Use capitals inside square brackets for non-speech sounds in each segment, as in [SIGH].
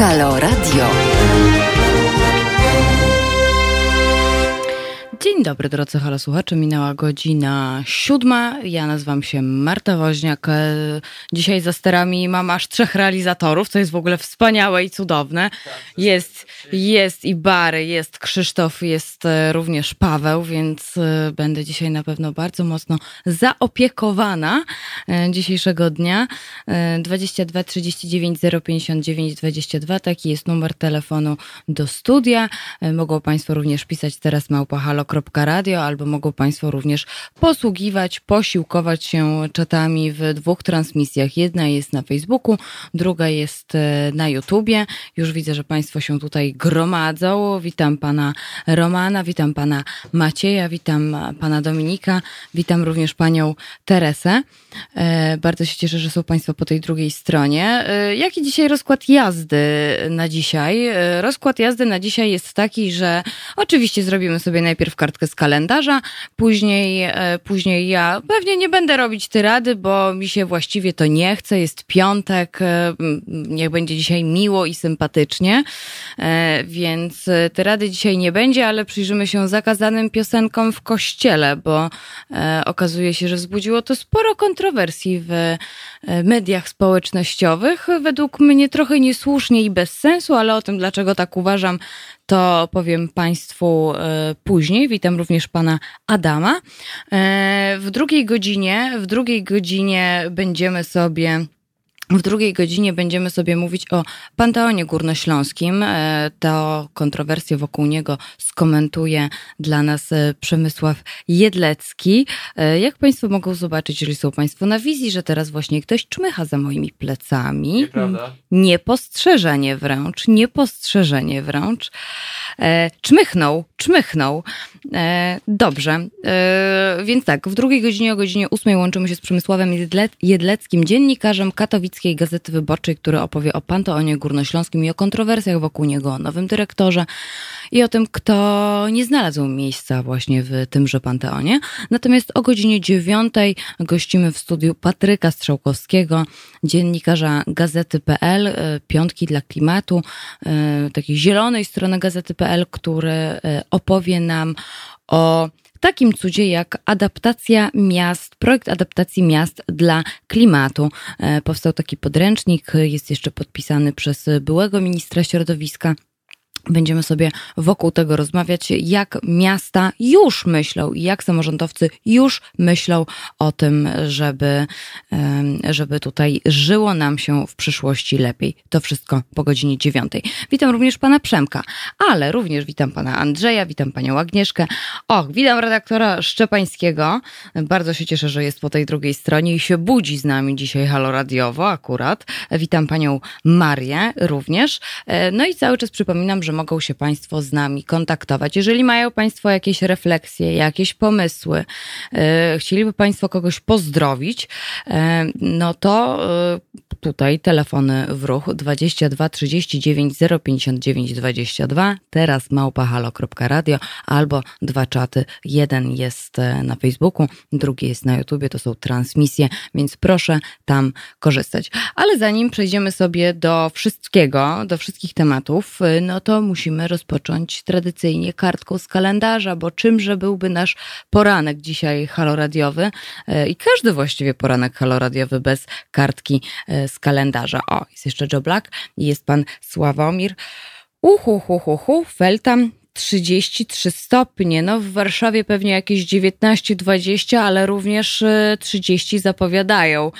Halo Radio. Dobry drodzy halo słuchacze, minęła godzina siódma, ja nazywam się Marta Woźniak, e, dzisiaj za sterami mam aż trzech realizatorów, co jest w ogóle wspaniałe i cudowne. Jest, jest i Bary, jest Krzysztof, jest e, również Paweł, więc e, będę dzisiaj na pewno bardzo mocno zaopiekowana dzisiejszego dnia. 22 39 059 22, taki jest numer telefonu do studia. Mogą Państwo również pisać teraz małpa radio, albo mogą Państwo również posługiwać, posiłkować się czatami w dwóch transmisjach. Jedna jest na Facebooku, druga jest e, na YouTubie. Już widzę, że Państwo się tutaj gromadzą. Witam Pana Romana, witam Pana Macieja, witam Pana Dominika, witam również Panią Teresę. E, bardzo się cieszę, że są Państwo po tej drugiej stronie. E, jaki dzisiaj rozkład jazdy na dzisiaj? Rozkład jazdy na dzisiaj jest taki, że oczywiście zrobimy sobie najpierw kartkę z kalendarza. Później, e, później ja pewnie nie będę robić tyrady, bo mi się właściwie to nie chce. Jest piątek, e, niech będzie dzisiaj miło i sympatycznie, e, więc tyrady dzisiaj nie będzie, ale przyjrzymy się zakazanym piosenkom w kościele, bo okazuje się, że wzbudziło to sporo kontrowersji w mediach społecznościowych. Według mnie trochę niesłusznie i bez sensu, ale o tym, dlaczego tak uważam, to powiem Państwu e, później. Witam również Pana Adama. E, w drugiej godzinie, w drugiej godzinie będziemy sobie w drugiej godzinie będziemy sobie mówić o Panteonie Górnośląskim. E, to kontrowersje wokół niego skomentuje dla nas e, Przemysław Jedlecki. E, jak Państwo mogą zobaczyć, jeżeli są Państwo na wizji, że teraz właśnie ktoś czmycha za moimi plecami. Nieprawda. Niepostrzeżenie wręcz, niepostrzeżenie wręcz. Czmychnął, czmychnął. Dobrze, więc tak, w drugiej godzinie o godzinie ósmej łączymy się z Przemysławem Jedleckim, dziennikarzem katowickim Katolickiej Gazety Wyborczej, który opowie o Panteonie Górnośląskim i o kontrowersjach wokół niego, o nowym dyrektorze i o tym, kto nie znalazł miejsca właśnie w tymże Panteonie. Natomiast o godzinie dziewiątej gościmy w studiu Patryka Strzałkowskiego, dziennikarza Gazety.pl, e, Piątki dla Klimatu, e, takiej zielonej strony Gazety.pl, który e, opowie nam o takim cudzie jak adaptacja miast, projekt adaptacji miast dla klimatu. Powstał taki podręcznik, jest jeszcze podpisany przez byłego ministra środowiska Będziemy sobie wokół tego rozmawiać, jak miasta już myślą i jak samorządowcy już myślą o tym, żeby, żeby tutaj żyło nam się w przyszłości lepiej. To wszystko po godzinie dziewiątej. Witam również pana Przemka, ale również witam pana Andrzeja, witam panią Agnieszkę. Och, witam redaktora Szczepańskiego. Bardzo się cieszę, że jest po tej drugiej stronie i się budzi z nami dzisiaj halo radiowo akurat. Witam panią Marię również. E, no i cały czas przypominam, że mogą się Państwo z nami kontaktować. Jeżeli mają Państwo jakieś refleksje, jakieś pomysły, e, chcieliby Państwo kogoś pozdrowić, e, no to e, tutaj telefony w ruch 22 39 059 22, teraz małpahalo.radio albo dwa czaty. Jeden jest na Facebooku, drugi jest na YouTubie, to są transmisje, więc proszę tam korzystać. Ale zanim przejdziemy sobie do wszystkiego, do wszystkich tematów, no to musimy rozpocząć tradycyjnie kartką z kalendarza, bo czymże byłby nasz poranek dzisiaj haloradiowy e, i każdy właściwie poranek haloradiowy bez kartki e, z kalendarza. O, jest jeszcze Joe Black i jest pan Sławomir. Uhu, hu, hu, hu, Feltam 33 stopnie. No w Warszawie pewnie jakieś 19-20, ale również 30 e, zapowiadają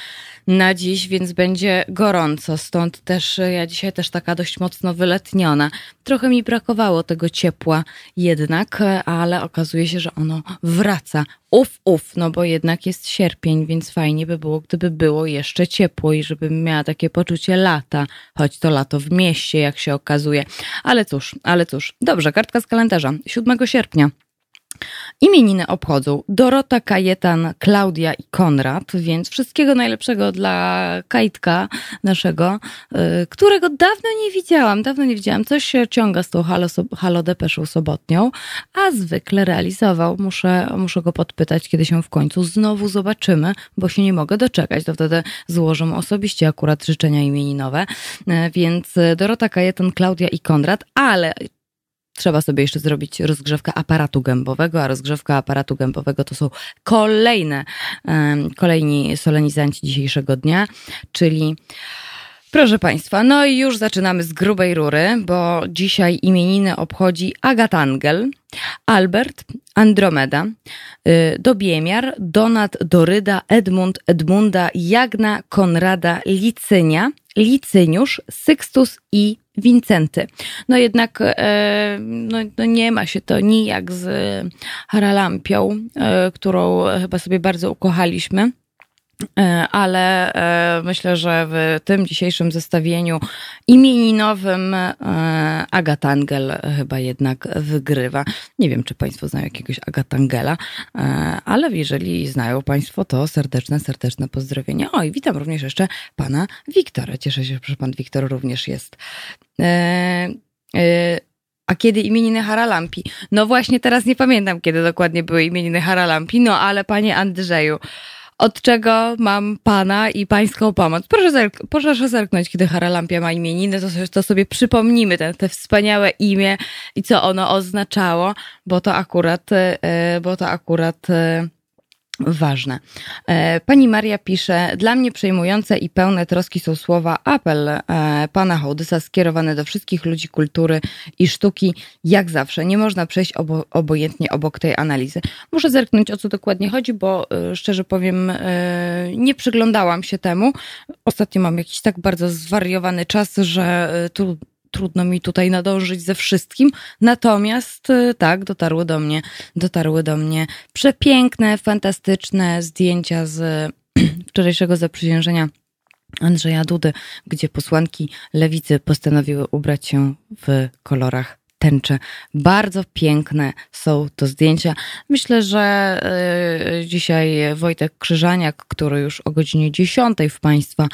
na dziś, więc będzie gorąco. Stąd też ja dzisiaj też taka dość mocno wyletniona. Trochę mi brakowało tego ciepła jednak, ale okazuje się, że ono wraca. Uf, uf, no bo jednak jest sierpień, więc fajnie by było, gdyby było jeszcze ciepło i żebym miała takie poczucie lata, choć to lato w mieście, jak się okazuje. Ale cóż, ale cóż. Dobrze, kartka z kalendarza. 7 sierpnia Imieniny obchodzą Dorota, Kajetan, Klaudia i Konrad, więc wszystkiego najlepszego dla Kajtka naszego, y, którego dawno nie widziałam, dawno nie widziałam. Coś się ciąga z tą Halo, Halo Depeszą sobotnią, a zwykle realizował. Muszę, muszę go podpytać, kiedy się w końcu znowu zobaczymy, bo się nie mogę doczekać. To wtedy złożę osobiście akurat życzenia imieninowe. Y, więc Dorota, Kajetan, Klaudia i Konrad, ale trzeba sobie jeszcze zrobić rozgrzewkę aparatu gębowego, a rozgrzewka aparatu gębowego to są kolejne, kolejni solenizanci dzisiejszego dnia, czyli Proszę Państwa, no i już zaczynamy z grubej rury, bo dzisiaj imieniny obchodzi Agatangel, Albert, Andromeda, y, Dobiemiar, Donat, Doryda, Edmund, Edmunda, Jagna, Konrada, Licynia, Licyniusz, Sykstus i Wincenty. No jednak e, no, no nie ma się to nijak z Haralampią, e, którą chyba sobie bardzo ukochaliśmy. E, ale myślę, że w tym dzisiejszym zestawieniu imieninowym Agatangel chyba jednak wygrywa. Nie wiem, czy Państwo znają jakiegoś Agatangela, ale jeżeli znają Państwo, to serdeczne, serdeczne pozdrowienia. O i witam również jeszcze Pana Wiktora. Cieszę się, że Pan Wiktor również jest E, e, a kiedy imieniny Haralampi? No właśnie teraz nie pamiętam, kiedy dokładnie były imieniny Haralampi, no ale panie Andrzeju, od czego mam pana i pańską pomoc. Proszę, zerk- proszę zerknąć, kiedy Haralampia ma imieniny, to sobie, to sobie przypomnimy te, te wspaniałe imię i co ono oznaczało, bo to akurat, e, bo to akurat ważne. E, pani Maria pisze, dla mnie przejmujące i pełne troski są słowa apel e, pana Hołdysa skierowane do wszystkich ludzi kultury i sztuki. Jak zawsze, nie można przejść obo obojętnie obok tej analizy. Muszę zerknąć, o co dokładnie chodzi, bo e, szczerze powiem, nie przyglądałam się temu. Ostatnio mam jakiś tak bardzo zwariowany czas, że tu trudno mi tutaj nadążyć ze wszystkim. Natomiast y, tak, dotarły do mnie, dotarły do mnie przepiękne, fantastyczne zdjęcia z [CLEARS THROAT] wczorajszego zaprzysiężenia Andrzeja Dudy, gdzie posłanki lewicy postanowiły ubrać się w kolorach tęcze. Bardzo piękne są to zdjęcia. Myślę, że y, dzisiaj Wojtek Krzyżaniak, który już o godzinie 10 w Państwa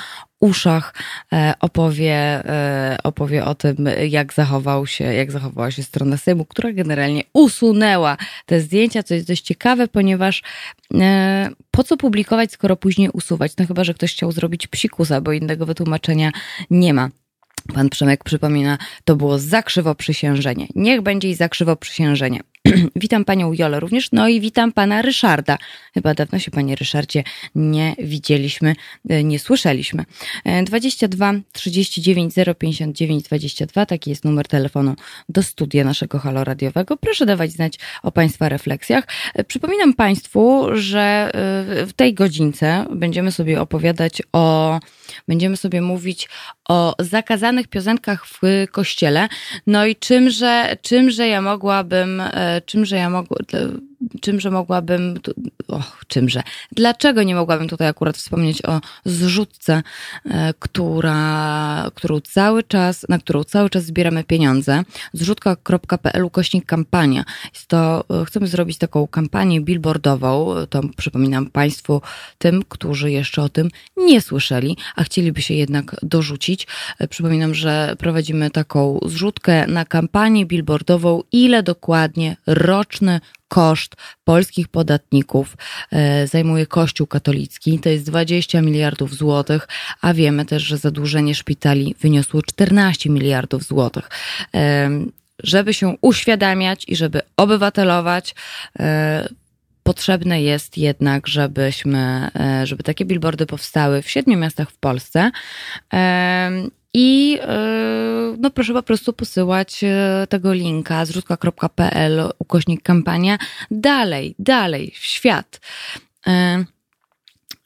uszach e, opowie, e, opowie o tym, jak zachował się, jak zachowała się strona Sejmu, która generalnie usunęła te zdjęcia, co jest dość ciekawe, ponieważ e, po co publikować, skoro później usuwać? No chyba, że ktoś chciał zrobić psikusa, bo innego wytłumaczenia nie ma. Pan Przemek przypomina, to było zakrzywo przysiężenie. Niech będzie i zakrzywo przysiężenie. [CLEARS THROAT] witam panią Jolę również, no i witam pana Ryszarda. Chyba dawno się panie Ryszardzie nie widzieliśmy, e, nie słyszeliśmy. 22 39 059 22, taki jest numer telefonu do studia naszego halo radiowego. Proszę dawać znać o państwa refleksjach. E, przypominam państwu, że e, w tej godzince będziemy sobie opowiadać o, będziemy sobie mówić o zakazanych piosenkach w kościele. No i czymże, czymże ja mogłabym czymże ja mogła, czymże mogłabym, och, czymże, dlaczego nie mogłabym tutaj akurat wspomnieć o zrzutce, e, która, którą cały czas, na którą cały czas zbieramy pieniądze, zrzutka.pl kośnik kampania. Jest to, e, chcemy zrobić taką kampanię billboardową, to przypominam Państwu, tym, którzy jeszcze o tym nie słyszeli, a chcieliby się jednak dorzucić. E, przypominam, że prowadzimy taką zrzutkę na kampanię billboardową, ile dokładnie roczny koszt polskich podatników e, zajmuje Kościół katolicki. To jest 20 miliardów złotych, a wiemy też, że zadłużenie szpitali wyniosło 14 miliardów złotych e, żeby się uświadamiać i żeby obywatelować, e, potrzebne jest jednak, żebyśmy, żeby takie billboardy powstały w siedmiu miastach w Polsce i e, no proszę po prostu posyłać e, tego linka zrzutka.pl ukośnik kampania dalej, dalej w świat.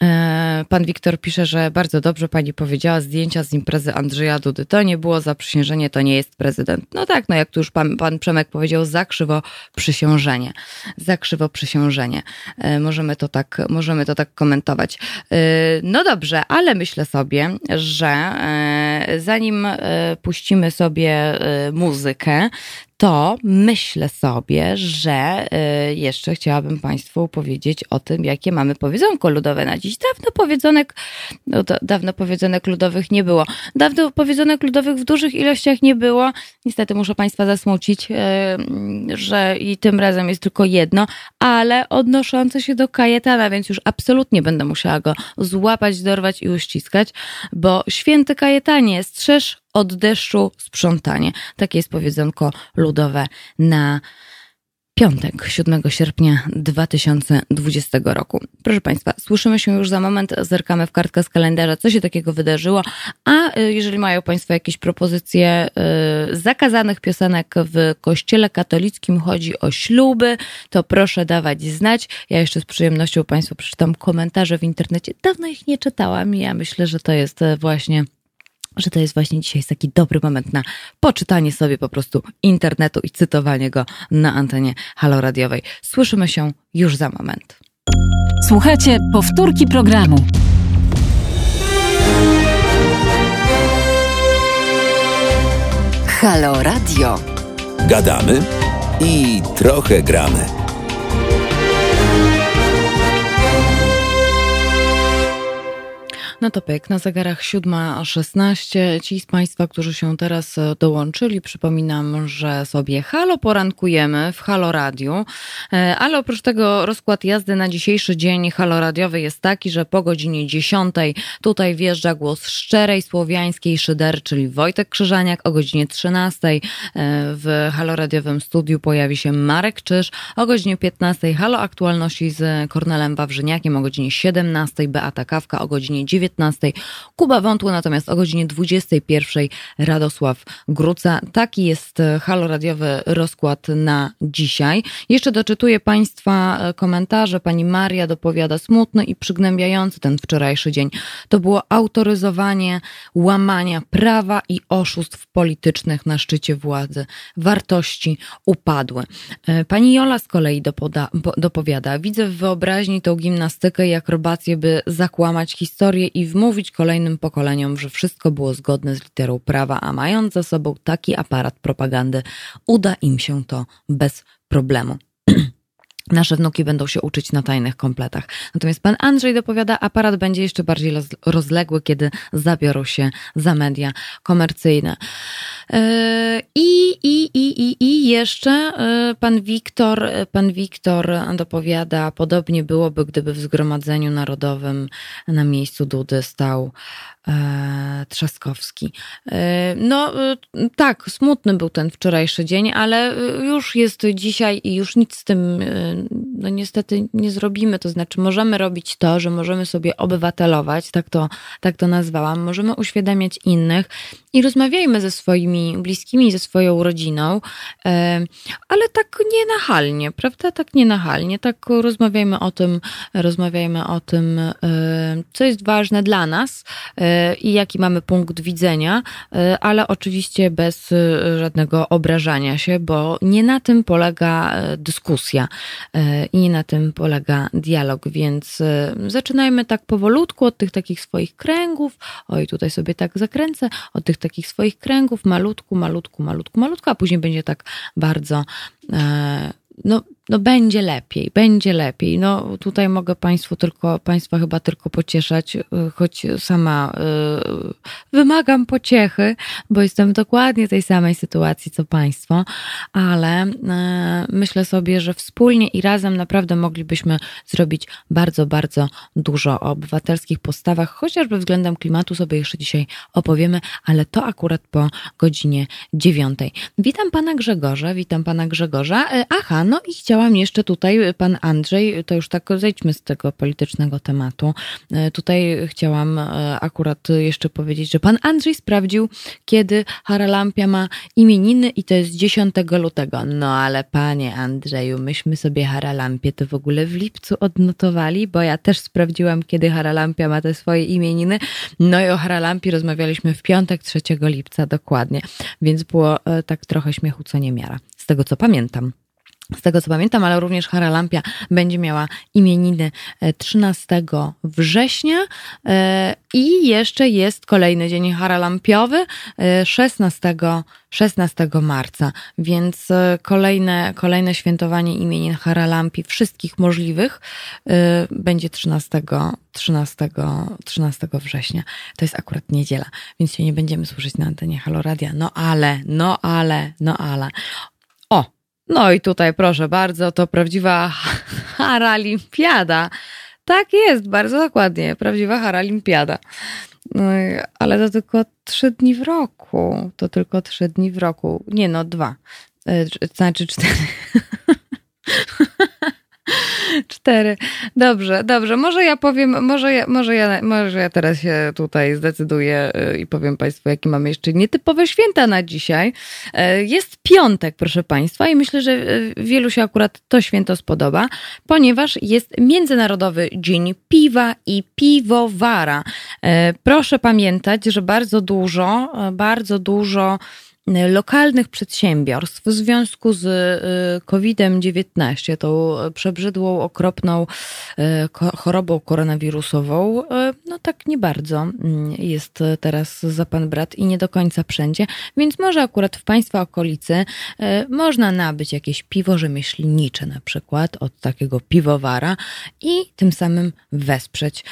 E, pan Wiktor pisze, że bardzo dobrze pani powiedziała, zdjęcia z imprezy Andrzeja Dudy. To nie było zaprzysiężenie, to nie jest prezydent. No tak, no jak tu już pan, pan Przemek powiedział, zakrzywo przysiężenie. Zakrzywo przysiężenie. E, możemy to tak, możemy to tak komentować. E, no dobrze, ale myślę sobie, że zanim puścimy sobie muzykę, to myślę sobie, że y, jeszcze chciałabym Państwu powiedzieć o tym, jakie mamy powiedzonko ludowe na dziś. Dawno powiedzonek, no to, dawno powiedzonek ludowych nie było. Dawno powiedzonek ludowych w dużych ilościach nie było. Niestety muszę Państwa zasmucić, y, że i tym razem jest tylko jedno, ale odnoszące się do Kajetana, więc już absolutnie będę musiała go złapać, dorwać i uściskać, bo święty Kajetanie, strzeż od deszczu sprzątanie. Takie jest powiedzonko ludowe na piątek, 7 sierpnia 2020 roku. Proszę Państwa, słyszymy się już za moment, zerkamy w kartkę z kalendarza, co się takiego wydarzyło, a y, jeżeli mają Państwo jakieś propozycje y, zakazanych piosenek w kościele katolickim, chodzi o śluby, to proszę dawać znać. Ja jeszcze z przyjemnością Państwu przeczytam komentarze w internecie. Dawno ich nie czytałam i ja myślę, że to jest y, właśnie że to jest właśnie dzisiaj taki dobry moment na poczytanie sobie po prostu internetu i cytowanie go na antenie haloradiowej. Słyszymy się już za moment. Słuchajcie powtórki programu. Halo Radio. Gadamy i trochę gramy. No to pyk, na zegarach 7.16. Ci z Państwa, którzy się teraz e, dołączyli, przypominam, że sobie halo porankujemy w Halo Radiu, e, ale oprócz tego rozkład jazdy na dzisiejszy dzień halo radiowy jest taki, że po godzinie 10 tutaj wjeżdża głos szczerej słowiańskiej szydery, czyli Wojtek Krzyżaniak, o godzinie 13 e, w halo radiowym studiu pojawi się Marek Czyż, o godzinie 15 halo aktualności z Kornelem Wawrzyniakiem, o godzinie 17 Beata Kawka, o godzinie 19 19. Kuba Wątło, natomiast o godzinie 21 Radosław Gruca. Taki jest e, haloradiowy rozkład na dzisiaj. Jeszcze doczytuję Państwa e, komentarze. Pani Maria dopowiada smutny i przygnębiający ten wczorajszy dzień. To było autoryzowanie łamania prawa i oszustw politycznych na szczycie władzy. Wartości upadły. E, pani Jola z kolei dopoda, dopowiada, widzę w wyobraźni tą gimnastykę i akrobację, by zakłamać historię i wmówić kolejnym pokoleniom, że wszystko było zgodne z literą prawa, a mając za sobą taki aparat propagandy, uda im się to bez problemu. [CLEARS THROAT] Nasze wnuki będą się uczyć na tajnych kompletach. Natomiast pan Andrzej dopowiada, aparat będzie jeszcze bardziej rozległy, kiedy zabiorą się za media komercyjne. E, I, i, i, i, i jeszcze e, pan Wiktor, pan Wiktor dopowiada, podobnie byłoby, gdyby w Zgromadzeniu Narodowym na miejscu Dudy stał Trzaskowski. No tak, smutny był ten wczorajszy dzień, ale już jest dzisiaj i już nic z tym no niestety nie zrobimy. To znaczy możemy robić to, że możemy sobie obywatelować, tak to, tak to nazwałam, możemy uświadamiać innych i rozmawiajmy ze swoimi bliskimi, ze swoją rodziną, ale tak nienachalnie, prawda? Tak nienachalnie, tak rozmawiajmy o tym, rozmawiajmy o tym, co jest ważne dla nas e, i jaki mamy punkt widzenia, e, ale oczywiście bez e, żadnego obrażania się, bo nie na tym polega dyskusja i nie na tym polega dialog, więc zaczynajmy tak powolutku od tych takich swoich kręgów, oj tutaj sobie tak zakręcę, od tych takich swoich kręgów, malutku, malutku, malutku, malutku, a później będzie tak bardzo, no no będzie lepiej, będzie lepiej. No tutaj mogę Państwu tylko, Państwa chyba tylko pocieszać, y, choć sama y, wymagam pociechy, bo jestem dokładnie tej samej sytuacji co Państwo, ale y, myślę sobie, że wspólnie i razem naprawdę moglibyśmy zrobić bardzo, bardzo dużo o obywatelskich postawach, chociażby względem klimatu sobie jeszcze dzisiaj opowiemy, ale to akurat po godzinie dziewiątej. Witam Pana Grzegorza, witam Pana Grzegorza. Aha, no i chciałam chciałam jeszcze tutaj, pan Andrzej, to już tak zejdźmy z tego politycznego tematu. E, tutaj chciałam e, akurat jeszcze powiedzieć, że pan Andrzej sprawdził, kiedy Haralampia ma imieniny i to jest 10 lutego. No ale panie Andrzeju, myśmy sobie Haralampię to w ogóle w lipcu odnotowali, bo ja też sprawdziłam, kiedy Haralampia ma te swoje imieniny. No i o Haralampii rozmawialiśmy w piątek 3 lipca dokładnie, więc było e, tak trochę śmiechu co niemiara, z tego co pamiętam. Z tego co pamiętam, ale również Haralampia będzie miała imieniny 13 września i jeszcze jest kolejny dzień haralampiowy 16, 16 marca, więc kolejne, kolejne świętowanie imienin Haralampi wszystkich możliwych będzie 13, 13, 13 września. To jest akurat niedziela, więc się nie będziemy słyszeć na antenie Haloradia. No ale, no ale, no ale. O, no i tutaj proszę bardzo, to prawdziwa [LAUGHS] Haralimpiada. Tak jest, bardzo dokładnie, prawdziwa Haralimpiada. No, ale to tylko trzy dni w roku. To tylko trzy dni w roku. Nie no, dwa. E, znaczy cztery. [LAUGHS] [LAUGHS] Cztery. Dobrze, dobrze. Może ja powiem, może ja, może ja, może ja teraz się tutaj zdecyduję y, i powiem Państwu, jakie mamy jeszcze nietypowe święta na dzisiaj. E, jest piątek, proszę Państwa, i myślę, że y, wielu się akurat to święto spodoba, ponieważ jest Międzynarodowy Dzień Piwa i Piwowara. E, proszę pamiętać, że bardzo dużo, bardzo dużo lokalnych przedsiębiorstw w związku z y, COVID-19, tą przebrzydłą, okropną y, chorobą koronawirusową, y, no tak nie bardzo mm, jest teraz za pan brat i nie do końca wszędzie, więc może akurat w Państwa okolicy można nabyć jakieś piwo rzemieślnicze na przykład od takiego piwowara i tym samym wesprzeć,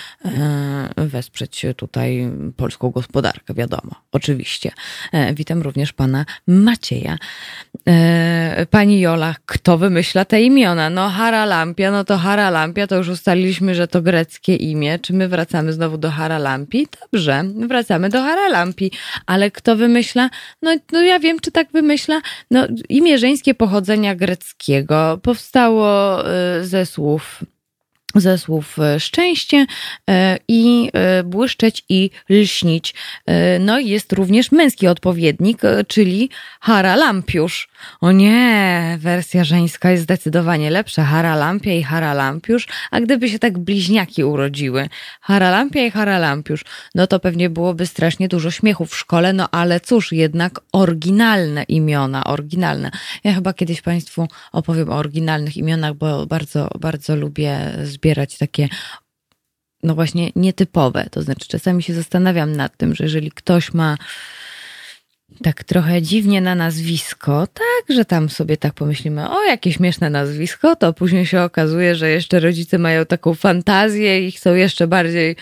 wesprzeć tutaj polską gospodarkę, wiadomo, oczywiście. Witam również pana pana Macieja. E, pani Jola, kto wymyśla te imiona? No Haralampia, no to Haralampia, to już ustaliliśmy, że to greckie imię. Czy my wracamy znowu do Haralampi? Dobrze, wracamy do Haralampi. Ale kto wymyśla? No, no ja wiem, czy tak wymyśla. No imię żeńskie pochodzenia greckiego powstało e, ze słów ze słów e, szczęście e, i e, błyszczeć i lśnić. No i jest również męski odpowiednik, czyli haralampiusz. O nie, wersja żeńska jest zdecydowanie lepsza. Haralampia i haralampiusz, a gdyby się tak bliźniaki urodziły, haralampia i haralampiusz, no to pewnie byłoby strasznie dużo śmiechu w szkole, no ale cóż, jednak oryginalne imiona, oryginalne. Ja chyba kiedyś Państwu opowiem o oryginalnych imionach, bo bardzo, bardzo lubię zbierać takie no właśnie nietypowe. To znaczy, czasami się zastanawiam nad tym, że jeżeli ktoś ma tak trochę dziwnie na nazwisko, tak, że tam sobie tak pomyślimy, o jakie śmieszne nazwisko, to później się okazuje, że jeszcze rodzice mają taką fantazję i chcą jeszcze bardziej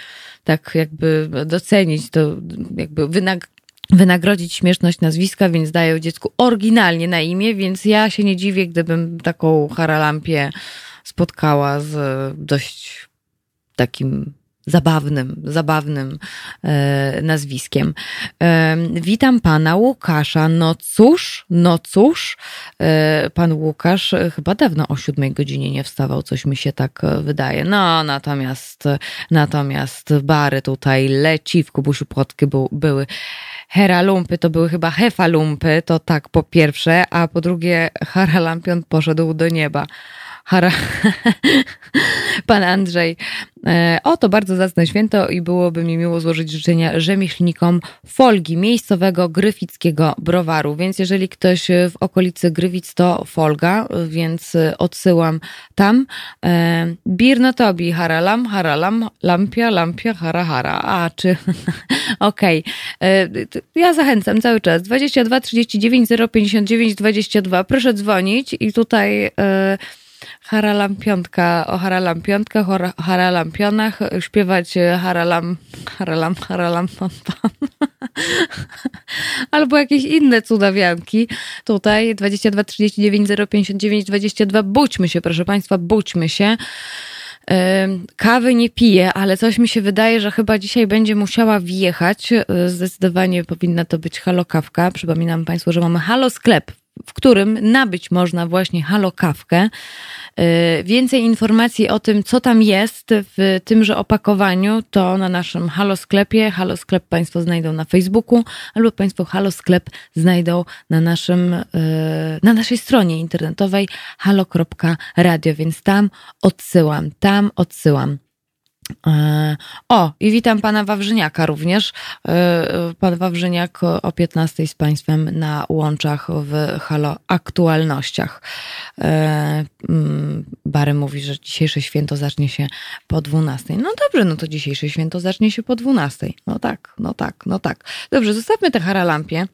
tak jakby docenić to, jakby wynag wynagrodzić śmieszność nazwiska, więc dają dziecku oryginalnie na imię, więc ja się nie dziwię, gdybym taką haralampię spotkała z dość takim zabawnym, zabawnym e, nazwiskiem. E, witam pana Łukasza. No cóż, no cóż, e, pan Łukasz chyba dawno o siódmej godzinie nie wstawał, coś mi się tak e, wydaje. No, natomiast, natomiast bary tutaj leci, w Kubusiu Płotki był, były heralumpy, to były chyba hefalumpy, to tak po pierwsze, a po drugie haralampion poszedł do nieba. Hara. [LAUGHS] Pan Andrzej. E, o, to bardzo zacne święto i byłoby mi miło złożyć życzenia rzemieślnikom Folgi, miejscowego gryfickiego browaru. Więc jeżeli ktoś w okolicy Grywic, to Folga, więc odsyłam tam. E, Birno tobi, haralam, haralam, lampia, lampia, hara, hara. A, czy... [LAUGHS] Okej. Okay. E, ja zachęcam cały czas. 22 39 059 22. Proszę dzwonić i tutaj haralampiontka, o haralampiontkach, o haralampionach, śpiewać haralam, haralam, haralam, pam, pam. [LAUGHS] Albo jakieś inne cudawianki. Tutaj 22 39 059 22. Budźmy się, proszę Państwa, budźmy się. Kawy nie piję, ale coś mi się wydaje, że chyba dzisiaj będzie musiała wjechać. Zdecydowanie powinna to być halokawka. Przypominam Państwu, że mamy halo sklep w którym nabyć można właśnie halokawkę. Y, więcej informacji o tym, co tam jest w tymże opakowaniu, to na naszym halosklepie. Halosklep Państwo znajdą na Facebooku, albo Państwo halosklep znajdą na, naszym, y, na naszej stronie internetowej halo.radio, więc tam odsyłam, tam odsyłam. E, o, i witam pana Wawrzyniaka również. E, pan Wawrzyniak o 15 z państwem na łączach w Halo Aktualnościach. E, mm, Bary mówi, że dzisiejsze święto zacznie się po 12. No dobrze, no to dzisiejsze święto zacznie się po 12. No tak, no tak, no tak. Dobrze, zostawmy tę haralampie.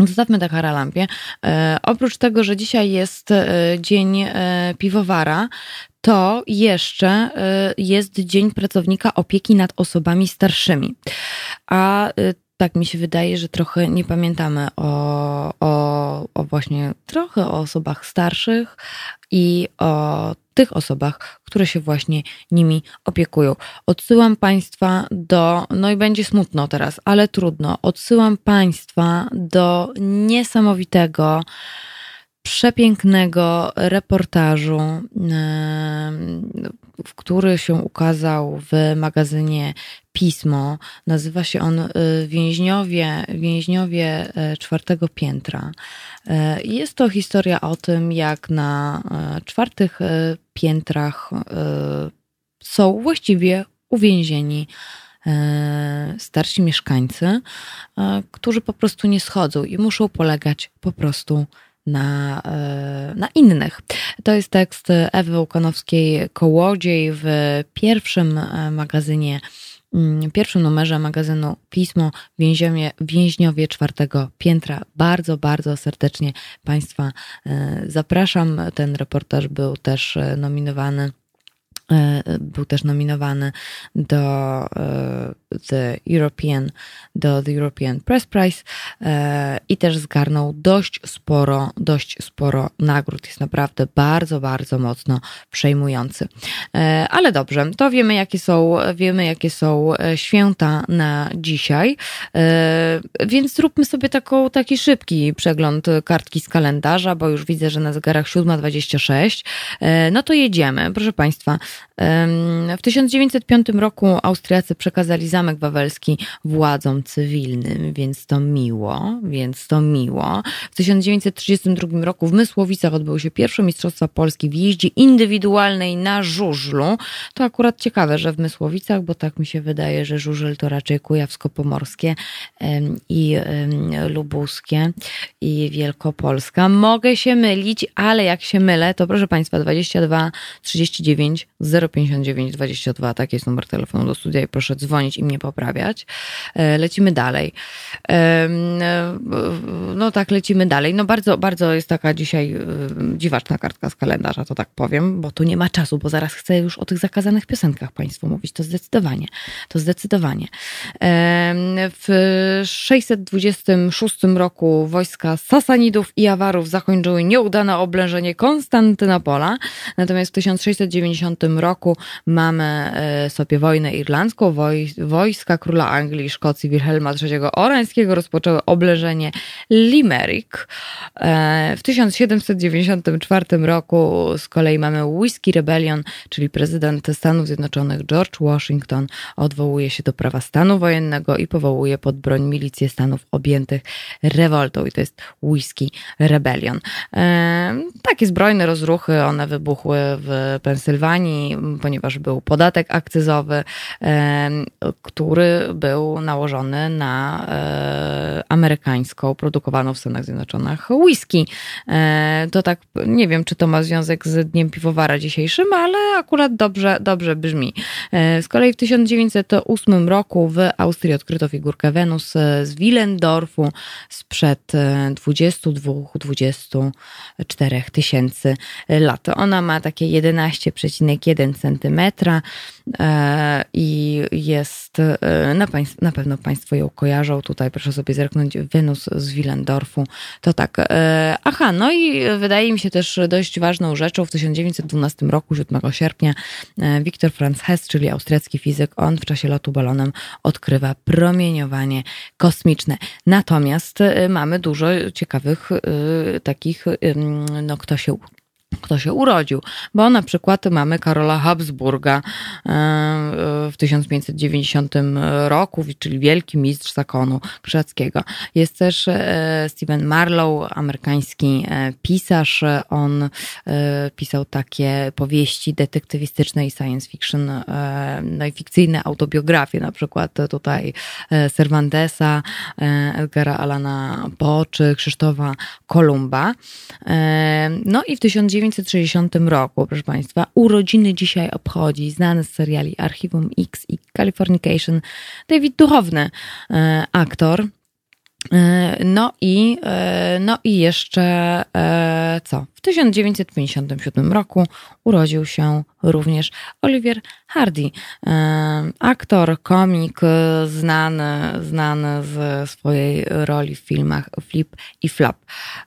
Zostawmy tę haralampie. E, oprócz tego, że dzisiaj jest e, dzień e, piwowara, to jeszcze y, jest Dzień Pracownika Opieki nad Osobami Starszymi. A y, tak mi się wydaje, że trochę nie pamiętamy o, o, o właśnie trochę o osobach starszych i o tych osobach, które się właśnie nimi opiekują. Odsyłam Państwa do, no i będzie smutno teraz, ale trudno, odsyłam Państwa do niesamowitego, przepięknego reportażu, który się ukazał w magazynie Pismo. Nazywa się on y, Więźniowie, więźniowie e, czwartego piętra. E, jest to historia o tym, jak na e, czwartych piętrach są właściwie uwięzieni starsi mieszkańcy, którzy po prostu nie schodzą i muszą polegać po prostu na, e, na innych. To jest tekst Ewy Łukanowskiej-Kołodziej w pierwszym e, magazynie mm, pierwszym numerze magazynu Pismo Więźniowie, Więźniowie czwartego piętra. Bardzo, bardzo serdecznie Państwa e, zapraszam. Ten reportaż był też nominowany był też nominowany do The European, do The European Press Prize e, i też zgarnął dość sporo, dość sporo nagród. Jest naprawdę bardzo, bardzo mocno przejmujący. E, ale dobrze, to wiemy jakie są, wiemy jakie są e, święta na dzisiaj, więc zróbmy sobie taką, taki szybki przegląd kartki z kalendarza, bo już widzę, że na zegarach 7.26. No to jedziemy. Proszę Państwa, w 1905 roku Austriacy przekazali Zamek Wawelski władzom cywilnym, więc to miło, więc to miło. W 1932 roku w Mysłowicach odbyły się pierwsze Mistrzostwa Polski w jeździe indywidualnej na żużlu. To akurat ciekawe, że w Mysłowicach, bo tak mi się wydaje, że żużel to raczej Kujawsko-Pomorskie i Lubuskie i Wielkopolska. Mogę się mylić, ale jak się mylę, to proszę Państwa 22 39 059 22, taki jest numer telefonu do studia i proszę dzwonić i mnie poprawiać. E, lecimy dalej. E, no tak, lecimy dalej. No bardzo, bardzo jest taka dzisiaj e, dziwaczna kartka z kalendarza, to tak powiem, bo tu nie ma czasu, bo zaraz chcę już o tych zakazanych piosenkach Państwu mówić. To zdecydowanie. To zdecydowanie. W 626 roku wojska Sasanidów i Awarów zakończyły nieudane oblężenie Konstantynopola. Natomiast w 1690 roku mamy sobie wojnę irlandzką, wojska króla Anglii i Szkocji Wilhelma III Orańskiego rozpoczęły obleżenie Limerick. E, w 1794 roku z kolei mamy Whiskey Rebellion, czyli prezydent Stanów Zjednoczonych George Washington odwołuje się do prawa stanu wojennego i powołuje pod broń milicję stanów objętych rewoltą i to jest Whiskey Rebellion. E, takie zbrojne rozruchy, one wybuchły w Pensylwanii, ponieważ był podatek akcyzowy, e, który był nałożony na e, amerykańską, produkowaną w Stanach Zjednoczonych whisky. E, to tak, nie wiem, czy to ma związek z Dniem Piwowara dzisiejszym, ale akurat dobrze, dobrze brzmi. E, z kolei w 1908 roku w Austrii odkryto figurkę Wenus z Willendorfu sprzed 22-24 tysięcy lat. Ona ma takie 11,1 centymetra i jest E, na, państw, na pewno Państwo ją kojarzą. Tutaj proszę sobie zerknąć Wenus z Willendorfu. To tak. E, aha, no i wydaje mi się też dość ważną rzeczą w 1912 roku, 7 sierpnia, Wiktor e, Franz Hess, czyli austriacki fizyk, on w czasie lotu balonem odkrywa promieniowanie kosmiczne. Natomiast mamy dużo ciekawych takich, no kto się kto się urodził, bo na przykład mamy Karola Habsburga e, w 1590 roku, czyli wielki mistrz zakonu krzyżackiego. Jest też e, Stephen Marlowe, amerykański e, pisarz. On pisał takie powieści detektywistyczne i science fiction, no i fikcyjne autobiografie, na przykład tutaj Cervantesa, Edgara Alana Poe czy Krzysztofa Kolumba. No i w 1900 1960 roku, proszę Państwa, urodziny dzisiaj obchodzi znany z seriali Archiwum X i Californication David Duchowny, e, aktor. E, no i, e, no i jeszcze co? W 1957 roku urodził się również Oliver Hardy, aktor, komik, znany, znany z swojej roli w filmach Flip i Flop.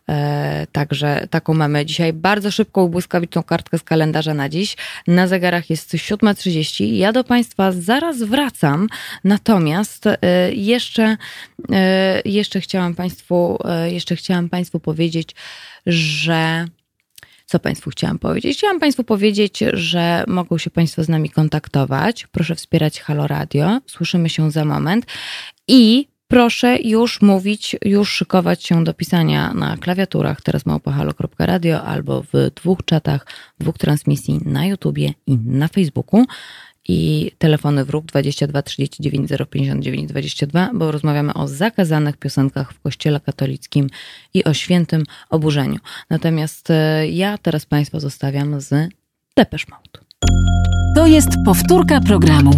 E, także taką mamy dzisiaj bardzo szybką, błyskawiczną kartkę z kalendarza na dziś. Na zegarach jest 7.30. Ja do Państwa zaraz wracam, natomiast e, jeszcze, e, jeszcze chciałam Państwu, jeszcze chciałam Państwu powiedzieć, że co Państwu chciałam powiedzieć? Chciałam Państwu powiedzieć, że mogą się Państwo z nami kontaktować. Proszę wspierać Halo Radio. Słyszymy się za moment. I proszę już mówić, już szykować się do pisania na klawiaturach teraz małpahalo.radio albo w dwóch czatach, dwóch transmisji na YouTubie i na Facebooku i telefony wróg 22 39 059 22, bo rozmawiamy o zakazanych piosenkach w Kościele katolickim i o świętym oburzeniu. Natomiast e, ja teraz Państwa zostawiam z Depeche Mode. To jest powtórka programu.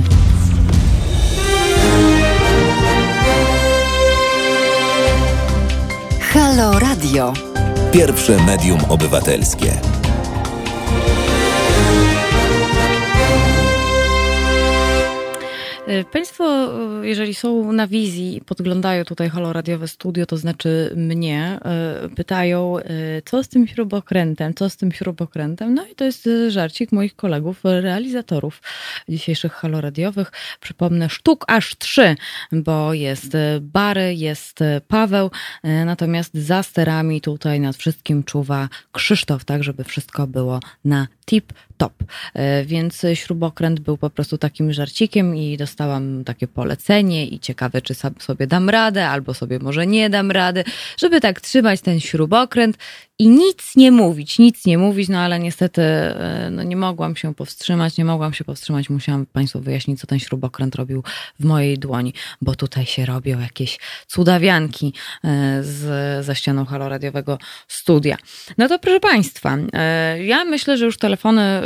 Halo Radio. Pierwsze medium obywatelskie. Państwo, e, jeżeli są na wizji podglądają tutaj halo radiowe studio, to znaczy mnie, e, pytają, co z tym śrubokrętem, co z tym śrubokrętem. No i to jest żarcik moich kolegów, realizatorów dzisiejszych halo radiowych. Przypomnę, sztuk aż trzy, bo jest Bary, jest Paweł, natomiast za sterami tutaj nad wszystkim czuwa Krzysztof, tak żeby wszystko było na tip top. E, więc śrubokręt był po prostu takim żarcikiem i dostałam takie polecenie i ciekawe, czy sobie dam radę, albo sobie może nie dam rady, żeby tak trzymać ten śrubokręt i nic nie mówić, nic nie mówić, no ale niestety e, no nie mogłam się powstrzymać, nie mogłam się powstrzymać, musiałam Państwu wyjaśnić, co ten śrubokręt robił w mojej dłoni, bo tutaj się robią jakieś cudawianki e, z, za ścianą haloradiowego studia. No to proszę Państwa, ja myślę, że już telefony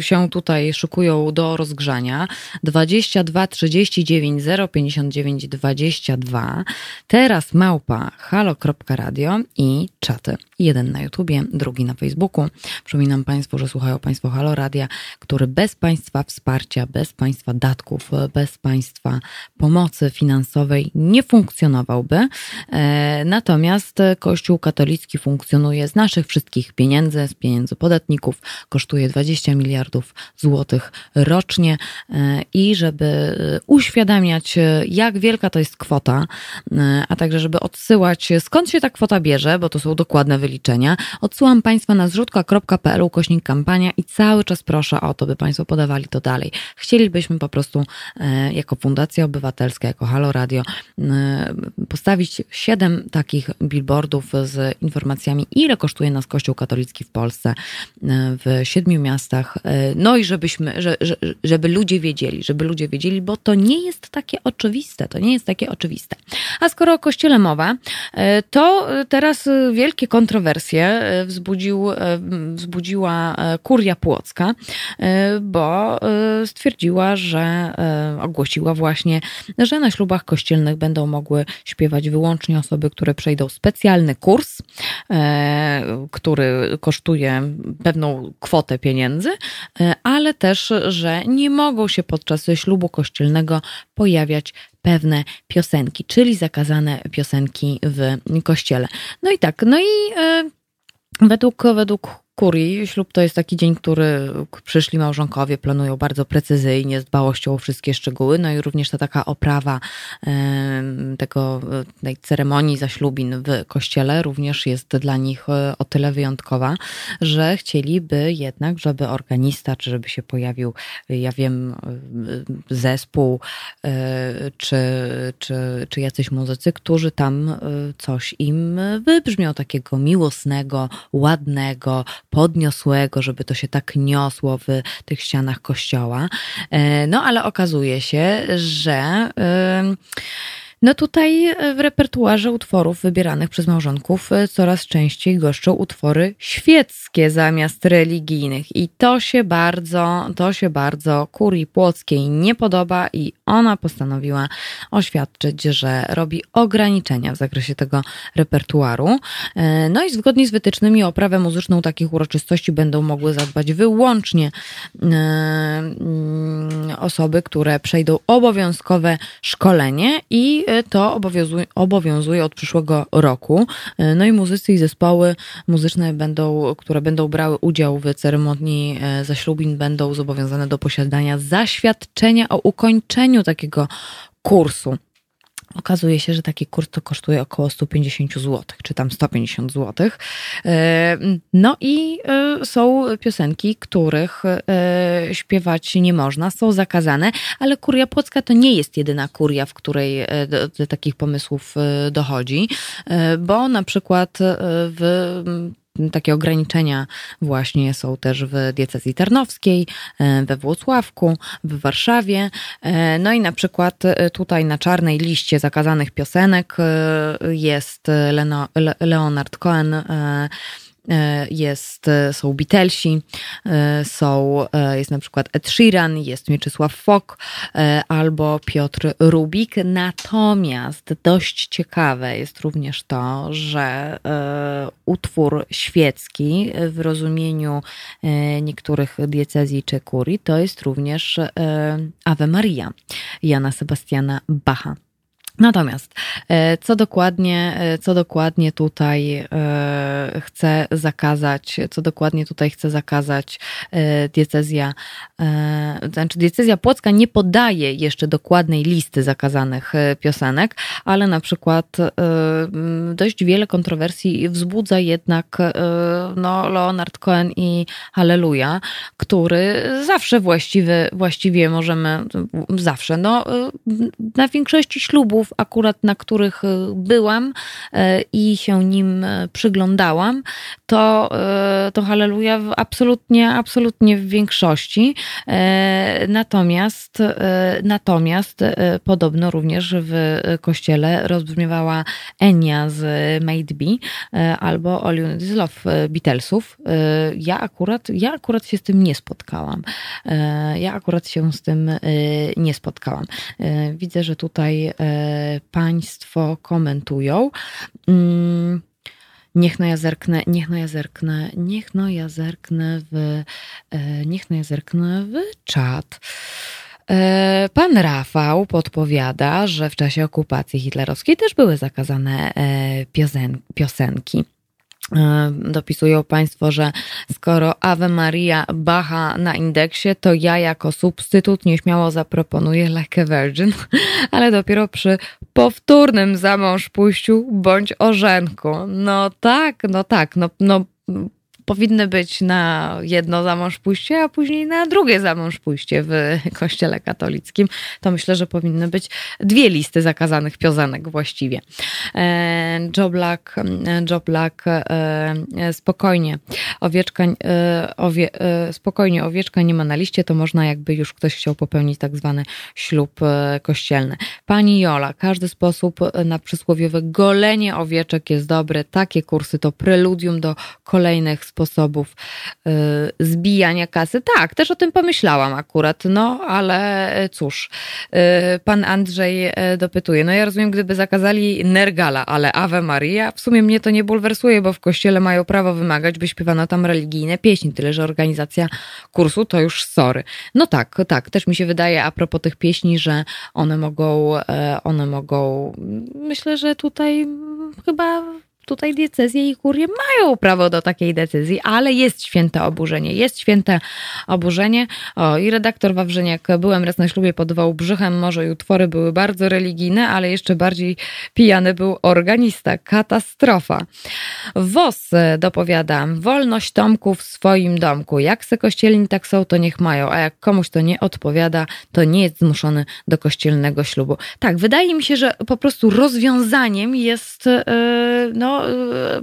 się tutaj szykują do rozgrzania. 22 39 059 22. Teraz małpa halo.radio i czaty. Jeden na YouTubie, drugi na Facebooku. Przypominam Państwu, że słuchają Państwo Halo Radia, który bez Państwa wsparcia, bez Państwa datków, bez Państwa pomocy finansowej nie funkcjonowałby. E, natomiast Kościół katolicki funkcjonuje z naszych wszystkich pieniędzy, z pieniędzy podatników, kosztuje 20 miliardów złotych rocznie e, i żeby e, uświadamiać, jak wielka to jest kwota, a także żeby odsyłać, skąd się ta kwota bierze, bo to są dokładne wyliczenia, odsyłam Państwa na zrzutka.pl ukośnik kampania i cały czas proszę o to, by Państwo podawali to dalej. Chcielibyśmy po prostu jako Fundacja Obywatelska, jako Halo Radio postawić siedem takich billboardów z informacjami, ile kosztuje nas Kościół katolicki w Polsce w siedmiu miastach, e, no i żebyśmy, że, żeby ludzie wiedzieli, żeby ludzie wiedzieli, bo to nie jest takie oczywiste, to nie jest takie oczywiste. A skoro o kościele mowa, e, to teraz wielkie kontrowersje e, wzbudził, wzbudziła kuria płocka, bo stwierdziła, że ogłosiła właśnie, że na ślubach kościelnych będą mogły śpiewać wyłącznie osoby, które przejdą specjalny kurs, który kosztuje pewną kwotę pieniędzy, e, ale też, że nie mogą się podczas ślubu kościelnego pojawiać pewne piosenki, czyli zakazane piosenki w kościele. No i tak, no i e, według, według kurii. Ślub to jest taki dzień, który przyszli małżonkowie planują bardzo precyzyjnie, z dbałością o wszystkie szczegóły, no i również ta taka oprawa tego, tej ceremonii zaślubin w kościele również jest dla nich e, o tyle wyjątkowa, że chcieliby jednak, żeby organista, czy żeby się pojawił, ja wiem, zespół, e, czy, czy, czy jacyś muzycy, którzy tam e, coś im wybrzmią takiego miłosnego, ładnego, podniosłego, żeby to się tak niosło w tych ścianach kościoła. E, no ale okazuje się, że no tutaj e, w repertuarze utworów wybieranych przez małżonków e, coraz częściej goszczą utwory świeckie zamiast religijnych i to się bardzo, to się bardzo kurii płockiej nie podoba i ona postanowiła oświadczyć, że robi ograniczenia w zakresie tego repertuaru. E, no i zgodnie z wytycznymi o oprawę muzyczną takich uroczystości będą mogły zadbać wyłącznie mm, osoby, które przejdą obowiązkowe szkolenie i to obowiązuje, obowiązuje od przyszłego roku. No i muzycy i zespoły muzyczne będą, które będą brały udział w ceremonii e, zaślubin, będą zobowiązane do posiadania zaświadczenia o ukończeniu takiego kursu. Okazuje się, że taki kurs to kosztuje około 150 zł, czy tam 150 zł. E, no i e, są piosenki, których e, śpiewać nie można, są zakazane, ale kuria płocka to nie jest jedyna kuria, w której do, do takich pomysłów dochodzi, bo na przykład w takie ograniczenia właśnie są też w diecezji tarnowskiej, e, we Włocławku, w Warszawie. E, no i na przykład e, tutaj na czarnej liście zakazanych piosenek jest Leonard Cohen jest, e, są Beatlesi, e, są, jest na przykład Ed Sheeran, jest Mieczysław Fok albo Piotr Rubik. Natomiast dość ciekawe jest również to, że utwór świecki w rozumieniu niektórych diecezji czy kurii to jest również Ave Maria Jana Sebastiana Bacha. Natomiast e, co dokładnie, e, co dokładnie tutaj e, chce zakazać, co dokładnie tutaj chce zakazać diecezja, znaczy diecezja płocka nie podaje jeszcze dokładnej listy zakazanych piosenek, ale na przykład dość wiele kontrowersji wzbudza jednak no, Leonard Cohen i Halleluja, który zawsze właściwie, właściwie możemy, zawsze, no na większości ślubów akurat na których e, byłam e, i się nim e, przyglądałam, to, to halleluja absolutnie, absolutnie w większości. Natomiast, natomiast podobno również w kościele rozbrzmiewała Enia z Made Be albo All You Need Is Love Beatlesów. Ja akurat, ja akurat się z tym nie spotkałam. Ja akurat się z tym nie spotkałam. Widzę, że tutaj Państwo komentują. Mm, niech no ja zerknę, niech no ja zerknę, niech no ja zerknę w, e, niech no ja zerknę w czat. E, pan Rafał podpowiada, że w czasie okupacji hitlerowskiej też były zakazane e, piosenki. E, dopisują Państwo, że skoro Ave Maria Bacha na indeksie, to ja jako substytut nieśmiało zaproponuję Like a Virgin, [LAUGHS] ale dopiero przy powtórnym zamąż pójściu bądź orzenku. No tak, no tak, no, no powinny być na jedno zamąż pójście, a później na drugie zamąż pójście w kościele katolickim. To myślę, że powinny być dwie listy zakazanych piosenek właściwie. E, Joe Black, Joe Black e, spokojnie, owieczka, e, owie, spokojnie, owieczka nie ma na liście, to można jakby już ktoś chciał popełnić tak zwany ślub kościelny. Pani Jola, każdy sposób na przysłowiowe golenie owieczek jest dobry. Takie kursy to preludium do kolejnych sposobów y, zbijania kasy. Tak, też o tym pomyślałam akurat, no ale cóż, y, pan Andrzej y, dopytuje. No ja rozumiem, gdyby zakazali Nergala, ale Ave Maria, w sumie mnie to nie bulwersuje, bo w kościele mają prawo wymagać, by śpiewano tam religijne pieśni, tyle że organizacja kursu to już sorry. No tak, tak, też mi się wydaje a propos tych pieśni, że one mogą, one mogą, myślę, że tutaj chyba tutaj diecezje i kurie mają prawo do takiej decyzji, ale jest święte oburzenie, jest święte oburzenie. O, i redaktor Wawrzyniak, byłem raz na ślubie pod Wałbrzychem, może i utwory były bardzo religijne, ale jeszcze bardziej pijany był organista. Katastrofa. WOS dopowiada, wolność Tomku w swoim domku. Jak se kościelni tak są, to niech mają, a jak komuś to nie odpowiada, to nie jest zmuszony do kościelnego ślubu. Tak, wydaje mi się, że po prostu rozwiązaniem jest e, e,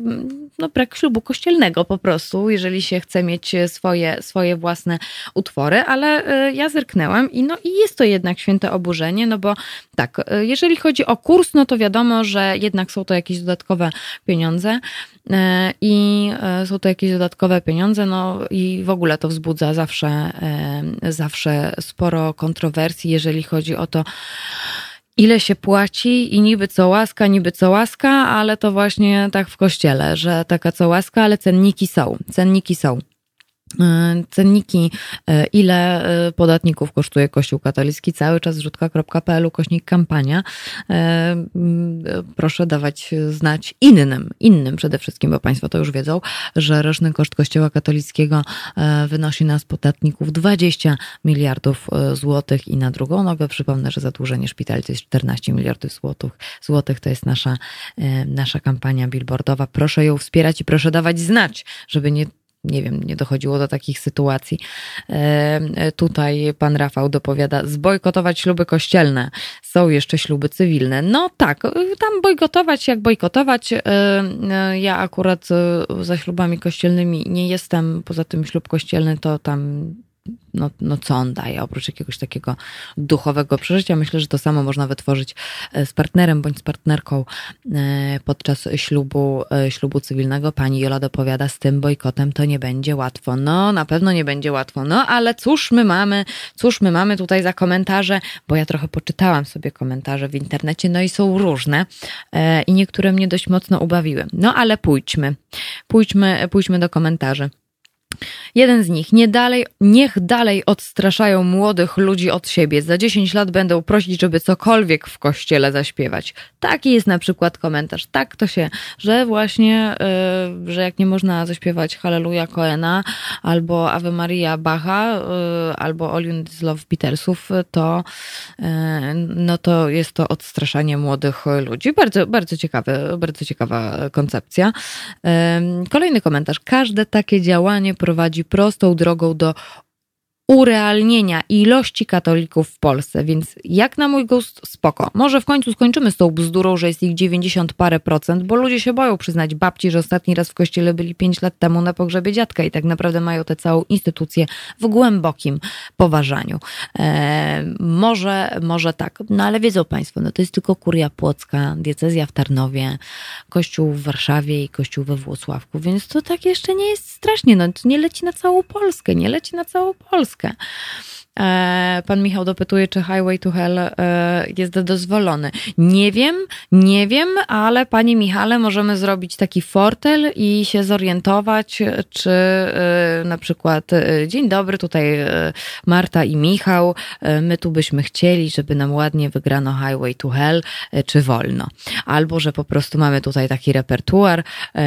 no brak ślubu kościelnego po prostu, jeżeli się chce mieć swoje, swoje własne utwory, ale e, ja zerknęłam i no i jest to jednak święte oburzenie, no bo tak, jeżeli chodzi o kurs, no to wiadomo, że jednak są to jakieś dodatkowe pieniądze i są to jakieś dodatkowe pieniądze, no i w ogóle to wzbudza zawsze, zawsze sporo kontrowersji, jeżeli chodzi o to, ile się płaci i niby co łaska, niby co łaska, ale to właśnie tak w kościele, że taka co łaska, ale cenniki są, cenniki są. E, cenniki, e, ile e, podatników kosztuje Kościół katolicki, cały czas rzutka.pl, kośnik kampania. Proszę dawać znać innym, innym przede wszystkim, bo Państwo to już wiedzą, że roczny koszt Kościoła katolickiego wynosi nas podatników 20 miliardów złotych i na drugą nogę przypomnę, że zadłużenie szpitali to jest 14 miliardów złotych. Złotych to jest nasza, nasza kampania billboardowa. Proszę ją wspierać i proszę dawać znać, żeby nie nie wiem, nie dochodziło do takich sytuacji. E, tutaj pan Rafał dopowiada, zbojkotować śluby kościelne. Są jeszcze śluby cywilne. No tak, tam bojkotować jak bojkotować. E, e, ja akurat za ślubami kościelnymi nie jestem. Poza tym ślub kościelny to tam no, no co on daje, oprócz jakiegoś takiego duchowego przeżycia. Myślę, że to samo można wytworzyć e, z partnerem bądź z partnerką e, podczas ślubu, e, ślubu cywilnego. Pani Jola dopowiada, z tym bojkotem to nie będzie łatwo. No, na pewno nie będzie łatwo. No, ale cóż my mamy, cóż my mamy tutaj za komentarze, bo ja trochę poczytałam sobie komentarze w internecie, no i są różne i niektóre mnie dość mocno ubawiły. No, ale pójdźmy, pójdźmy, pójdźmy do komentarzy. Jeden z nich, nie dalej, niech dalej odstraszają młodych ludzi od siebie. Za 10 lat będą prosić, żeby cokolwiek w kościele zaśpiewać. Taki jest na przykład komentarz. Tak to się, że właśnie, yy, że jak nie można zaśpiewać Halleluja Koena, albo Ave Maria Bacha, yy, albo All You Love Beatlesów, to yy, no to jest to odstraszanie młodych ludzi. Bardzo, bardzo ciekawe, bardzo ciekawa koncepcja. Kolejny komentarz. Każde takie działanie prowadzi prostą drogą do urealnienia ilości katolików w Polsce, więc jak na mój gust spoko. Może w końcu skończymy z tą bzdurą, że jest ich 90 parę procent, bo ludzie się boją przyznać babci, że ostatni raz w kościele byli 5 lat temu na pogrzebie dziadka i tak naprawdę mają tę całą instytucję w głębokim poważaniu. E, może, może tak, no ale wiedzą Państwo, no to jest tylko kuria płocka, diecezja w Tarnowie, kościół w Warszawie i kościół we Włocławku, więc to tak jeszcze nie jest strasznie, no to nie leci na całą Polskę, nie leci na całą Polskę. Polskę. E, pan Michał dopytuje, czy Highway to Hell e, jest dozwolony. Nie wiem, nie wiem, ale panie Michale, możemy zrobić taki fortel i się zorientować, czy e, na przykład dzień dobry, tutaj Marta i Michał, my tu byśmy chcieli, żeby nam ładnie wygrano Highway to Hell, czy wolno. Albo, że po prostu mamy tutaj taki repertuar,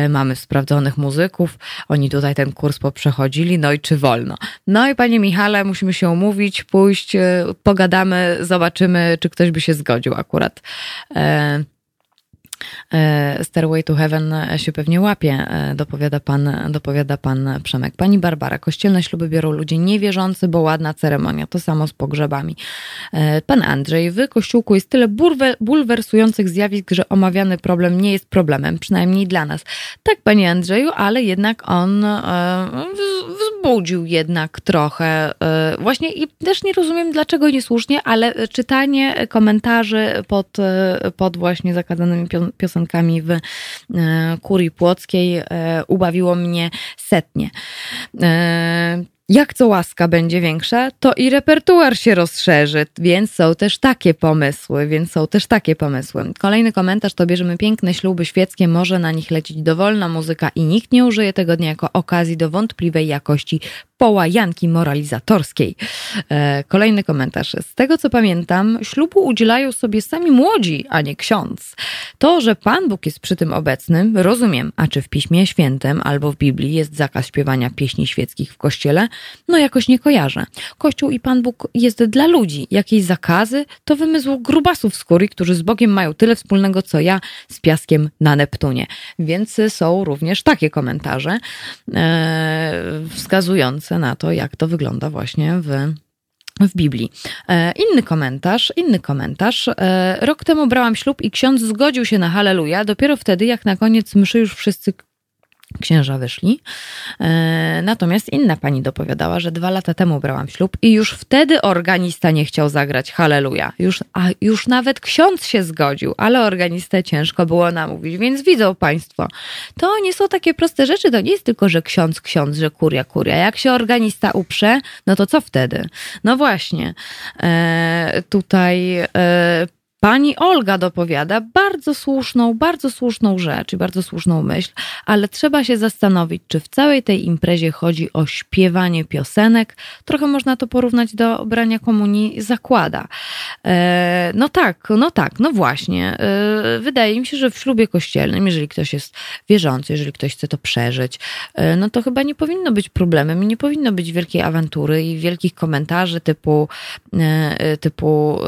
mamy sprawdzonych muzyków, oni tutaj ten kurs poprzechodzili, no i czy wolno. No i panie Michale, musimy się umówić, umówić, pójść, e, pogadamy, zobaczymy, czy ktoś by się zgodził akurat. E, Stairway to Heaven się pewnie łapie, e, dopowiada pan, dopowiada pan Przemek. Pani Barbara, kościelne śluby biorą ludzie niewierzący, bo ładna ceremonia. To samo z pogrzebami. E, pan Andrzej, w kościółku jest tyle bulwersujących zjawisk, że omawiany problem nie jest problemem, przynajmniej dla nas. Tak, panie Andrzeju, ale jednak on wzbudził jednak trochę. Właśnie i też nie rozumiem, dlaczego niesłusznie, ale czytanie komentarzy pod, pod właśnie zakazanymi piosenkami w e, kurii płockiej e, ubawiło mnie setnie. E, jak co łaska będzie większa, to i repertuar się rozszerzy, więc są też takie pomysły, więc są też takie pomysły. Kolejny komentarz to bierzemy piękne śluby świeckie, może na nich lecieć dowolna muzyka i nikt nie użyje tego dnia jako okazji do wątpliwej jakości połajanki moralizatorskiej. E, kolejny komentarz. Z tego co pamiętam, ślubu udzielają sobie sami młodzi, a nie ksiądz. To, że Pan Bóg jest przy tym obecnym, rozumiem, a czy w Piśmie Świętym albo w Biblii jest zakaz śpiewania pieśni świeckich w kościele? No jakoś nie kojarzę. Kościół i Pan Bóg jest dla ludzi. Jakieś zakazy to wymysł grubasów skóry, którzy z Bogiem mają tyle wspólnego co ja z piaskiem na Neptunie. Więc są również takie komentarze e, wskazujące na to, jak to wygląda właśnie w w Biblii. E, inny komentarz, inny komentarz. E, rok temu brałam ślub i ksiądz zgodził się na halleluja. Dopiero wtedy, jak na koniec mszy już wszyscy księża wyszli. E, natomiast inna pani dopowiadała, że dwa lata temu brałam ślub i już wtedy organista nie chciał zagrać Halleluja. Już, a już nawet ksiądz się zgodził, ale organistę ciężko było namówić, więc widzą państwo, to nie są takie proste rzeczy, to nie jest tylko, że ksiądz, ksiądz, że kuria, kuria. Jak się organista uprze, no to co wtedy? No właśnie, e, tutaj e, Pani Olga dopowiada bardzo słuszną, bardzo słuszną rzecz i bardzo słuszną myśl, ale trzeba się zastanowić, czy w całej tej imprezie chodzi o śpiewanie piosenek. Trochę można to porównać do brania komunii zakłada. E, no tak, no tak, no właśnie. E, wydaje mi się, że w ślubie kościelnym, jeżeli ktoś jest wierzący, jeżeli ktoś chce to przeżyć, e, no to chyba nie powinno być problemem i nie powinno być wielkiej awantury i wielkich komentarzy typu, typu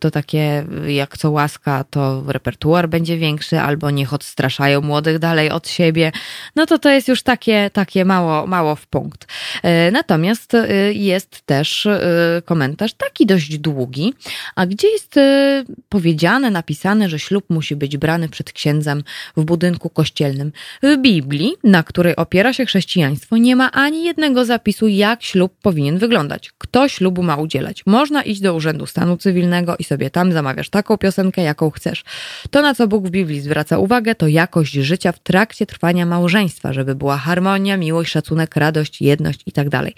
to takie jak co łaska, to repertuar będzie większy, albo niech odstraszają młodych dalej od siebie, no to to jest już takie, takie mało, mało w punkt. E, natomiast e, jest też e, komentarz taki dość długi, a gdzie jest powiedziane, napisane, że ślub musi być brany przed księdzem w budynku kościelnym. W Biblii, na której opiera się chrześcijaństwo, nie ma ani jednego zapisu, jak ślub powinien wyglądać. Kto ślubu ma udzielać? Można iść do Urzędu Stanu Cywilnego i sobie tam zamawiasz taką piosenkę, jaką chcesz. To, na co Bóg w Biblii zwraca uwagę, to jakość życia w trakcie trwania małżeństwa, żeby była harmonia, miłość, szacunek, radość, jedność itd. Tak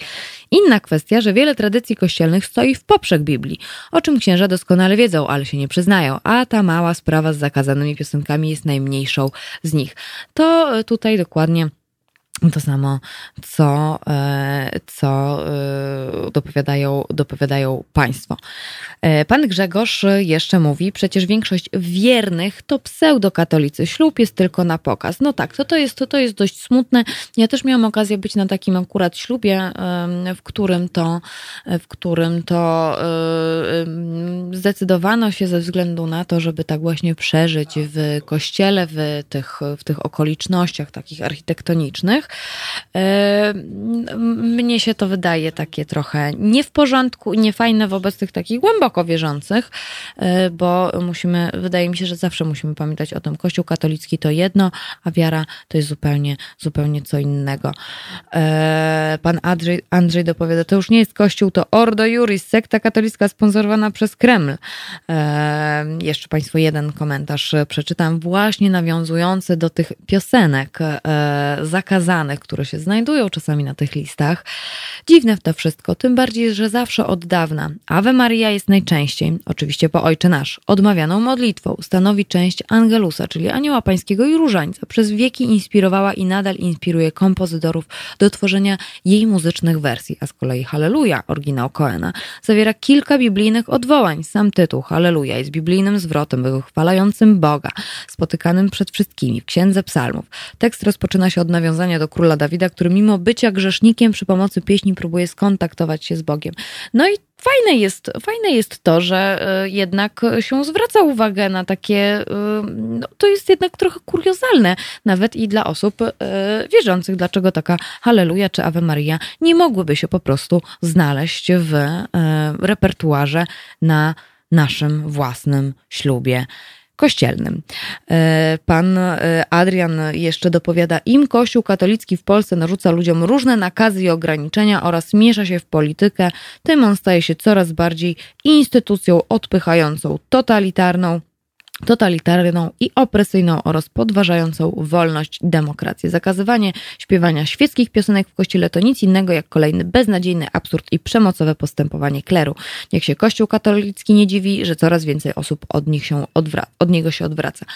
Inna kwestia, że wiele tradycji kościelnych stoi w poprzek Biblii, o czym księża doskonale wiedzą, ale się nie przyznają, a ta mała sprawa z zakazanymi piosenkami jest najmniejszą z nich. To tutaj dokładnie to samo, co, e, co e, dopowiadają, dopowiadają Państwo. E, pan Grzegorz jeszcze mówi, przecież większość wiernych to pseudokatolicy. Ślub jest tylko na pokaz. No tak, to, to, jest, to, to jest dość smutne. Ja też miałam okazję być na takim akurat ślubie, w którym to, w którym to zdecydowano się ze względu na to, żeby tak właśnie przeżyć w kościele, w tych, w tych okolicznościach takich architektonicznych, E, mnie się to wydaje takie trochę nie w porządku i niefajne wobec tych takich głęboko wierzących, e, bo musimy, wydaje mi się, że zawsze musimy pamiętać o tym, Kościół katolicki to jedno, a wiara to jest zupełnie, zupełnie co innego. E, pan Andrzej, Andrzej dopowiada, to już nie jest Kościół, to Ordo Juris, sekta katolicka sponsorowana przez Kreml. Jeszcze Państwu jeden komentarz przeczytam, właśnie nawiązujący do tych piosenek zakazanych które się znajdują czasami na tych listach. Dziwne w to wszystko, tym bardziej, że zawsze od dawna Ave Maria jest najczęściej, oczywiście po Ojcze Nasz, odmawianą modlitwą. Stanowi część Angelusa, czyli Anioła Pańskiego i Różańca. Przez wieki inspirowała i nadal inspiruje kompozytorów do tworzenia jej muzycznych wersji, a z kolei Halleluja, oryginał Coena, zawiera kilka biblijnych odwołań. Sam tytuł Halleluja jest biblijnym zwrotem wychwalającym Boga, spotykanym przed wszystkimi w Księdze Psalmów. Tekst rozpoczyna się od nawiązania do króla Dawida, który mimo bycia grzesznikiem przy pomocy pieśni próbuje skontaktować się z Bogiem. No i fajne jest, fajne jest to, że e, jednak się zwraca uwagę na takie, e, no, to jest jednak trochę kuriozalne, nawet i dla osób e, wierzących, dlaczego taka Halleluja czy Ave Maria nie mogłyby się po prostu znaleźć w repertuarze na naszym własnym ślubie kościelnym. E, pan e, Adrian jeszcze dopowiada, im Kościół katolicki w Polsce narzuca ludziom różne nakazy i ograniczenia oraz miesza się w politykę, tym on staje się coraz bardziej instytucją odpychającą, totalitarną, totalitarną i opresyjną oraz podważającą wolność i demokrację. Zakazywanie śpiewania świeckich piosenek w kościele to nic innego jak kolejny beznadziejny absurd i przemocowe postępowanie kleru. Niech się Kościół katolicki nie dziwi, że coraz więcej osób od, nich się odwra- od niego się odwraca.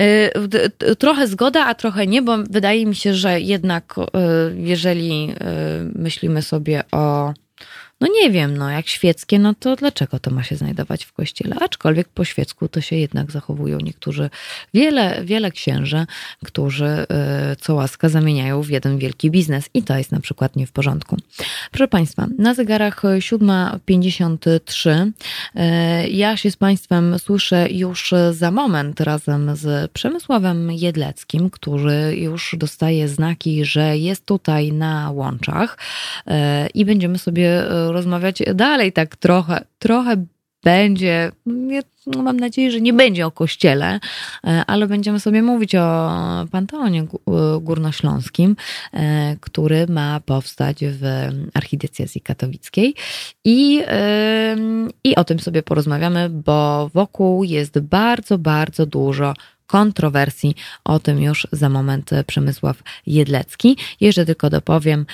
Y, trochę zgoda, a trochę nie, bo wydaje mi się, że jednak y, jeżeli y, myślimy sobie o no nie wiem, no jak świeckie, no to dlaczego to ma się znajdować w kościele? Aczkolwiek po świecku to się jednak zachowują niektórzy, wiele, wiele księży, którzy y, co łaska zamieniają w jeden wielki biznes i to jest na przykład nie w porządku. Proszę Państwa, na zegarach 7.53 y, ja się z Państwem słyszę już za moment razem z Przemysławem Jedleckim, który już dostaje znaki, że jest tutaj na łączach y, i będziemy sobie rozmawiać dalej, tak trochę, trochę będzie, nie, no mam nadzieję, że nie będzie o kościele, e, ale będziemy sobie mówić o Panteonie e, Górnośląskim, e, który ma powstać w archidiecezji katowickiej i, i o tym sobie porozmawiamy, bo wokół jest bardzo, bardzo dużo kontrowersji. O tym już za moment Przemysław Jedlecki. Jeszcze tylko dopowiem,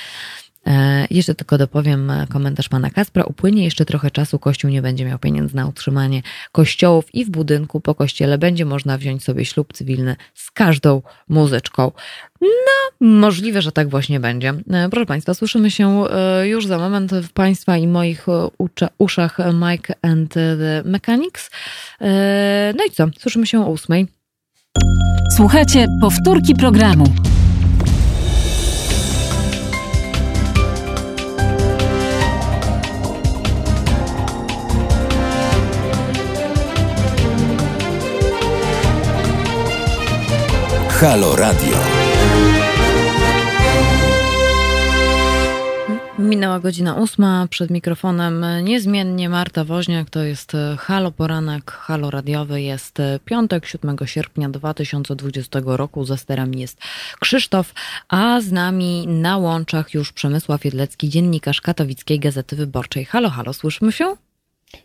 jeszcze tylko dopowiem komentarz pana Kaspra. Upłynie jeszcze trochę czasu, Kościół nie będzie miał pieniędzy na utrzymanie kościołów i w budynku po kościele będzie można wziąć sobie ślub cywilny z każdą muzyczką. No, możliwe, że tak właśnie będzie. E, proszę Państwa, słyszymy się e, już za moment w Państwa i moich uszach Mike and the Mechanics. No i co? Słyszymy się o ósmej. Słuchajcie, powtórki programu. Halo Radio. Minęła godzina ósma, przed mikrofonem niezmiennie Marta Woźniak, to jest Halo Poranek, Halo Radiowy, jest piątek, 7 sierpnia 2020 roku, za sterami jest Krzysztof, a z nami na łączach już Przemysław Jedlecki, dziennikarz Katowickiej Gazety Wyborczej. Halo, halo, słyszymy się?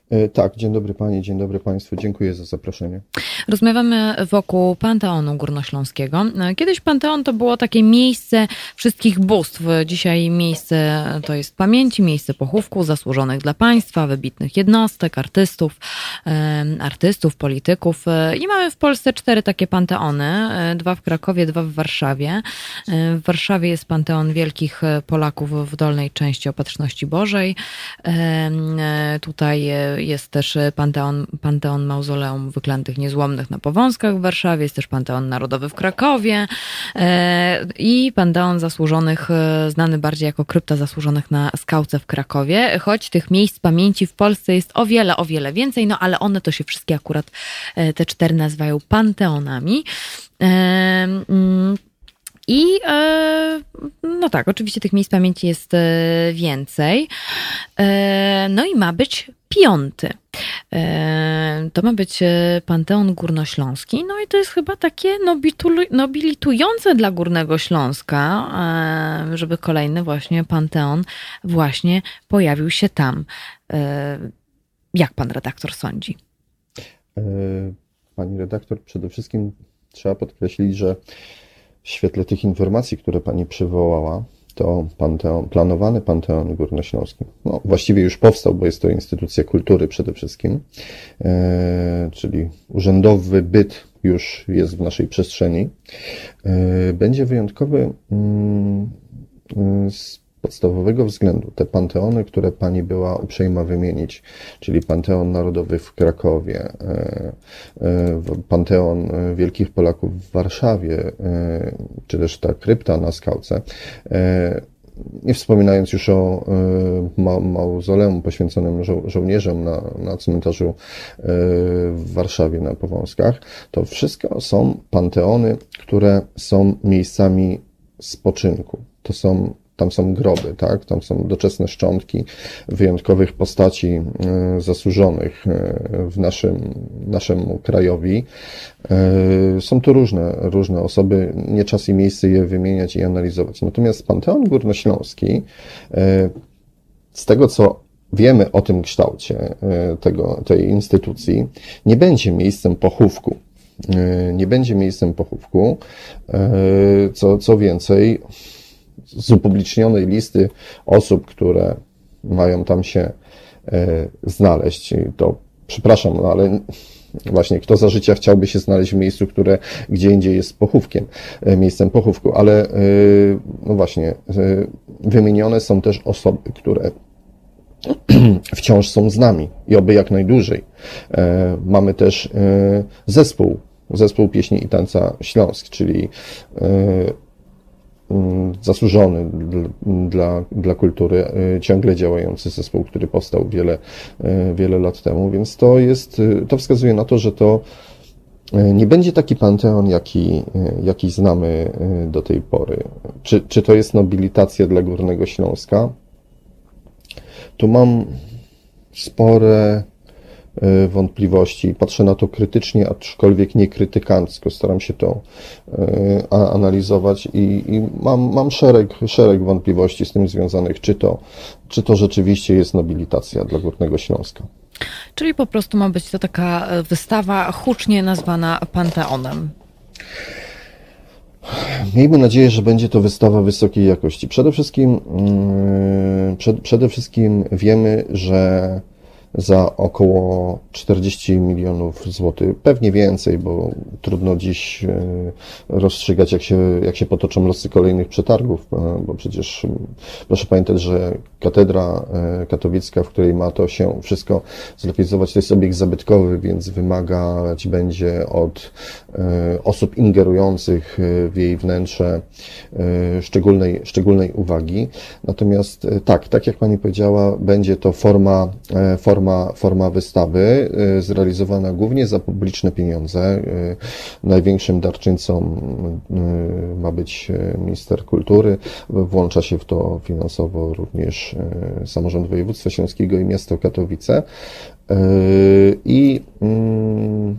E, tak, dzień dobry Pani, dzień dobry Państwu, dziękuję za zaproszenie. Rozmawiamy wokół Panteonu Górnośląskiego. E, kiedyś Panteon to było takie miejsce wszystkich bóstw. Dzisiaj miejsce to jest pamięci, miejsce pochówku zasłużonych dla państwa, wybitnych jednostek, artystów, artystów, polityków. E, I mamy w Polsce cztery takie panteony. Dwa w Krakowie, dwa w Warszawie. W Warszawie jest Panteon Wielkich Polaków w dolnej części Opatrzności Bożej. Tutaj jest też Panteon, Panteon Mauzoleum Wyklętych Niezłomnych na Powązkach w Warszawie, jest też Panteon Narodowy w Krakowie e, i Panteon Zasłużonych, e, znany bardziej jako Krypta Zasłużonych na Skałce w Krakowie, choć tych miejsc pamięci w Polsce jest o wiele, o wiele więcej, no ale one to się wszystkie akurat, e, te cztery nazywają panteonami. I no tak, oczywiście tych miejsc pamięci jest więcej. No i ma być piąty. E, to ma być e, Panteon Górnośląski, no i to jest chyba takie nobilitujące dla Górnego Śląska, e, żeby kolejny właśnie Panteon właśnie pojawił się tam. Jak pan redaktor sądzi? Pani redaktor, przede wszystkim trzeba podkreślić, że w świetle tych informacji, które pani przywołała, to panteon, planowany Panteon Górnośląski. No, właściwie już powstał, bo jest to instytucja kultury przede wszystkim, e, czyli urzędowy byt już jest w naszej przestrzeni. E, będzie wyjątkowy mm, z podstawowego względu. Te panteony, które pani była uprzejma wymienić, czyli Panteon Narodowy w Krakowie, e, e, Panteon Wielkich Polaków w Warszawie, e, czy też ta krypta na skałce, nie wspominając już o ma mauzoleum poświęconym żo żołnierzom na, na cmentarzu w Warszawie na Powązkach, to wszystko są panteony, które są miejscami spoczynku. To są tam są groby, tak? Tam są doczesne szczątki wyjątkowych postaci e, zasłużonych e, w naszym, naszemu krajowi. E, są to różne, różne osoby, nie czas i miejsce je wymieniać i analizować. Natomiast Panteon Górnośląski, z tego co wiemy o tym kształcie tego, tej instytucji, nie będzie miejscem pochówku. Nie będzie miejscem pochówku. Co, co więcej, z upublicznionej listy osób, które mają tam się znaleźć, to przepraszam, no ale Właśnie, kto za życia chciałby się znaleźć w miejscu, które gdzie indziej jest pochówkiem, e, miejscem pochówku, ale e, no właśnie, e, wymienione są też osoby, które [CLEARS THROAT] wciąż są z nami i oby jak najdłużej. Mamy też zespół, zespół pieśni i tańca Śląsk, czyli zasłużony dla, dla kultury, y, ciągle działający zespół, który powstał wiele, y, wiele lat temu, więc to jest, y, to wskazuje na to, że to nie będzie taki panteon, jaki, jaki znamy do tej pory. Czy, czy to jest nobilitacja dla Górnego Śląska? Tu mam spore wątpliwości. Patrzę na to krytycznie, aczkolwiek nie krytykancko. Staram się to e, analizować i, i mam, mam szereg, szereg wątpliwości z tym związanych, czy to, czy to rzeczywiście jest nobilitacja dla Górnego Śląska. Czyli po prostu ma być to taka e, wystawa hucznie nazwana Panteonem. Miejmy nadzieję, że będzie to wystawa wysokiej jakości. Przede wszystkim, mm, przed, przede wszystkim wiemy, że za około 40 milionów złotych. Pewnie więcej, bo trudno dziś e, rozstrzygać, jak się, jak się potoczą losy kolejnych przetargów, e, bo przecież proszę pamiętać, że katedra e, katowicka, w której ma to się wszystko zlokalizować, to jest obiekt zabytkowy, więc wymagać będzie od osób ingerujących w jej wnętrze szczególnej, szczególnej uwagi. Natomiast tak, tak jak Pani powiedziała, będzie to forma, forma forma, forma wystawy, y, zrealizowana głównie za publiczne pieniądze. Y, największym darczyńcą y, ma być minister kultury. Włącza się w to finansowo również samorząd województwa śląskiego i miasto Katowice. I mm,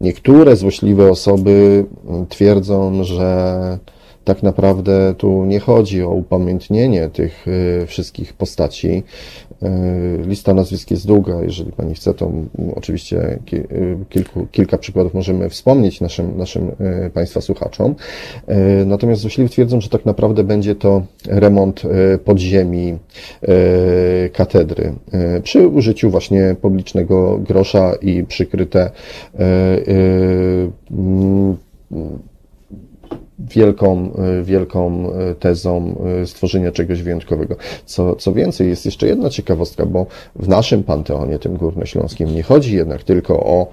niektóre złośliwe osoby twierdzą, że tak naprawdę tu nie chodzi o upamiętnienie tych wszystkich postaci, lista nazwisk jest długa. Jeżeli Pani chce, to oczywiście e, kilku, kilka przykładów możemy wspomnieć naszym, naszym e, Państwa słuchaczom. Natomiast złośliwi twierdzą, że tak naprawdę będzie to remont podziemi katedry przy użyciu właśnie publicznego grosza i przykryte wielką, e, wielką e, tezą e, stworzenia czegoś wyjątkowego. Co, co więcej, jest jeszcze jedna ciekawostka, bo w naszym panteonie, tym górnośląskim, nie chodzi jednak tylko o,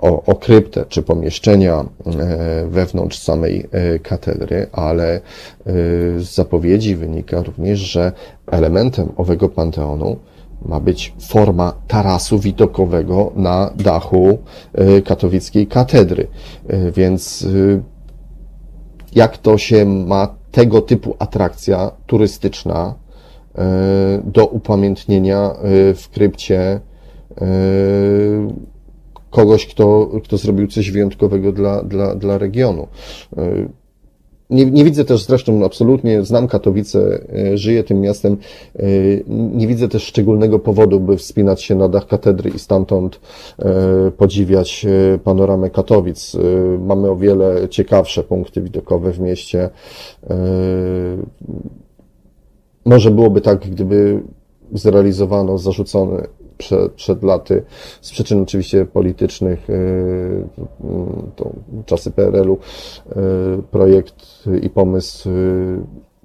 o, o kryptę czy pomieszczenia wewnątrz samej katedry, ale z zapowiedzi wynika również, że elementem owego panteonu ma być forma tarasu widokowego na dachu katowickiej katedry. Więc jak to się ma tego typu atrakcja turystyczna e, do upamiętnienia e, w krypcie e, kogoś, kto, kto zrobił coś wyjątkowego dla, dla, dla regionu. Nie, nie widzę też zresztą absolutnie, znam Katowice, e, żyję tym miastem, e, nie widzę też szczególnego powodu, by wspinać się na dach katedry i stamtąd e, podziwiać panoramę Katowic. Mamy o wiele ciekawsze punkty widokowe w mieście. Może byłoby tak, gdyby zrealizowano zarzucony przed, przed laty, z przyczyn oczywiście politycznych, y, to czasy PRL-u, y, projekt i pomysł y,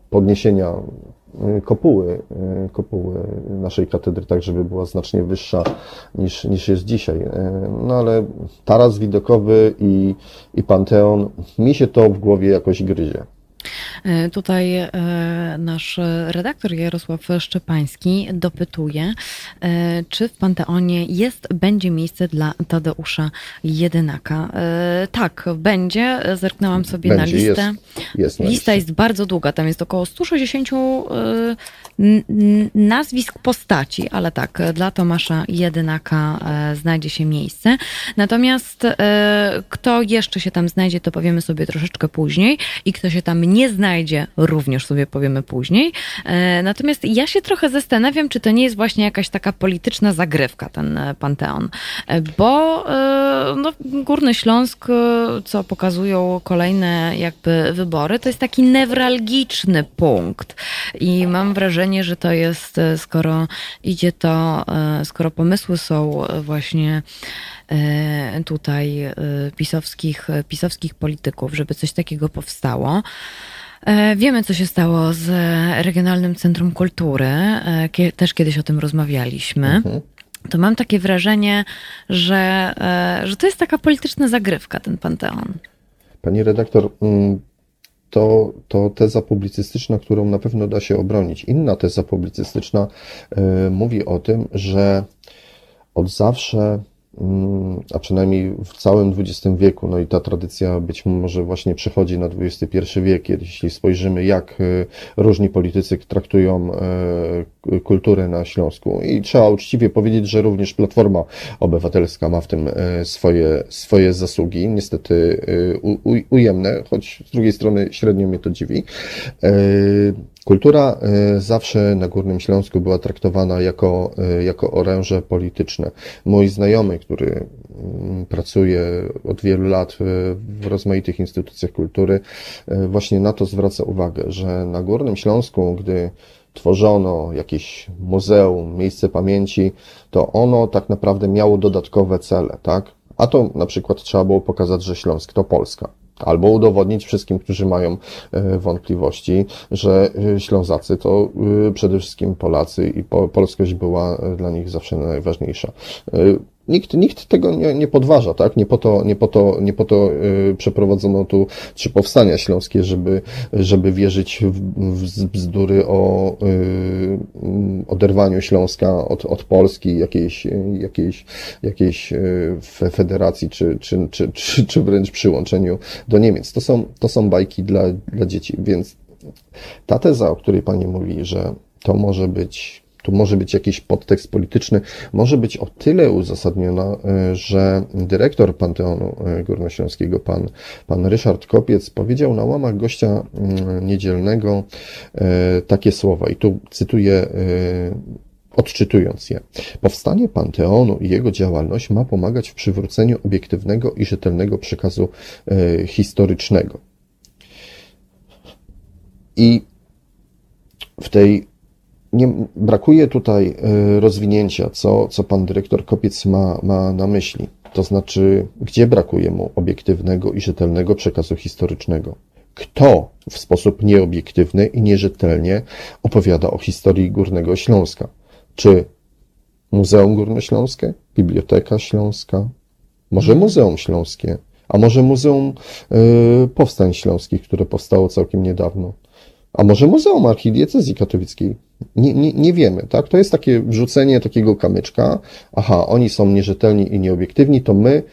podniesienia kopuły, kopuły naszej katedry, tak żeby była znacznie wyższa niż, niż jest dzisiaj. No ale taras widokowy i, i Panteon, mi się to w głowie jakoś gryzie. E, tutaj e, nasz redaktor Jarosław Szczepański dopytuje, e, czy w Panteonie jest, będzie miejsce dla Tadeusza Jedynaka. Tak, będzie. Zerknęłam sobie będzie, na listę. Jest, jest na Lista jest bardzo długa, tam jest około 160 nazwisk postaci, ale tak, dla Tomasza Jedynaka znajdzie się miejsce. Natomiast kto jeszcze się tam znajdzie, to powiemy sobie troszeczkę później i kto się tam nie znajdzie, również sobie powiemy później. E, natomiast ja się trochę zastanawiam, czy to nie jest właśnie jakaś taka polityczna zagrywka, ten Panteon. Bo no, Górny Śląsk, co pokazują kolejne jakby wybory, to jest taki newralgiczny punkt. I mam wrażenie, że to jest, skoro idzie to, skoro pomysły są właśnie E, tutaj e, pisowskich, pisowskich polityków, żeby coś takiego powstało. E, wiemy, co się stało z Regionalnym Centrum Kultury. Też kiedyś o tym rozmawialiśmy. Mhm. To mam takie wrażenie, że, że to jest taka polityczna zagrywka, ten Panteon. Pani redaktor, mm, to, to teza publicystyczna, którą na pewno da się obronić. Inna teza publicystyczna mówi o tym, że od zawsze a przynajmniej w całym XX wieku, no i ta tradycja być może właśnie przechodzi na XXI wiek, jeśli spojrzymy, jak e, różni politycy traktują e, kulturę na Śląsku. I trzeba uczciwie powiedzieć, że również Platforma Obywatelska ma w tym e, swoje, swoje zasługi, niestety ujemne, choć z drugiej strony średnio mnie to dziwi. Kultura e, zawsze na Górnym Śląsku była traktowana jako, e, jako oręże polityczne. Mój znajomy, który mm, pracuje od wielu lat w rozmaitych instytucjach kultury, właśnie na to zwraca uwagę, że na Górnym Śląsku, gdy tworzono jakieś muzeum, miejsce pamięci, to ono tak naprawdę miało dodatkowe cele, tak? A to na przykład trzeba było pokazać, że Śląsk to Polska. Albo udowodnić wszystkim, którzy mają e, wątpliwości, że e, Ślązacy to e, przede wszystkim Polacy i polskość była dla nich zawsze najważniejsza nikt, nikt tego nie, nie podważa, tak? Nie po to, nie po to, nie po to yy, przeprowadzono tu trzy powstania śląskie, żeby, żeby wierzyć w, w bzdury o yy, oderwaniu Śląska od, od Polski, jakiejś, jakiejś, jakiejś yy, federacji, czy, czy, czy, czy, czy wręcz przyłączeniu do Niemiec. To są, to są bajki dla, dla dzieci, więc ta teza, o której Pani mówi, że to może być tu może być jakiś podtekst polityczny, może być o tyle uzasadniona, e, że dyrektor Panteonu e, Górnośląskiego, pan, pan Ryszard Kopiec, powiedział na łamach gościa mm, niedzielnego e, takie słowa, i tu cytuję odczytując je. Powstanie Panteonu i jego działalność ma pomagać w przywróceniu obiektywnego i rzetelnego przekazu historycznego. I w tej nie, brakuje tutaj y, rozwinięcia, co, co pan dyrektor Kopiec ma, ma na myśli. To znaczy, gdzie brakuje mu obiektywnego i rzetelnego przekazu historycznego? Kto w sposób nieobiektywny i nierzetelnie opowiada o historii Górnego Śląska? Czy Muzeum Górnośląskie? Biblioteka Śląska? Może Muzeum Śląskie? A może Muzeum y, Powstań Śląskich, które powstało całkiem niedawno? A może Muzeum Archidiecezji Katowickiej? Nie, nie, nie wiemy, tak? To jest takie wrzucenie takiego kamyczka. Aha, oni są nierzetelni i nieobiektywni, to my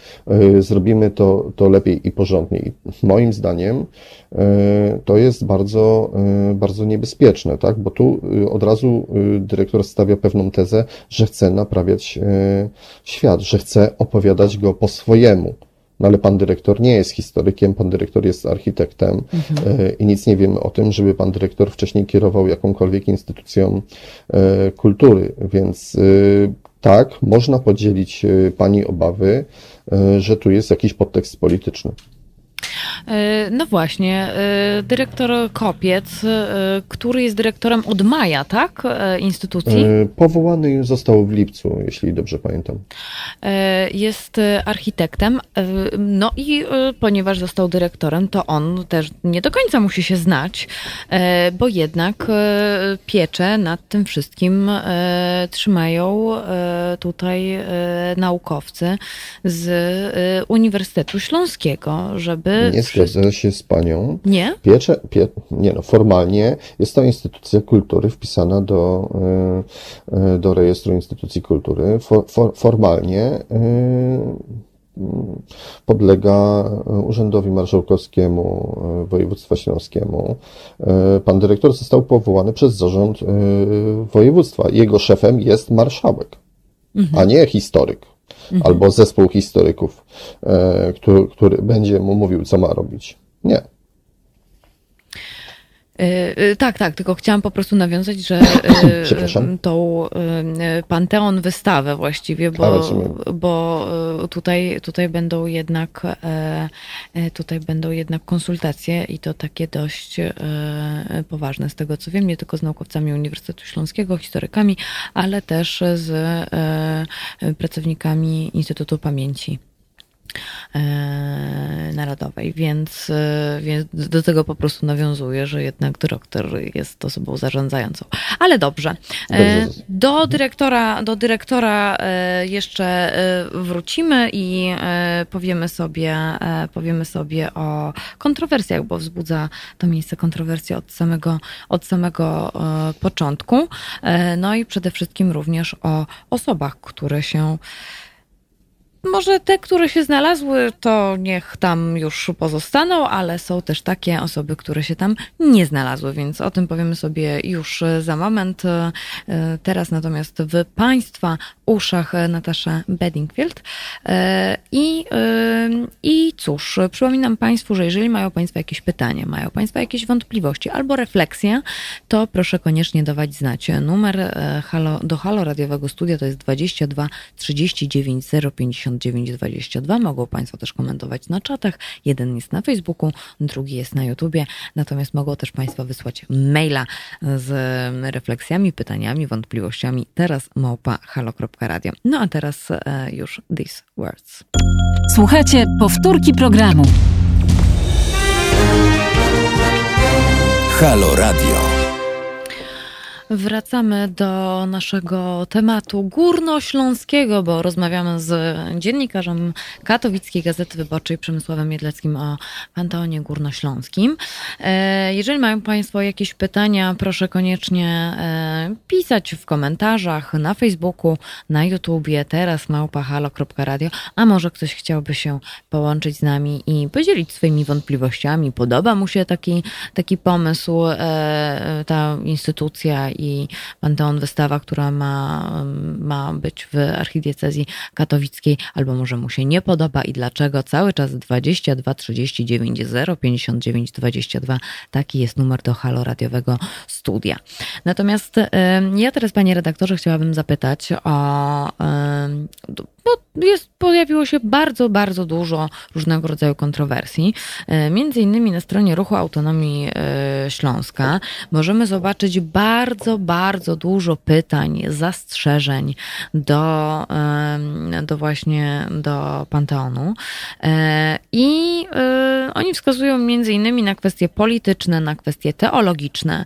y, zrobimy to, to lepiej i porządniej. Moim zdaniem y, to jest bardzo, y, bardzo niebezpieczne, tak? Bo tu y, od razu y, dyrektor stawia pewną tezę, że chce naprawiać y, świat, że chce opowiadać go po swojemu. No ale pan dyrektor nie jest historykiem, pan dyrektor jest architektem mhm. I nic nie wiemy o tym, żeby pan dyrektor wcześniej kierował jakąkolwiek instytucją e, kultury. Więc e, tak, można podzielić pani obawy, że tu jest jakiś podtekst polityczny. E, no właśnie, e, dyrektor Kopiec, e, który jest dyrektorem od maja, tak? Instytucji? Powołany został w lipcu, jeśli dobrze pamiętam. Jest architektem, no i ponieważ został dyrektorem, to on też nie do końca musi się znać, bo jednak piecze nad tym wszystkim trzymają tutaj naukowcy z Uniwersytetu Śląskiego, żeby nie zgodzę się z panią. Nie? Piecze, pie, nie no, formalnie jest to instytucja kultury wpisana do, e, e, do rejestru instytucji kultury. For, for, formalnie e, podlega Urzędowi Marszałkowskiemu Województwa Śląskiemu. Pan dyrektor został powołany przez zarząd województwa. Jego szefem jest marszałek, mhm. a nie historyk mhm. albo zespół historyków, e, który, który będzie mu mówił, co ma robić. Nie. Y, y, tak, tak, tylko chciałam po prostu nawiązać, że [CLEARS THROAT] y, tą Panteon wystawę właściwie, bo, bo tutaj, tutaj będą jednak e, e, tutaj będą jednak konsultacje i to takie dość e, poważne z tego co wiem, nie tylko z naukowcami Uniwersytetu Śląskiego, historykami, ale też z pracownikami Instytutu Pamięci. E, narodowej, więc, e, więc do tego po prostu nawiązuję, że jednak dyrektor jest osobą zarządzającą. Ale dobrze. E, do dyrektora, do dyrektora jeszcze wrócimy i powiemy sobie, powiemy sobie o kontrowersjach, bo wzbudza to miejsce kontrowersje od samego, od samego początku. No i przede wszystkim również o osobach, które się może te, które się znalazły, to niech tam już pozostaną, ale są też takie osoby, które się tam nie znalazły, więc o tym powiemy sobie już za moment. E, teraz natomiast w Państwa uszach Natasza Bedingfield. E, I, e, I cóż, przypominam Państwu, że jeżeli mają Państwo jakieś pytania, mają Państwo jakieś wątpliwości albo refleksje, to proszę koniecznie dawać znać. Numer halo, do Halo Radiowego Studia to jest 22 39 050 922. Mogą Państwo też komentować na czatach. Jeden jest na Facebooku, drugi jest na YouTubie. Natomiast mogą też Państwo wysłać maila z refleksjami, pytaniami, wątpliwościami. Teraz małpa halo.radio. No a teraz e, już these words. Słuchajcie powtórki programu. Halo Radio. Wracamy do naszego tematu górnośląskiego, bo rozmawiamy z dziennikarzem Katowickiej Gazety Wyborczej Przemysławem Miedleckim o Panteonie Górnośląskim. E, jeżeli mają Państwo jakieś pytania, proszę koniecznie e, pisać w komentarzach na Facebooku, na YouTubie, teraz małpahalo.radio, a może ktoś chciałby się połączyć z nami i podzielić swoimi wątpliwościami. Podoba mu się taki, taki pomysł, e, ta instytucja i Panteon Wystawa, która ma, ma być w archidiecezji katowickiej, albo może mu się nie podoba i dlaczego. Cały czas 22 39 059 22 taki jest numer do halo radiowego studia. Natomiast ja teraz, panie redaktorze, chciałabym zapytać o bo jest, pojawiło się bardzo, bardzo dużo różnego rodzaju kontrowersji. Między innymi na stronie Ruchu Autonomii e, Śląska możemy zobaczyć bardzo, bardzo dużo pytań, zastrzeżeń do, do właśnie do Panteonu. E, I oni wskazują między innymi na kwestie polityczne, na kwestie teologiczne,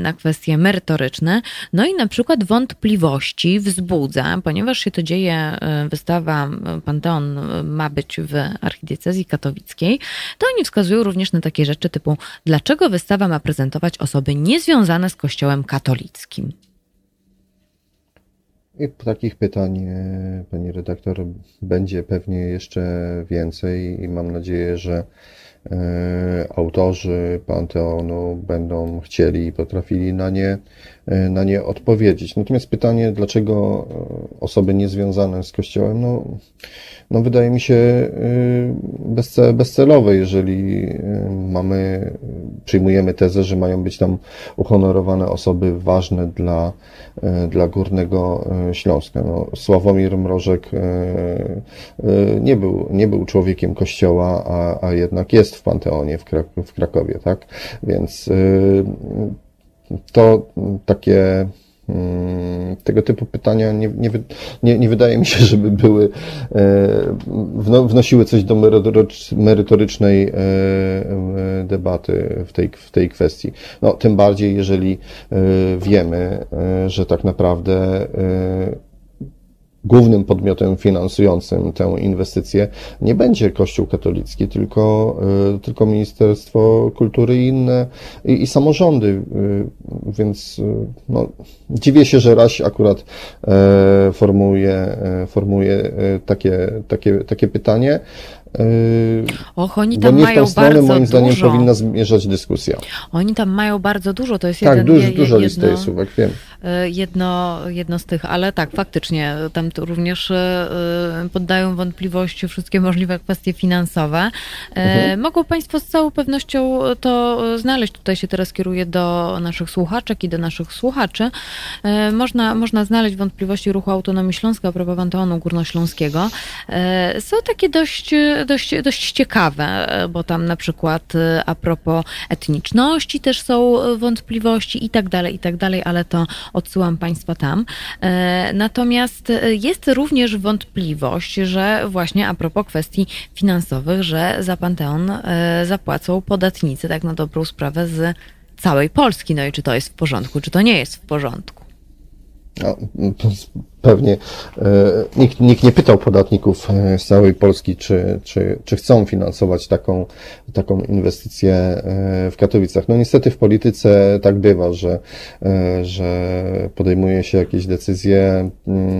na kwestie merytoryczne, no i na przykład wątpliwości wzbudza, ponieważ się to dzieje wystawa Panteon ma być w archidiecezji katowickiej, to oni wskazują również na takie rzeczy typu dlaczego wystawa ma prezentować osoby niezwiązane z kościołem katolickim? I takich pytań, e, pani redaktor, będzie pewnie jeszcze więcej i mam nadzieję, że e, autorzy Panteonu będą chcieli i potrafili na nie na nie odpowiedzieć. Natomiast pytanie, dlaczego e, osoby niezwiązane z Kościołem, no, no wydaje mi się e, bezcelowe, jeżeli mamy, przyjmujemy tezę, że mają być tam uhonorowane osoby ważne dla, dla Górnego Śląska. No, Sławomir Mrożek nie był, nie był człowiekiem Kościoła, a, a jednak jest w Panteonie w, Krak w Krakowie, tak? Więc to takie mm, tego typu pytania nie, nie, nie, nie, wydaje mi się, [LAUGHS] żeby były, e, wnosiły coś do merytorycznej e, e, debaty w tej, w tej kwestii. No, tym bardziej, jeżeli wiemy, że tak naprawdę głównym podmiotem finansującym tę inwestycję nie będzie Kościół katolicki, tylko, y, tylko Ministerstwo Kultury i inne i, i samorządy. Y, więc y, no, dziwię się, że Raś akurat e, formuje, formuje takie, takie, takie pytanie. Och, oni tam Bo nie mają w tą stronę, moim zdaniem, dużo. powinna zmierzać dyskusja. Oni tam mają bardzo dużo, to jest tak, jeden, duż, je, dużo jedno, list słówek, wiem. e, jedno, jedno z tych, ale tak, faktycznie, tam również poddają wątpliwości wszystkie możliwe kwestie finansowe. Mhm. Mogą Państwo z całą pewnością to znaleźć. Tutaj się teraz kieruję do naszych słuchaczek i do naszych słuchaczy. Można, można znaleźć wątpliwości ruchu Autonomii Śląska a propos Panteonu Górnośląskiego. Są takie dość, dość, dość ciekawe, bo tam na przykład a propos etniczności też są wątpliwości i tak dalej, i tak dalej, ale to odsyłam Państwa tam. E, natomiast jest również wątpliwość, że właśnie a propos kwestii finansowych, że za Panteon zapłacą podatnicy, tak na dobrą sprawę, z całej Polski. No i czy to jest w porządku, czy to nie jest w porządku? No, pewnie e, nikt, nikt nie pytał podatników e, z całej Polski, czy, czy, czy chcą finansować taką, taką inwestycję e, w Katowicach. No niestety w polityce tak bywa, że, że podejmuje się jakieś decyzje mm,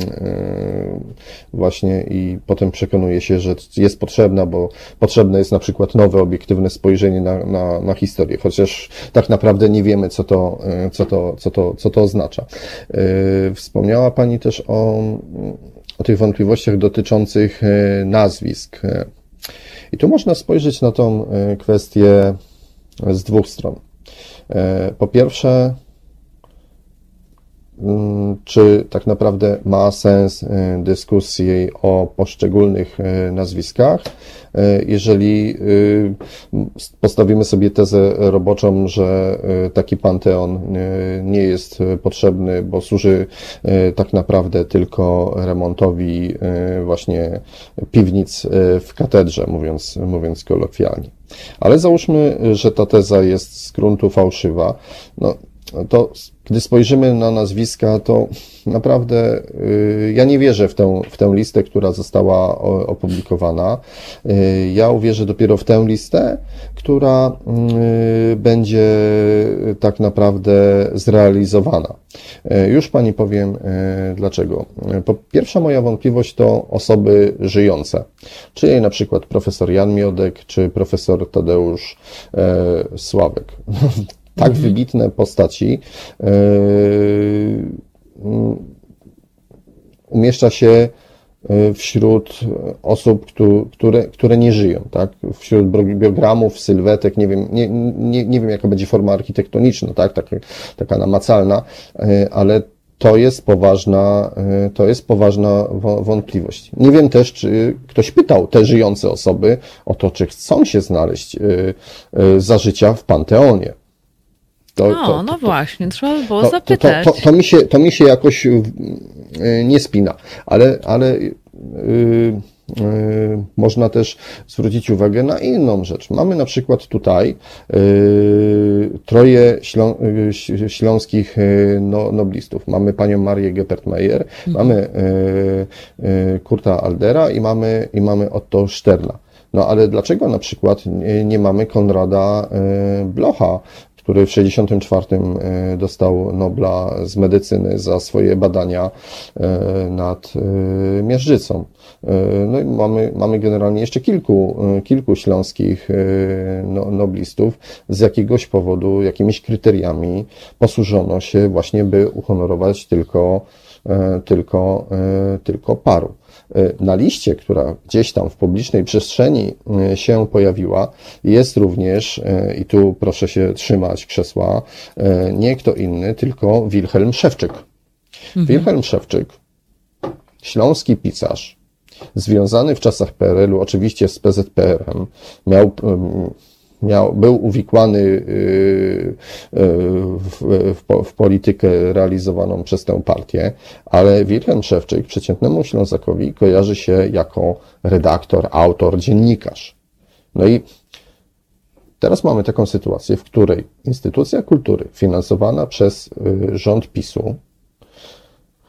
właśnie i potem przekonuje się, że jest potrzebna, bo potrzebne jest na przykład nowe, obiektywne spojrzenie na, na, na historię, chociaż tak naprawdę nie wiemy, co to, co to, co to, co to oznacza. Wspomniała Pani też o, o tych wątpliwościach dotyczących e, nazwisk. I tu można spojrzeć na tą e, kwestię z dwóch stron. E, po pierwsze, czy tak naprawdę ma sens dyskusji o poszczególnych nazwiskach, E, jeżeli y, postawimy sobie tezę roboczą, że y, taki panteon y, nie jest potrzebny, bo służy tak naprawdę tylko remontowi właśnie piwnic w katedrze, mówiąc, mówiąc kolokwialnie. Ale załóżmy, że ta teza jest z gruntu fałszywa. No, to gdy spojrzymy na nazwiska, to naprawdę y, ja nie wierzę w tę, w tę listę, która została opublikowana. Y, ja uwierzę dopiero w tę listę, która y, będzie tak naprawdę zrealizowana. Już Pani powiem dlaczego. Po pierwsza moja wątpliwość to osoby żyjące, czyli na przykład profesor Jan Miodek, czy profesor Tadeusz Sławek [LAUGHS] tak mhm. wybitne postaci yy, umieszcza się yy, wśród osób, które, które nie żyją, tak? Wśród biogramów, sylwetek, nie wiem, nie, nie, nie wiem jaka będzie forma architektoniczna, tak? Taka, taka namacalna, yy, ale to jest poważna, to jest poważna wątpliwość. Nie wiem też, czy ktoś pytał te żyjące osoby o to, czy chcą się znaleźć za życia w Panteonie. To, no, to, no właśnie, trzeba by było zapytać. To, to, mi się, to mi się jakoś y, nie spina, ale, ale yy, yy, można też zwrócić uwagę na inną rzecz. Mamy na przykład tutaj yy, troje ślą, y, śląskich y, no, noblistów. Mamy panią Marię Geppert-Meyer, mhm. mamy Kurta Aldera i mamy, i mamy Otto Sterna. No ale dlaczego na przykład nie mamy Konrada Blocha, który w 1964 e, dostał Nobla z medycyny za swoje badania e, nad e, miażdżycą. No i mamy, mamy generalnie jeszcze kilku, kilku śląskich no, noblistów. Z jakiegoś powodu, jakimiś kryteriami posłużono się właśnie, by uhonorować tylko, tylko, tylko paru. E, na liście, która gdzieś tam w publicznej przestrzeni e, się pojawiła, jest również, e, i tu proszę się trzymać krzesła, nie kto inny, tylko Wilhelm Szewczyk. Mhm. Wilhelm Szewczyk, śląski pisarz, związany w czasach PRL-u oczywiście z PZPR-em, miał miał, był uwikłany y, y, w, w, w, politykę realizowaną przez tę partię, ale Wilhelm Szewczyk przeciętnemu Ślązakowi kojarzy się jako redaktor, autor, dziennikarz. No i teraz mamy taką sytuację, w której instytucja kultury finansowana przez y, rząd PiSu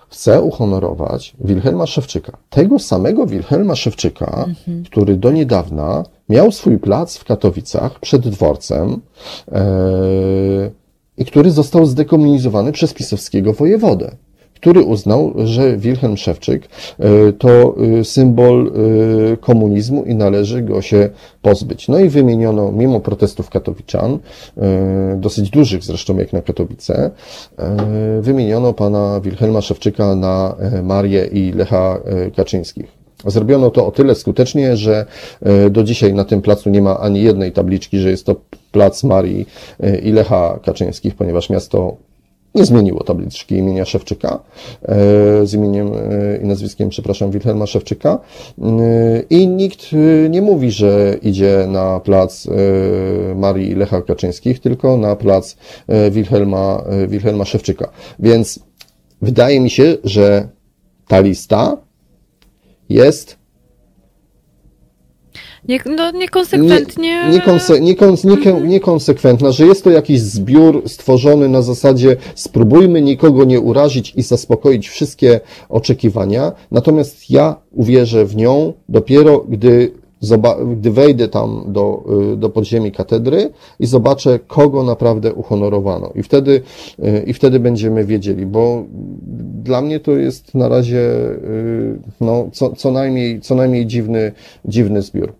chce uhonorować Wilhelma Szewczyka. Tego samego Wilhelma Szewczyka, mhm. który do niedawna miał swój plac w Katowicach przed dworcem e, i który został zdekomunizowany przez pisowskiego wojewodę który uznał, że Wilhelm Szewczyk e, to e, symbol e, komunizmu i należy go się pozbyć. No i wymieniono, mimo protestów katowiczan, dosyć dużych zresztą jak na Katowice, wymieniono pana Wilhelma Szewczyka na Marię i Lecha Kaczyńskich. Zrobiono to o tyle skutecznie, że do dzisiaj na tym placu nie ma ani jednej tabliczki, że jest to plac Marii i Lecha Kaczyńskich, ponieważ miasto nie zmieniło tabliczki imienia Szewczyka e, z imieniem e, i nazwiskiem, przepraszam, Wilhelma Szewczyka e, i nikt nie mówi, że idzie na plac Marii Lecha Kaczyńskich, tylko na plac Wilhelma, Wilhelma Szewczyka. Więc wydaje mi się, że ta lista jest nie, no, niekonsekwentnie. Nie, niekonse, mhm. niekonsekwentna, że jest to jakiś zbiór stworzony na zasadzie spróbujmy nikogo nie urazić i zaspokoić wszystkie oczekiwania. Natomiast ja uwierzę w nią dopiero, gdy gdy wejdę tam do, y, do podziemi katedry i zobaczę, kogo naprawdę uhonorowano. I wtedy, y, I wtedy będziemy wiedzieli, bo dla mnie to jest na razie y, no, co, co, najmniej, co najmniej dziwny, dziwny zbiór.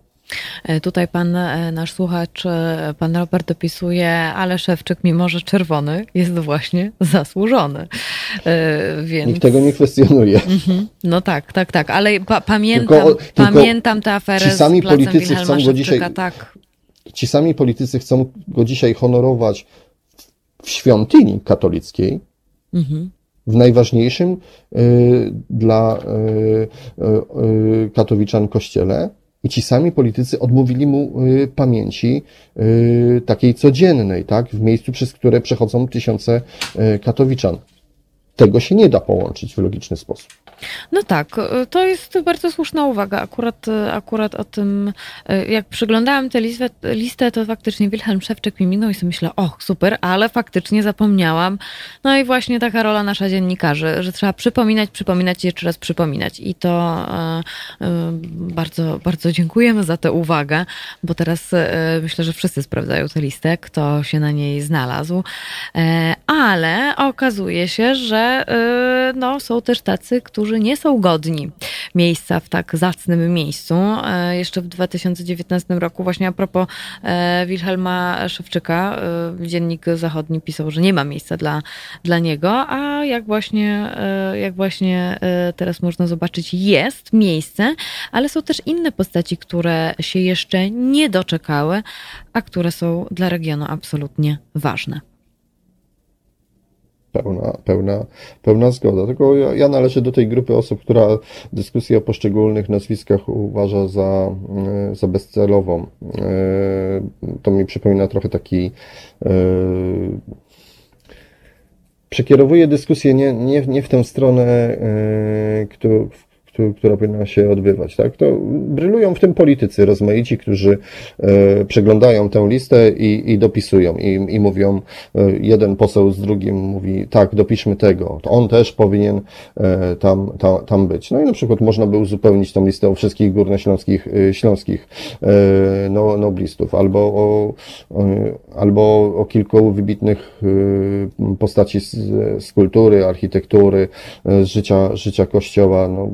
E, tutaj pan, e, nasz słuchacz, e, pan Robert dopisuje, ale Szewczyk, mimo że czerwony, jest właśnie zasłużony. Więc... Nikt tego nie kwestionuje. Mhm. No tak, tak, tak, ale pa pamiętam, tylko, pamiętam tę aferę ci sami z politycy chcą go dzisiaj, tak. Ci sami politycy chcą go dzisiaj honorować w świątyni katolickiej, mhm w najważniejszym y, dla y, y, katowiczan kościele, i ci sami politycy odmówili mu y, pamięci y, takiej codziennej, tak, w miejscu, przez które przechodzą tysiące y, katowiczan. Tego się nie da połączyć w logiczny sposób. No tak, e, to jest bardzo słuszna uwaga. Akurat, e, akurat o tym, e, jak przyglądałam tę listę, listę, to faktycznie Wilhelm Szewczyk mi minął i sobie myślę, och, super, ale faktycznie zapomniałam. No i właśnie taka rola nasza dziennikarzy, że trzeba przypominać, przypominać i jeszcze raz przypominać. I to bardzo, bardzo dziękujemy za tę uwagę, bo teraz myślę, że wszyscy sprawdzają tę listę, kto się na niej znalazł. Ale okazuje się, że no, są też tacy, którzy którzy nie są godni miejsca w tak zacnym miejscu. E, jeszcze w 2019 roku, właśnie a propos e, Wilhelma Szewczyka, e, dziennik zachodni pisał, że nie ma miejsca dla, dla niego, a jak właśnie, jak właśnie teraz można zobaczyć, jest miejsce, ale są też inne postaci, które się jeszcze nie doczekały, a które są dla regionu absolutnie ważne pełna, pełna, pełna zgoda. Tylko ja, ja należę do tej grupy osób, która dyskusję o poszczególnych nazwiskach uważa za, e, za bezcelową. E, to mi przypomina trochę taki e, przekierowuje dyskusję nie, nie, nie w tę stronę, w która powinna się odbywać. Tak? To brylują w tym politycy rozmaici, którzy e, przeglądają tę listę i, i dopisują i, i mówią, e, jeden poseł z drugim mówi, tak, dopiszmy tego, to on też powinien e, tam, tam, tam być. No i na przykład można by uzupełnić tą listę o wszystkich górnośląskich śląskich no, noblistów, albo o, albo o kilku wybitnych postaci z, z kultury, architektury, z życia, życia kościoła. No,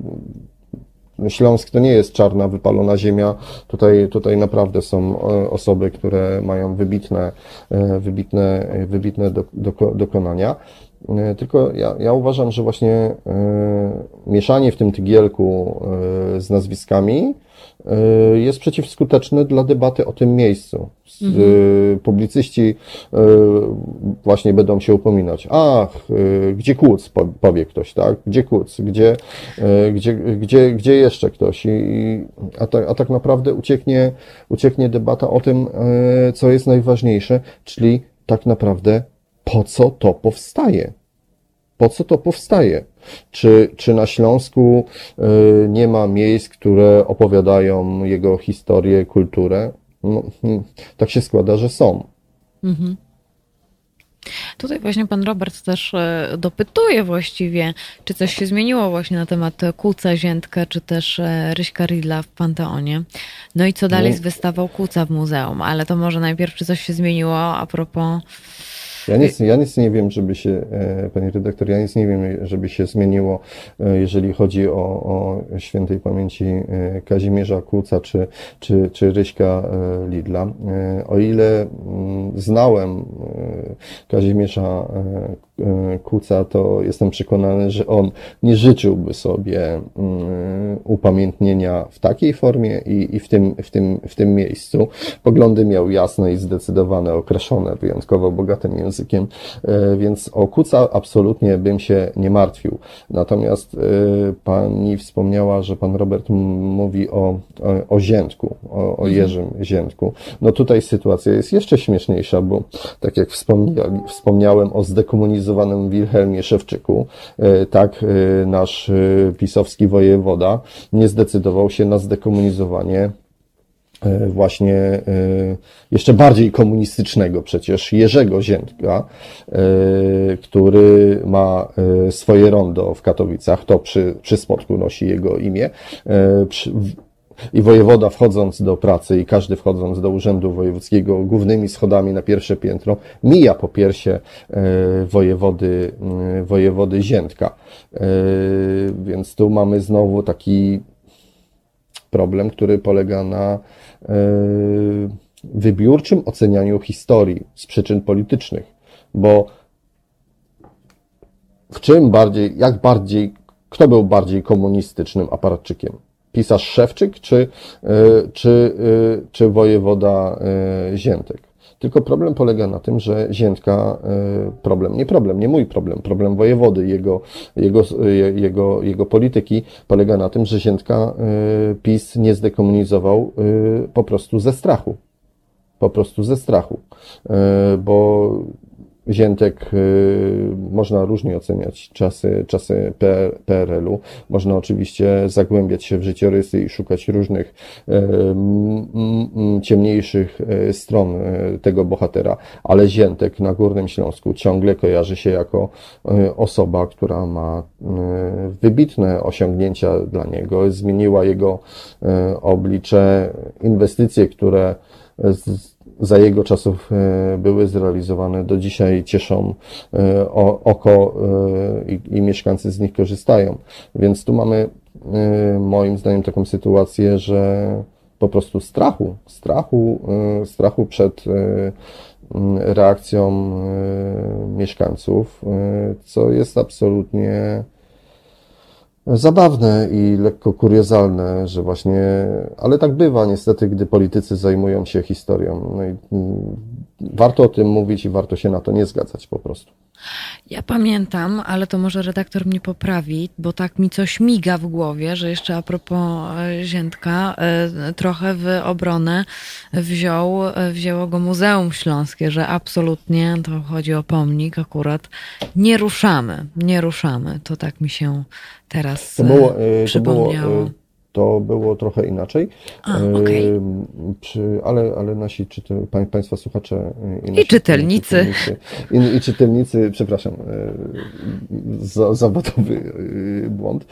Śląsk to nie jest czarna, wypalona ziemia. Tutaj, tutaj naprawdę są e, osoby, które mają wybitne, e, wybitne, wybitne do, do, dokonania. E, tylko ja, ja uważam, że właśnie mieszanie w tym tygielku z nazwiskami jest przeciwskuteczny dla debaty o tym miejscu. Mhm. Y, publicyści y, właśnie będą się upominać. Ach, gdzie Kłuc, powie ktoś, tak? Gdzie Kłuc? Gdzie, gdzie, gdzie, gdzie jeszcze ktoś? I, a, tak, a tak naprawdę ucieknie, ucieknie debata o tym, co jest najważniejsze, czyli tak naprawdę po co to powstaje? Po co to powstaje? Czy, czy na Śląsku y, nie ma miejsc, które opowiadają jego historię, kulturę? No, hmm, tak się składa, że są. Mhm. Tutaj właśnie pan Robert też e, dopytuje właściwie, czy coś się zmieniło właśnie na temat Kuca Ziętkę, czy też e, Ryśka Ridla w Panteonie. No i co dalej no. z wystawą Kuca w muzeum, ale to może najpierw, czy coś się zmieniło a propos Ja nic, ja nic nie wiem, żeby się, e, pani redaktor, ja nic nie wiem, żeby się zmieniło, e, jeżeli chodzi o, o świętej pamięci e, Kazimierza Kłuca czy, czy, czy Ryśka Lidla. O ile mm, znałem Kazimierza Kuca, to jestem przekonany, że on nie życzyłby sobie mm, upamiętnienia w takiej formie i, i w, tym, w, tym, w tym miejscu. Poglądy miał jasne i zdecydowane, określone wyjątkowo bogatym językiem, e, więc o Kuca absolutnie bym się nie martwił. Natomiast e, pani wspomniała, że pan Robert mówi o, o, o Ziętku, o, o mhm. Jerzym Ziętku. No tutaj sytuacja jest jeszcze śmieszniejsza, bo tak jak wspomniałem o zdekomunizowanym Wilhelmie Szewczyku, e, tak nasz pisowski wojewoda nie zdecydował się na zdekomunizowanie E, właśnie e, jeszcze bardziej komunistycznego przecież Jerzego Ziętka, e, który ma swoje rondo w Katowicach, to przy, przy nosi jego imię. I wojewoda wchodząc do pracy i każdy wchodząc do urzędu wojewódzkiego głównymi schodami na pierwsze piętro mija po piersie wojewody, wojewody Ziętka. Więc tu mamy znowu taki problem, który polega na e, wybiórczym ocenianiu historii z przyczyn politycznych, bo w czym bardziej, jak bardziej, kto był bardziej komunistycznym aparatczykiem? Pisarz Szewczyk czy, e, czy, e, czy wojewoda Ziętek? Tylko problem polega na tym, że Ziętka, e, problem, nie problem, nie mój problem, problem wojewody, jego, jego, jego, jego polityki polega na tym, że Ziętka e, PiS nie zdekomunizował e, po prostu ze strachu. Po prostu ze strachu. Bo Ziętek y, można różnie oceniać czasy, czasy PRL-u. Można oczywiście zagłębiać się w życiorysy i szukać różnych y, ciemniejszych y, stron tego bohatera, ale Ziętek na Górnym Śląsku ciągle kojarzy się jako osoba, która ma wybitne osiągnięcia dla niego, zmieniła jego oblicze, inwestycje, które za jego czasów e, były zrealizowane, do dzisiaj cieszą e, oko e, i, i mieszkańcy z nich korzystają. Więc tu mamy moim zdaniem taką sytuację, że po prostu strachu, strachu, strachu przed reakcją mieszkańców, co jest absolutnie zabawne i lekko kuriozalne, że właśnie, ale tak bywa niestety, gdy politycy zajmują się historią. No i mm, warto o tym mówić i warto się na to nie zgadzać po prostu. Ja pamiętam, ale to może redaktor mnie poprawi, bo tak mi coś miga w głowie, że jeszcze a propos e, Ziętka, e, trochę w obronę wziął, e, wzięło go Muzeum Śląskie, że absolutnie, to chodzi o pomnik akurat, nie ruszamy, nie ruszamy. To tak mi się teraz to było, przypomniało. To było, to było trochę inaczej. A, okay. Przy, ale, ale nasi czytel, Państwa słuchacze i, I czytelnicy. czytelnicy i, I, czytelnicy, przepraszam, za, zawodowy błąd,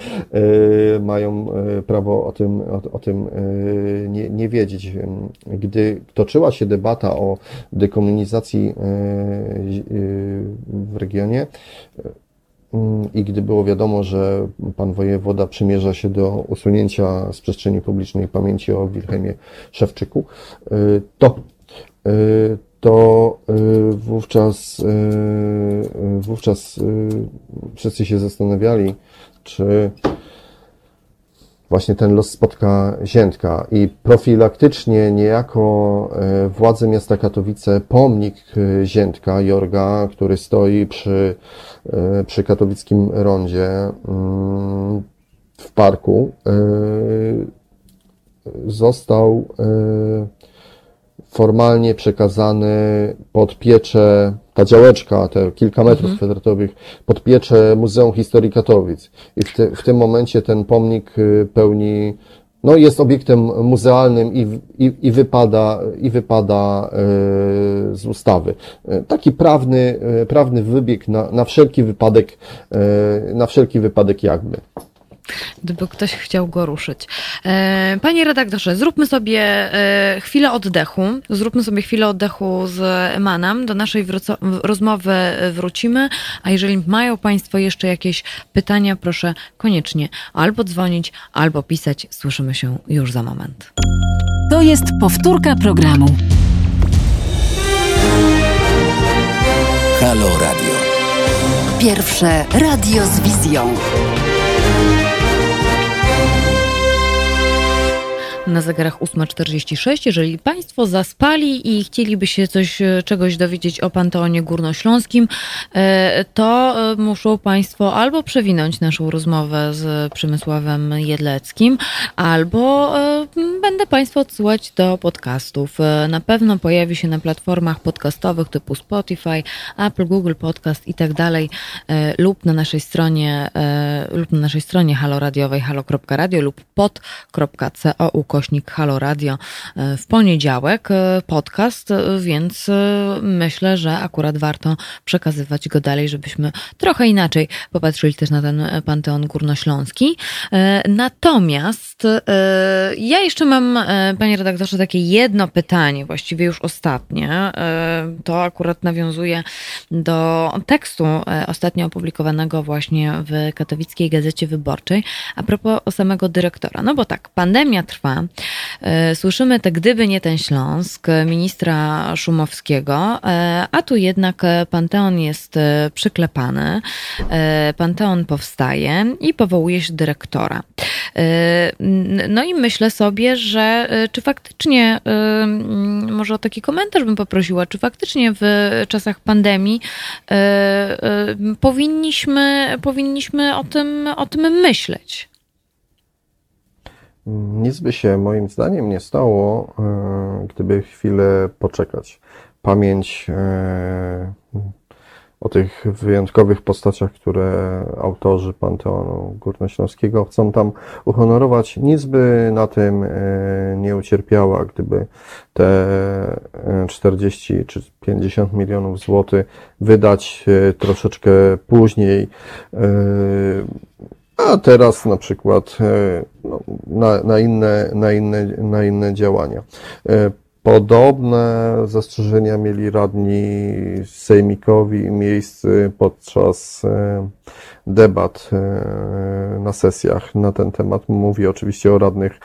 mają prawo o tym, o, o tym nie, nie wiedzieć. Gdy toczyła się debata o dekomunizacji w regionie, i gdy było wiadomo, że pan wojewoda przymierza się do usunięcia z przestrzeni publicznej pamięci o Wilhelmie Szewczyku, y, to, y, to y, wówczas, wówczas wszyscy się zastanawiali, czy właśnie ten los spotka Ziętka. I profilaktycznie niejako e, władze miasta Katowice pomnik e, Ziętka, Jorga, który stoi przy, e, przy katowickim rondzie mm, w parku, został formalnie przekazany pod pieczę, ta działeczka, te kilka metrów mhm. kwadratowych, pod pieczę Muzeum Historii Katowic. I w, te, w tym momencie ten pomnik y, pełni, no jest obiektem muzealnym i, i, i wypada, i wypada y, z ustawy. Y, taki prawny, prawny wybieg na, na wszelki wypadek, na wszelki wypadek jakby. Gdyby ktoś chciał go ruszyć. E, panie redaktorze, zróbmy sobie e, chwilę oddechu. Zróbmy sobie chwilę oddechu z Emanem. Do naszej rozmowy wrócimy, a jeżeli mają Państwo jeszcze jakieś pytania, proszę koniecznie albo dzwonić, albo pisać. Słyszymy się już za moment. To jest powtórka programu. Halo Radio. Pierwsze radio z wizją. Na zegarach 8.46. Jeżeli Państwo zaspali i chcieliby się coś, e, czegoś dowiedzieć o Panteonie Górnośląskim, e, to e, muszą Państwo albo przewinąć naszą rozmowę z Przemysławem Jedleckim, albo będę Państwa odsyłać do podcastów. Na pewno pojawi się na platformach podcastowych typu Spotify, Apple, Google Podcast i tak dalej, lub na naszej stronie, lub na naszej stronie haloradiowej halo.radio lub pod.co ukośnik Halo Radio e, w poniedziałek e, podcast, e, więc myślę, że akurat warto przekazywać go dalej, żebyśmy trochę inaczej popatrzyli też na ten Panteon Górnośląski. Natomiast ja jeszcze mam, panie redaktorze, takie jedno pytanie, właściwie już ostatnie. To akurat nawiązuje do tekstu ostatnio opublikowanego właśnie w katowickiej Gazecie Wyborczej a propos samego dyrektora. No bo tak, pandemia trwa, słyszymy te gdyby nie ten Śląsk ministra Szumowskiego, e, a tu jednak Panteon jest e, przyklepany, Panteon powstaje i powołuje się dyrektora. No i myślę sobie, że czy faktycznie, może o taki komentarz bym poprosiła, czy faktycznie w czasach pandemii powinniśmy, powinniśmy o tym, o tym myśleć? Nic by się moim zdaniem nie stało, e, gdyby chwilę poczekać. Pamięć e, o tych wyjątkowych postaciach, które autorzy Panteonu Górnośląskiego chcą tam uhonorować, nic by na tym e, nie ucierpiała, gdyby te 40 czy 50 milionów złotych wydać troszeczkę później a teraz na przykład e, no, na, na, inne, na, inne, na inne działania. E, podobne zastrzeżenia mieli radni sejmikowi miejscy podczas e, debat na sesjach na ten temat. Mówię oczywiście o radnych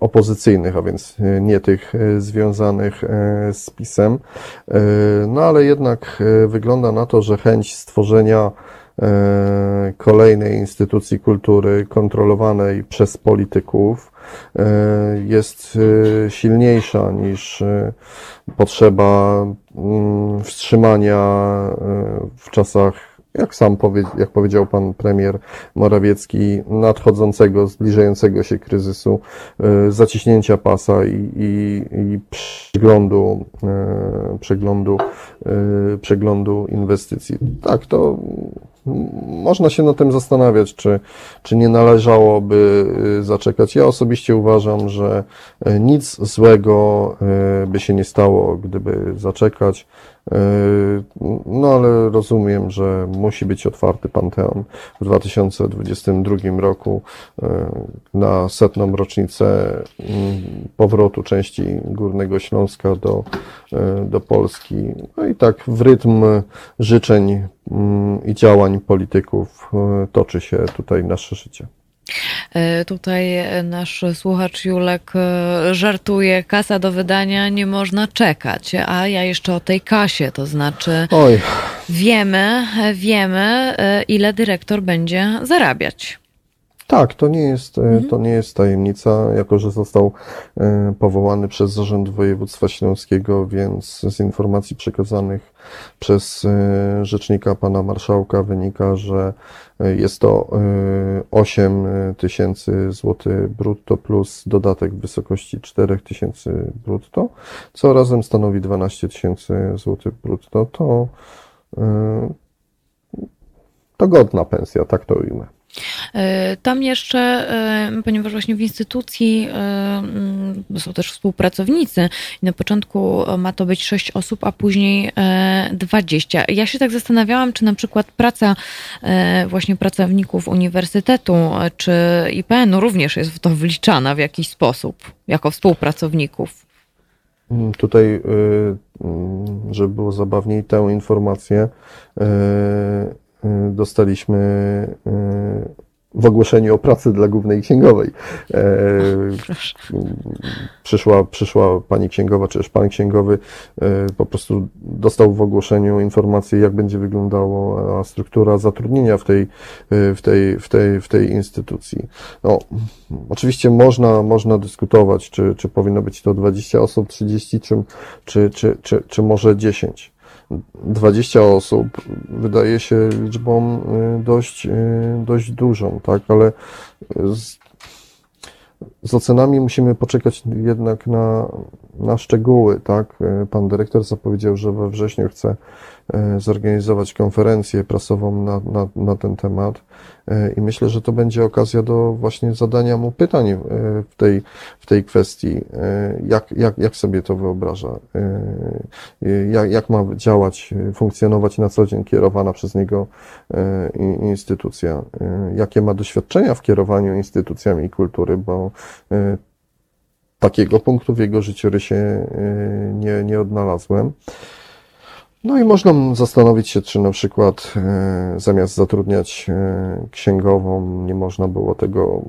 opozycyjnych, a więc nie tych związanych z PiSem. No ale jednak wygląda na to, że chęć stworzenia kolejnej instytucji kultury kontrolowanej przez polityków e, jest e, silniejsza niż potrzeba mm, wstrzymania w czasach jak sam powie, jak powiedział pan premier Morawiecki, nadchodzącego, zbliżającego się kryzysu, zaciśnięcia pasa i, i, i przeglądu, przeglądu, przeglądu inwestycji. Tak, to można się nad tym zastanawiać, czy, czy nie należałoby y, zaczekać. Ja osobiście uważam, że y, nic złego y, by się nie stało, gdyby zaczekać. No ale rozumiem, że musi być otwarty Panteon w 2022 roku na setną rocznicę mm, powrotu części Górnego Śląska do, do Polski. No i tak w rytm życzeń mm, i działań polityków toczy się tutaj nasze życie. E, tutaj nasz słuchacz Julek e, żartuje, kasa do wydania nie można czekać, a ja jeszcze o tej kasie, to znaczy Oj. wiemy, wiemy e, ile dyrektor będzie zarabiać. Tak, to nie jest, mhm. to nie jest tajemnica, jako że został powołany przez Zarząd Województwa Śląskiego, więc z informacji przekazanych przez rzecznika pana marszałka wynika, że jest to 8 e, tysięcy złotych brutto plus dodatek w wysokości 4 tysięcy brutto, co razem stanowi 12 tysięcy złotych brutto. To, e, to godna pensja, tak to ujmę. Tam jeszcze, ponieważ właśnie w instytucji mm, są też współpracownicy i na początku ma to być 6 osób, a później 20. Ja się tak zastanawiałam, czy na przykład praca właśnie pracowników uniwersytetu czy IPN-u również jest w to wliczana w jakiś sposób, jako współpracowników. Mm, tutaj, y, mm, żeby było zabawniej, tę informację y, dostaliśmy w ogłoszeniu o pracy dla głównej księgowej. E, przyszła, przyszła pani księgowa, czy też pan księgowy e, po prostu dostał w ogłoszeniu informację, jak będzie wyglądała struktura zatrudnienia w tej, w tej, w tej, w tej instytucji. No, oczywiście można, można dyskutować, czy, czy powinno być to 20 osób, 30, czy, czy, czy, czy, czy może 10. 20 osób wydaje się liczbą y, dość, y, dość dużą, tak, ale z, z ocenami musimy poczekać jednak na, na szczegóły, tak. Pan dyrektor zapowiedział, że we wrześniu chce zorganizować konferencję prasową na, na, na ten temat i myślę, że to będzie okazja do właśnie zadania mu pytań e, w tej, w tej kwestii, jak, jak, jak sobie to wyobraża, jak, jak ma działać, funkcjonować na co dzień kierowana przez niego instytucja, jakie ma doświadczenia w kierowaniu instytucjami kultury, bo takiego punktu w jego życiorysie nie, nie odnalazłem. No i można zastanowić się, czy na przykład e, zamiast zatrudniać e, księgową, nie można było tego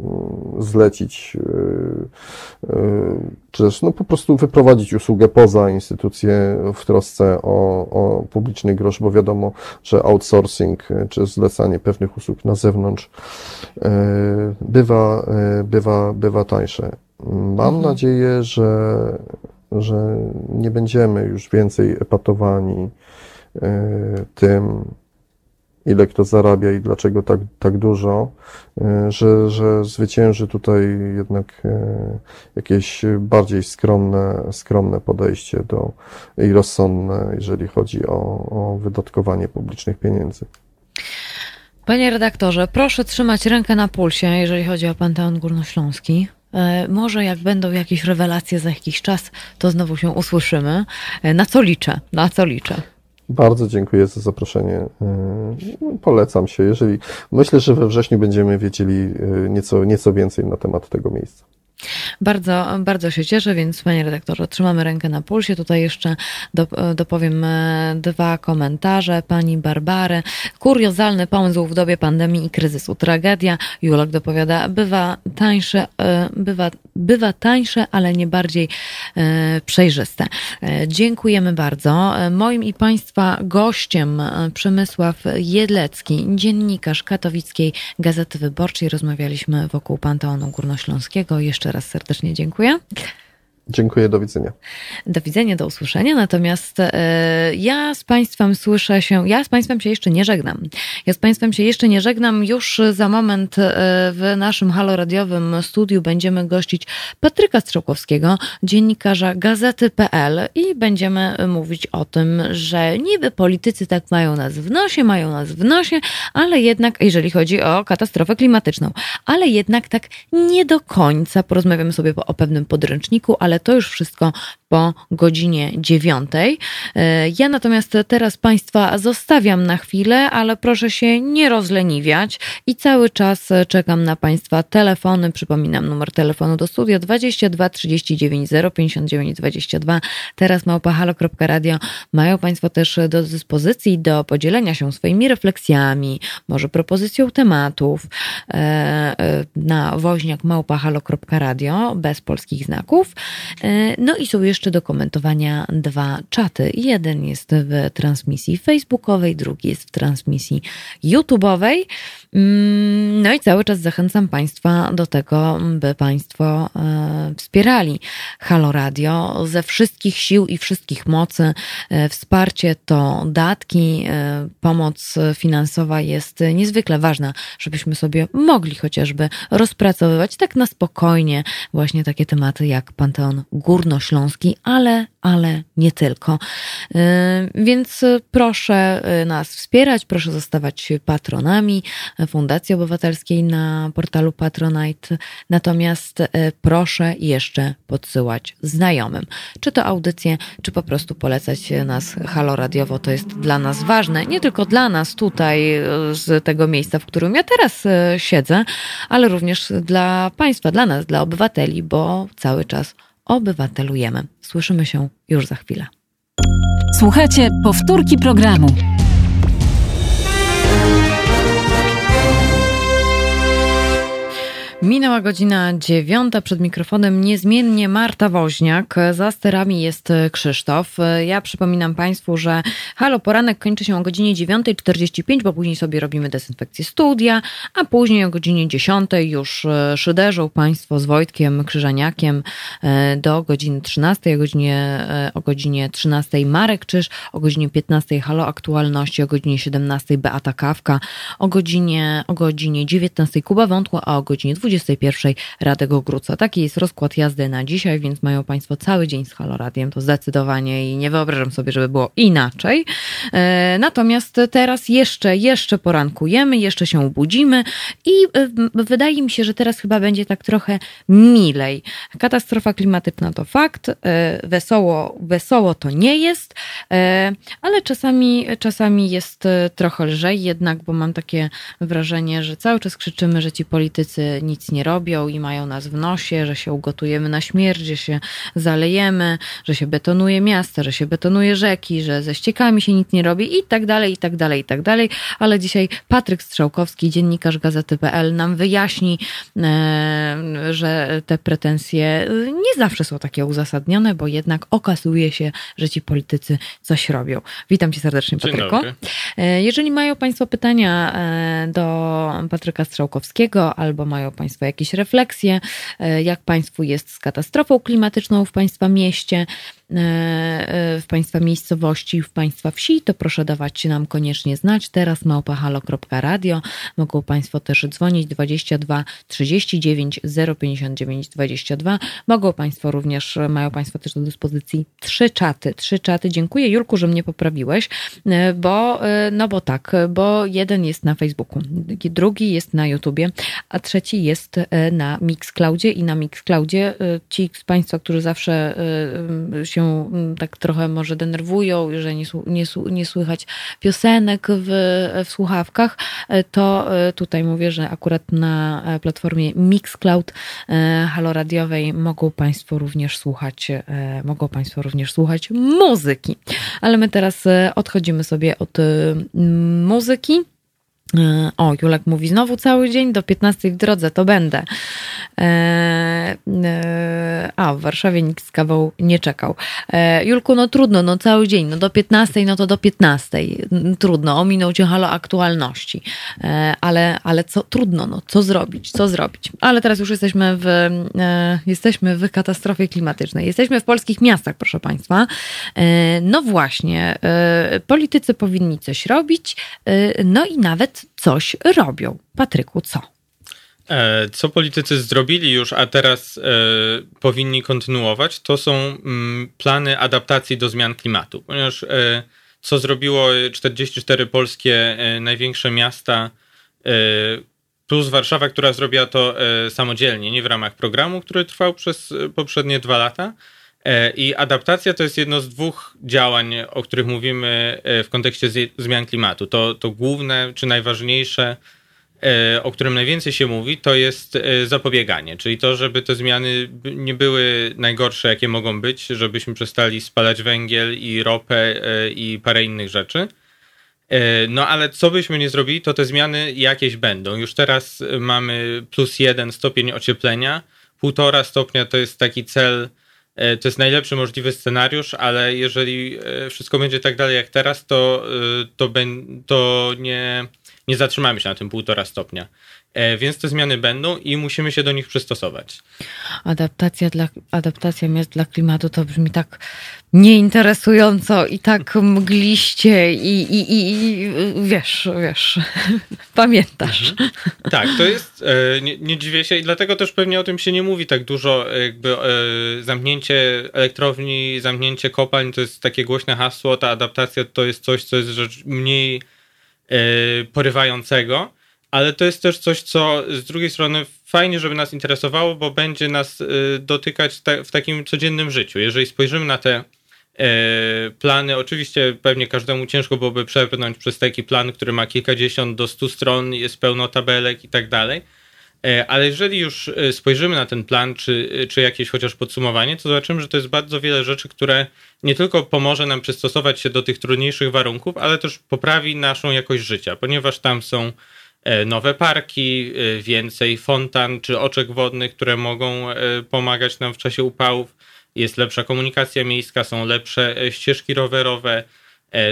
mm, zlecić, e, czy też no, po prostu wyprowadzić usługę poza instytucję w trosce o, o publiczny grosz, bo wiadomo, że outsourcing czy zlecanie pewnych usług na zewnątrz bywa, bywa, bywa tańsze. Mam mhm. nadzieję, że że nie będziemy już więcej epatowani e, tym, ile kto zarabia i dlaczego tak, tak dużo, e, że, że zwycięży tutaj jednak e, jakieś bardziej skromne, skromne podejście do, i rozsądne, jeżeli chodzi o, o wydatkowanie publicznych pieniędzy. Panie redaktorze, proszę trzymać rękę na pulsie, jeżeli chodzi o Panteon Górnośląski. E, może jak będą jakieś rewelacje za jakiś czas, to znowu się usłyszymy. E, na co liczę? Na co liczę? Bardzo dziękuję za zaproszenie. E, polecam się. Jeżeli myślę, że we wrześniu będziemy wiedzieli nieco, nieco więcej na temat tego miejsca. Bardzo, bardzo się cieszę, więc panie redaktorze, trzymamy rękę na pulsie. Tutaj jeszcze dopowiem e, dwa komentarze. Pani Barbary. Kuriozalny pomysł w dobie pandemii i kryzysu. Tragedia. Julek dopowiada, bywa tańsze, e, bywa, bywa tańsze, ale nie bardziej e, przejrzyste. Dziękujemy bardzo. Moim i Państwa gościem Przemysław Jedlecki, dziennikarz katowickiej Gazety Wyborczej. Rozmawialiśmy wokół Panteonu Górnośląskiego. Jeszcze raz serdecznie dziękuję. Dziękuję, do widzenia. Do widzenia, do usłyszenia. Natomiast e, ja z Państwem słyszę się, ja z Państwem się jeszcze nie żegnam. Ja z Państwem się jeszcze nie żegnam. Już za moment e, w naszym haloradiowym studiu będziemy gościć Patryka Strzałkowskiego, dziennikarza gazety.pl i będziemy mówić o tym, że niby politycy tak mają nas w nosie, mają nas w nosie, ale jednak, jeżeli chodzi o katastrofę klimatyczną, ale jednak tak nie do końca. Porozmawiamy sobie o pewnym podręczniku, ale ale to już wszystko po godzinie dziewiątej. E, ja natomiast teraz Państwa zostawiam na chwilę, ale proszę się nie rozleniwiać i cały czas czekam na Państwa telefony. Przypominam numer telefonu do studia 22 39 059 22. Teraz małpahalo.radio mają Państwo też do dyspozycji do podzielenia się swoimi refleksjami, może propozycją tematów e, e, na woźniak małpahalo.radio bez polskich znaków. No i są jeszcze do komentowania dwa czaty. Jeden jest w transmisji facebookowej, drugi jest w transmisji YouTube'owej. Mm, no i cały czas zachęcam Państwa do tego, by Państwo e, wspierali Halo Radio ze wszystkich sił i wszystkich mocy. E, wsparcie to datki, e, pomoc finansowa jest niezwykle ważna, żebyśmy sobie mogli chociażby rozpracowywać tak na spokojnie właśnie takie tematy jak Panteon region górnośląski, ale, ale nie tylko. Więc proszę nas wspierać, proszę zostawać patronami Fundacji Obywatelskiej na portalu Patronite. Natomiast proszę jeszcze podsyłać znajomym. Czy to audycje, czy po prostu polecać nas halo radiowo. To jest dla nas ważne. Nie tylko dla nas tutaj z tego miejsca, w którym ja teraz siedzę, ale również dla Państwa, dla nas, dla obywateli, bo cały czas obywatelujemy. Słyszymy się już za chwilę. Słuchajcie powtórki programu. Minęła godzina dziewiąta, przed mikrofonem niezmiennie Marta Woźniak, za sterami jest Krzysztof. Ja przypominam Państwu, że Halo Poranek kończy się o godzinie 9.45, bo później sobie robimy dezynfekcję studia, a później o godzinie 10 już e, szyderzą Państwo z Wojtkiem Krzyżaniakiem e, do godziny 13, o godzinie, e, o godzinie 13 Marek Czyż, o godzinie 15 Halo Aktualności, o godzinie 17 Beata Kawka, o godzinie, o godzinie 19 Kuba Wątła, a o godzinie 20 21 Radek Ogróca. Taki jest rozkład jazdy na dzisiaj, więc mają Państwo cały dzień z Haloradiem, to zdecydowanie i nie wyobrażam sobie, żeby było inaczej. E, natomiast teraz jeszcze, jeszcze porankujemy, jeszcze się budzimy i e, wydaje mi się, że teraz chyba będzie tak trochę milej. Katastrofa klimatyczna to fakt, e, wesoło, wesoło to nie jest, ale czasami, czasami jest trochę lżej jednak, bo mam takie wrażenie, że cały czas krzyczymy, że ci politycy nic nic nie robią i mają nas w nosie, że się ugotujemy na śmierć, że się zalejemy, że się betonuje miasta, że się betonuje rzeki, że ze ściekami się nic nie robi i tak dalej, i tak dalej, i tak dalej. Ale dzisiaj Patryk Strzałkowski, dziennikarz Gazety.pl nam wyjaśni, e, że te pretensje nie zawsze są takie uzasadnione, bo jednak okazuje się, że ci politycy coś robią. Witam cię serdecznie, Patryku. E, jeżeli mają Państwo pytania e, do Patryka Strzałkowskiego albo mają Państwo jakieś refleksje, e, jak Państwu jest z katastrofą klimatyczną w Państwa mieście, E, e, w Państwa miejscowości, w Państwa wsi, to proszę dawać nam koniecznie znać. Teraz małpahalo.radio. Mogą Państwo też dzwonić 22 39 059 22. Mogą Państwo również, mają Państwo też do dyspozycji trzy czaty. Trzy czaty. Dziękuję Julku, że mnie poprawiłeś, e, bo, no bo tak, bo jeden jest na Facebooku, drugi jest na YouTubie, a trzeci jest na Mixcloudzie i na Mixcloudzie ci z Państwa, którzy zawsze się Mm, tak trochę może denerwują, że nie, nie, nie słychać piosenek w, w słuchawkach, e, to e, tutaj mówię, że akurat na e, platformie Mixcloud haloradiowej mogą Państwo również słuchać, mogą Państwo również słuchać muzyki. Ale my teraz odchodzimy sobie od muzyki. O, Julek mówi znowu cały dzień do 15 w drodze, to będę. E, e, a, w Warszawie nikt z kawą nie czekał. E, Julku, no trudno, no cały dzień, no do 15, no to do 15. Trudno, ominął cię halo aktualności. Ale, ale co, trudno, no co zrobić, co zrobić. Ale teraz już jesteśmy w, jesteśmy w katastrofie klimatycznej. Jesteśmy w polskich miastach, proszę Państwa. No właśnie, politycy powinni coś robić, no i nawet coś robią. Patryku, co? E, co politycy zrobili już, a teraz e, powinni kontynuować, to są mm, plany adaptacji do zmian klimatu. Ponieważ e, co zrobiło 44 polskie największe miasta, plus Warszawa, która zrobiła to samodzielnie, nie w ramach programu, który trwał przez poprzednie dwa lata. I adaptacja to jest jedno z dwóch działań, o których mówimy w kontekście zmian klimatu. To, to główne czy najważniejsze E, o którym najwięcej się mówi, to jest e, zapobieganie, czyli to, żeby te zmiany nie były najgorsze, jakie mogą być, żebyśmy przestali spalać węgiel i ropę e, i parę innych rzeczy. No ale co byśmy nie zrobili, to te zmiany jakieś będą. Już teraz mamy plus jeden stopień ocieplenia, półtora stopnia to jest taki cel, to jest najlepszy możliwy scenariusz, ale jeżeli wszystko będzie tak dalej jak teraz, to, to, to nie nie zatrzymamy się na tym półtora stopnia. E, więc te zmiany będą i musimy się do nich przystosować. Adaptacja, dla, adaptacja miast dla klimatu to brzmi tak nieinteresująco i tak mgliście i, i, i, wiesz, wiesz, [LAUGHS] pamiętasz. Mhm. Tak, to jest, e, nie, nie, dziwię się i dlatego też pewnie o tym się nie mówi tak dużo, jakby e, zamknięcie elektrowni, zamknięcie kopalń to jest takie głośne hasło, ta adaptacja to jest coś, co jest rzecz mniej porywającego, ale to jest też coś, co z drugiej strony fajnie, żeby nas interesowało, bo będzie nas e, dotykać w takim codziennym życiu. Jeżeli spojrzymy na te plany. Oczywiście pewnie każdemu ciężko byłoby przebrnąć przez taki plan, który ma kilkadziesiąt do stu stron, jest pełno tabelek i tak dalej. E, ale jeżeli już e, spojrzymy na ten plan, czy, czy jakieś chociaż podsumowanie, to zobaczymy, że to jest bardzo wiele rzeczy, które nie tylko pomoże nam przystosować się do tych trudniejszych warunków, ale też poprawi naszą jakość życia, ponieważ tam są nowe parki, więcej fontan czy oczek wodnych, które mogą pomagać nam w czasie upałów. Jest lepsza komunikacja miejska, są lepsze ścieżki rowerowe,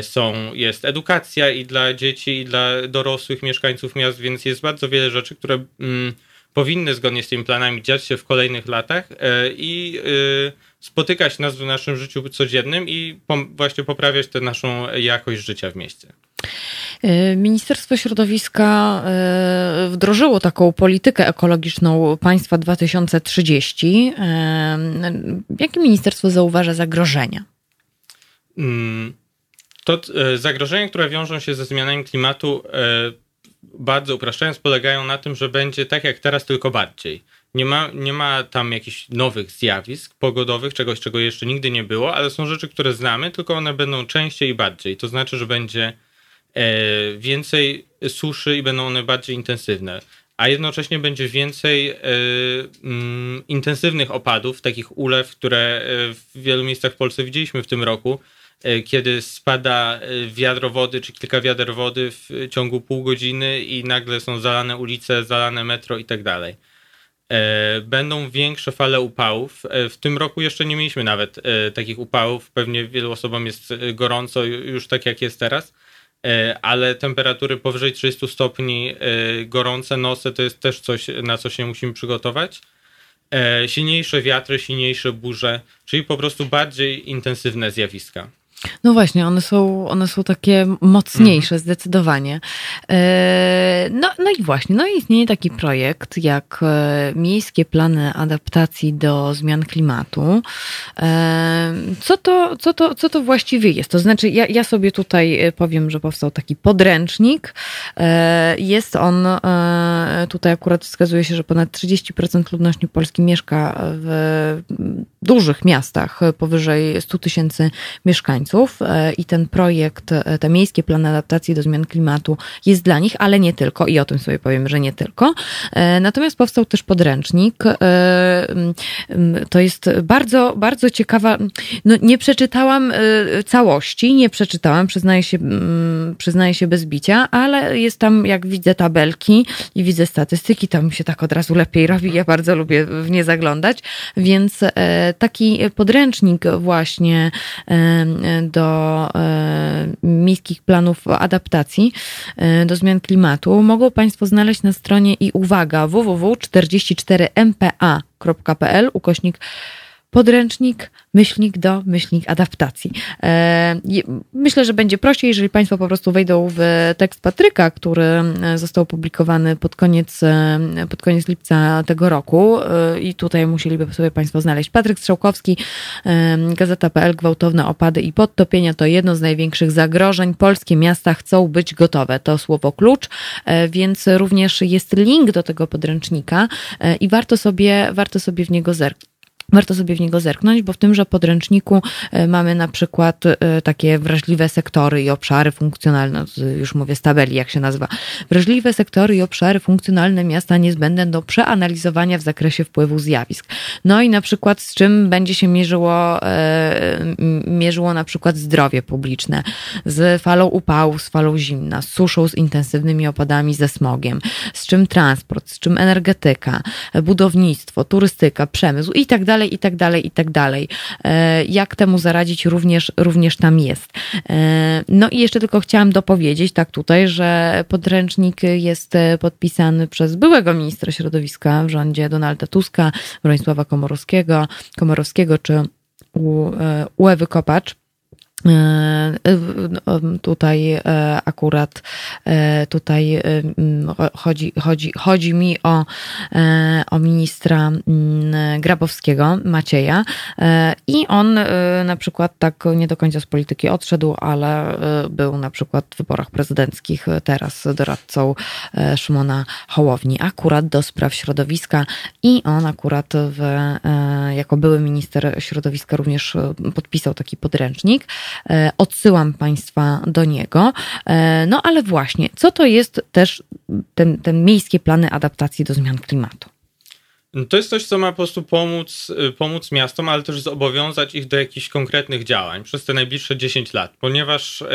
są, jest edukacja i dla dzieci, i dla dorosłych mieszkańców miast, więc jest bardzo wiele rzeczy, które mm, powinny zgodnie z tymi planami dziać się w kolejnych latach e, i e, spotykać nas w naszym życiu codziennym i właśnie poprawiać tę naszą jakość życia w mieście. E, Ministerstwo Środowiska wdrożyło taką politykę ekologiczną państwa 2030. Jakie ministerstwo zauważa zagrożenia? Mm, to zagrożenia, które wiążą się ze zmianami klimatu, bardzo upraszczając, polegają na tym, że będzie tak jak teraz, tylko bardziej. Nie ma, nie ma tam jakichś nowych zjawisk pogodowych, czegoś, czego jeszcze nigdy nie było, ale są rzeczy, które znamy, tylko one będą częściej i bardziej. To znaczy, że będzie e, więcej suszy i będą one bardziej intensywne, a jednocześnie będzie więcej e, mm, intensywnych opadów, takich ulew, które e, w wielu miejscach w Polsce widzieliśmy w tym roku E, kiedy spada e, wiadro wody czy kilka wiader wody w ciągu pół godziny i nagle są zalane ulice, zalane metro i tak dalej. E, będą większe fale upałów. W tym roku jeszcze nie mieliśmy nawet takich upałów. Pewnie wielu osobom jest gorąco już tak jak jest teraz, ale temperatury powyżej 30 stopni, gorące noce to jest też coś, na co się musimy przygotować. Silniejsze wiatry, silniejsze burze, czyli po prostu bardziej intensywne zjawiska. No właśnie, one są, one są takie mocniejsze, mhm. zdecydowanie. E, no, no i właśnie, no istnieje taki projekt jak e, Miejskie Plany Adaptacji do Zmian Klimatu. E, co to, co to, co to właściwie jest? To znaczy, ja, ja sobie tutaj powiem, że powstał taki podręcznik. Jest on, tutaj akurat wskazuje się, że ponad 30% ludności Polski mieszka w dużych miastach, powyżej 100 tysięcy mieszkańców. E, i ten projekt, e, te miejskie plany adaptacji do zmian klimatu jest dla nich, ale nie tylko i o tym sobie powiem, że nie tylko. E, natomiast powstał też podręcznik. To jest bardzo, bardzo ciekawa. No, nie przeczytałam całości, nie przeczytałam, przyznaję się, przyznaję się bez bicia, ale jest tam, jak widzę tabelki i widzę statystyki, tam się tak od razu lepiej robi. Ja bardzo lubię w nie zaglądać, więc taki podręcznik właśnie do e, miejskich planów adaptacji e, do zmian klimatu. Mogą Państwo znaleźć na stronie i uwaga www.44mpa.pl ukośnik podręcznik, myślnik do myślnik adaptacji. E, myślę, że będzie prościej, jeżeli Państwo po prostu wejdą w tekst Patryka, który e, został opublikowany pod koniec, e, pod koniec lipca tego roku i tutaj musieliby sobie Państwo znaleźć. Patryk Strzałkowski, Gazeta.pl, gwałtowne opady i podtopienia to jedno z największych zagrożeń. Polskie miasta chcą być gotowe. To słowo klucz, więc również jest link do tego podręcznika i warto sobie, warto sobie w niego zerknąć warto sobie w niego zerknąć, bo w tymże podręczniku e, mamy na przykład e, takie wrażliwe sektory i obszary funkcjonalne, już mówię z tabeli, jak się nazywa, wrażliwe sektory i obszary funkcjonalne miasta niezbędne do przeanalizowania w zakresie wpływu zjawisk. No i na przykład z czym będzie się mierzyło, e, mierzyło na przykład zdrowie publiczne, z falą upału, z falą zimna, z suszą, z intensywnymi opadami, ze smogiem, z czym transport, z czym energetyka, budownictwo, turystyka, przemysł i tak dalej, dalej, i tak dalej, i tak dalej. E, jak temu zaradzić również, również tam jest. E, no i jeszcze tylko chciałam dopowiedzieć, tak tutaj, że podręcznik jest podpisany przez byłego ministra środowiska w rządzie Donalda Tuska, Bronisława Komorowskiego, Komorowskiego czy u, e, u Ewy Kopacz. Tutaj akurat tutaj chodzi, chodzi, chodzi mi o, o ministra Grabowskiego, Macieja. I on na przykład tak nie do końca z polityki odszedł, ale był na przykład w wyborach prezydenckich teraz doradcą Szymona Hołowni, akurat do spraw środowiska. I on akurat w, jako były minister środowiska również podpisał taki podręcznik, E, odsyłam Państwa do niego. E, no ale właśnie, co to jest też ten, ten miejskie plany adaptacji do zmian klimatu? To jest coś, co ma po prostu pomóc, y, pomóc miastom, ale też zobowiązać ich do jakichś konkretnych działań przez te najbliższe 10 lat, ponieważ e,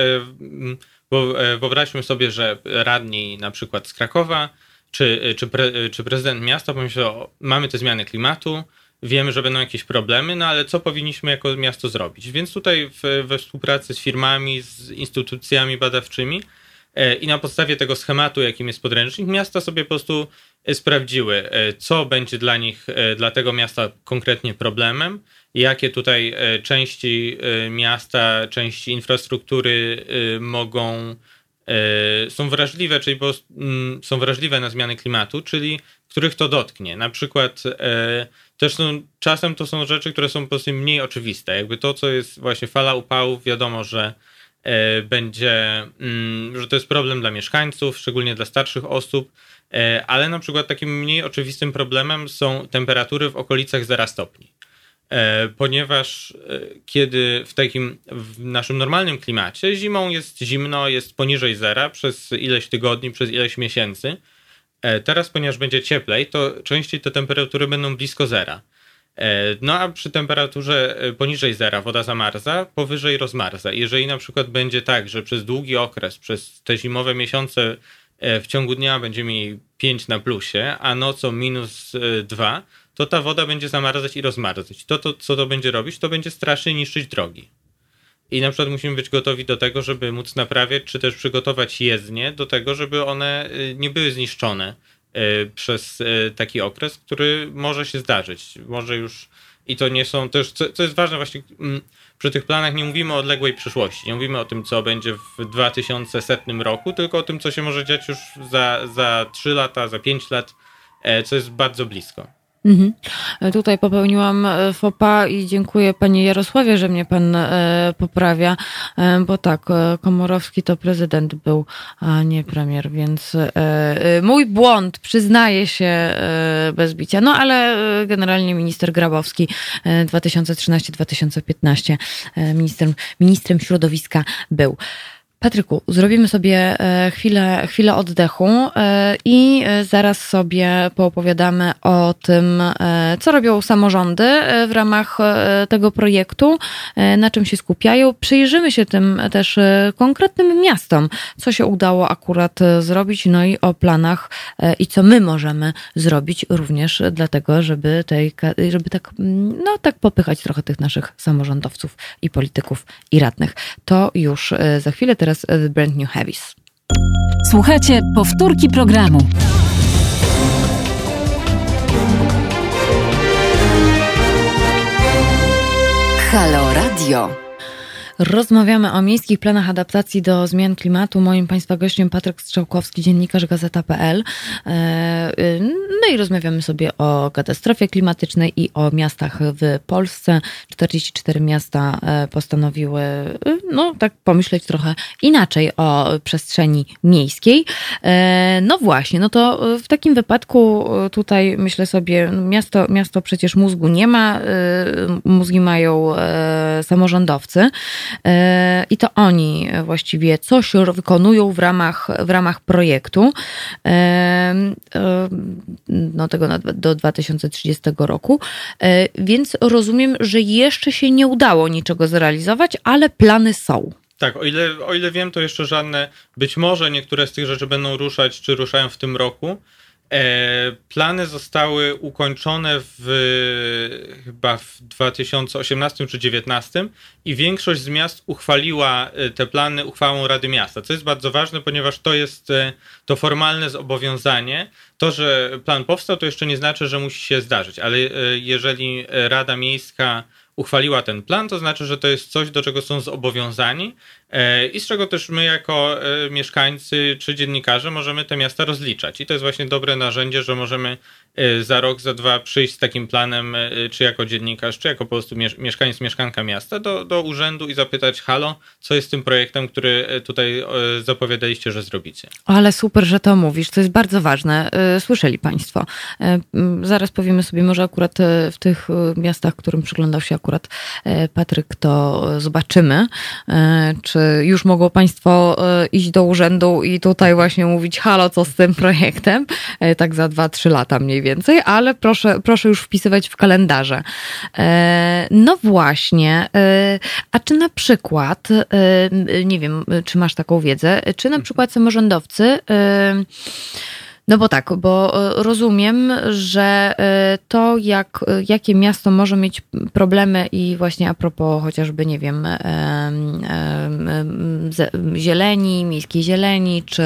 bo wyobraźmy sobie, że radni na przykład z Krakowa czy, czy, pre, czy prezydent miasta pomyślą, mamy te zmiany klimatu, wiemy, że będą jakieś problemy, no ale co powinniśmy jako miasto zrobić? Więc tutaj w, we współpracy z firmami, z instytucjami badawczymi e, i na podstawie tego schematu, jakim jest podręcznik, miasta sobie po prostu e, sprawdziły, e, co będzie dla nich, dla tego miasta konkretnie problemem, jakie tutaj części miasta, części infrastruktury mogą są wrażliwe, czyli mm, są wrażliwe na zmiany klimatu, czyli których to dotknie. Na przykład też są, czasem to są rzeczy, które są po prostu mniej oczywiste. Jakby to, co jest właśnie fala upałów, wiadomo, że e, będzie, mm, że to jest problem dla mieszkańców, szczególnie dla starszych osób, e, ale na przykład takim mniej oczywistym problemem są temperatury w okolicach 0 stopni. E, ponieważ e, kiedy w takim w naszym normalnym klimacie zimą jest zimno, jest poniżej zera przez ileś tygodni, przez ileś miesięcy, E, teraz, ponieważ będzie cieplej, to częściej te temperatury będą blisko zera. No a przy temperaturze poniżej zera woda zamarza, powyżej rozmarza. Jeżeli na przykład będzie tak, że przez długi okres, przez te zimowe miesiące w ciągu dnia będziemy mieli 5 na plusie, a nocą minus 2, to ta woda będzie zamarzać i rozmarzać. To, to, co to będzie robić, to będzie strasznie niszczyć drogi. I na przykład musimy być gotowi do tego, żeby móc naprawiać, czy też przygotować jezdnie do tego, żeby one y, nie były zniszczone y, przez y, taki okres, który może się zdarzyć. Może już i to nie są też, co, co jest ważne właśnie mm, przy tych planach nie mówimy o odległej przyszłości, nie mówimy o tym, co będzie w 2100 roku, tylko o tym, co się może dziać już za, za 3 lata, za 5 lat, e, co jest bardzo blisko. Mhm. Tutaj popełniłam e, fopa i dziękuję panie Jarosławie, że mnie pan e, poprawia, e, bo tak, Komorowski to prezydent był, a nie premier, więc mój błąd, przyznaję się bez bicia. No ale generalnie minister Grabowski 2013-2015 ministrem, ministrem środowiska był. Patryku, zrobimy sobie e, chwilę, chwilę oddechu e, i e, zaraz sobie poopowiadamy o tym, co robią samorządy w ramach tego projektu, na czym się skupiają. Przyjrzymy się tym też konkretnym miastom, co się udało akurat zrobić, no i o planach i co my możemy zrobić również dlatego, żeby, tej, żeby tak, no, tak popychać trochę tych naszych samorządowców i polityków i radnych. To już za chwilę teraz The Brand New Heavies. Słuchajcie powtórki programu. Halo Radio. Rozmawiamy o miejskich planach adaptacji do zmian klimatu. Moim Państwa gościem Patryk Strzałkowski, dziennikarz Gazeta.pl. E, no i rozmawiamy sobie o katastrofie klimatycznej i o miastach w Polsce. 44 miasta e, postanowiły, e, no tak pomyśleć trochę inaczej o przestrzeni miejskiej. No właśnie, no to w takim wypadku tutaj myślę sobie, miasto, miasto przecież mózgu nie ma, mózgi mają samorządowcy. E, I to oni właściwie coś wykonują w ramach, w ramach projektu e, e, no tego do 2030 roku. Więc rozumiem, że jeszcze się nie udało niczego zrealizować, ale plany są. Tak, o ile, o ile wiem, to jeszcze żadne, być może niektóre z tych rzeczy będą ruszać, czy ruszają w tym roku, plany zostały ukończone w chyba w 2018 czy 2019 i większość z miast uchwaliła e, te plany uchwałą Rady Miasta, co jest bardzo ważne, ponieważ to jest e, to formalne zobowiązanie. To, że plan powstał, to jeszcze nie znaczy, że musi się zdarzyć, ale jeżeli Rada Miejska uchwaliła ten plan, to znaczy, że to jest coś, do czego są zobowiązani e, i z czego też my jako e, mieszkańcy czy dziennikarze możemy te miasta rozliczać. I to jest właśnie dobre narzędzie, że możemy e, za rok, za dwa przyjść z takim planem, czy jako dziennikarz, czy jako po prostu mieszkaniec, mieszkanka miasta do, do urzędu i zapytać, halo, co jest tym projektem, który tutaj zapowiadaliście, że zrobicie. Ale super, że to mówisz, to jest bardzo ważne. Słyszeli Państwo. Zaraz powiemy sobie, może akurat w tych miastach, którym przyglądał się akurat e, Patryk, to zobaczymy, e, czy już mogą Państwo e, iść do urzędu i tutaj właśnie mówić, halo, co z tym projektem, tak za 2-3 lata mniej więcej, ale proszę, proszę już wpisywać w kalendarze. No właśnie, a czy na przykład, nie wiem, czy masz taką wiedzę, czy na przykład samorządowcy no bo tak, bo e, rozumiem, że e, to, jak, jakie miasto może mieć problemy i właśnie a propos chociażby, nie wiem, zieleni, miejskiej zieleni, czy,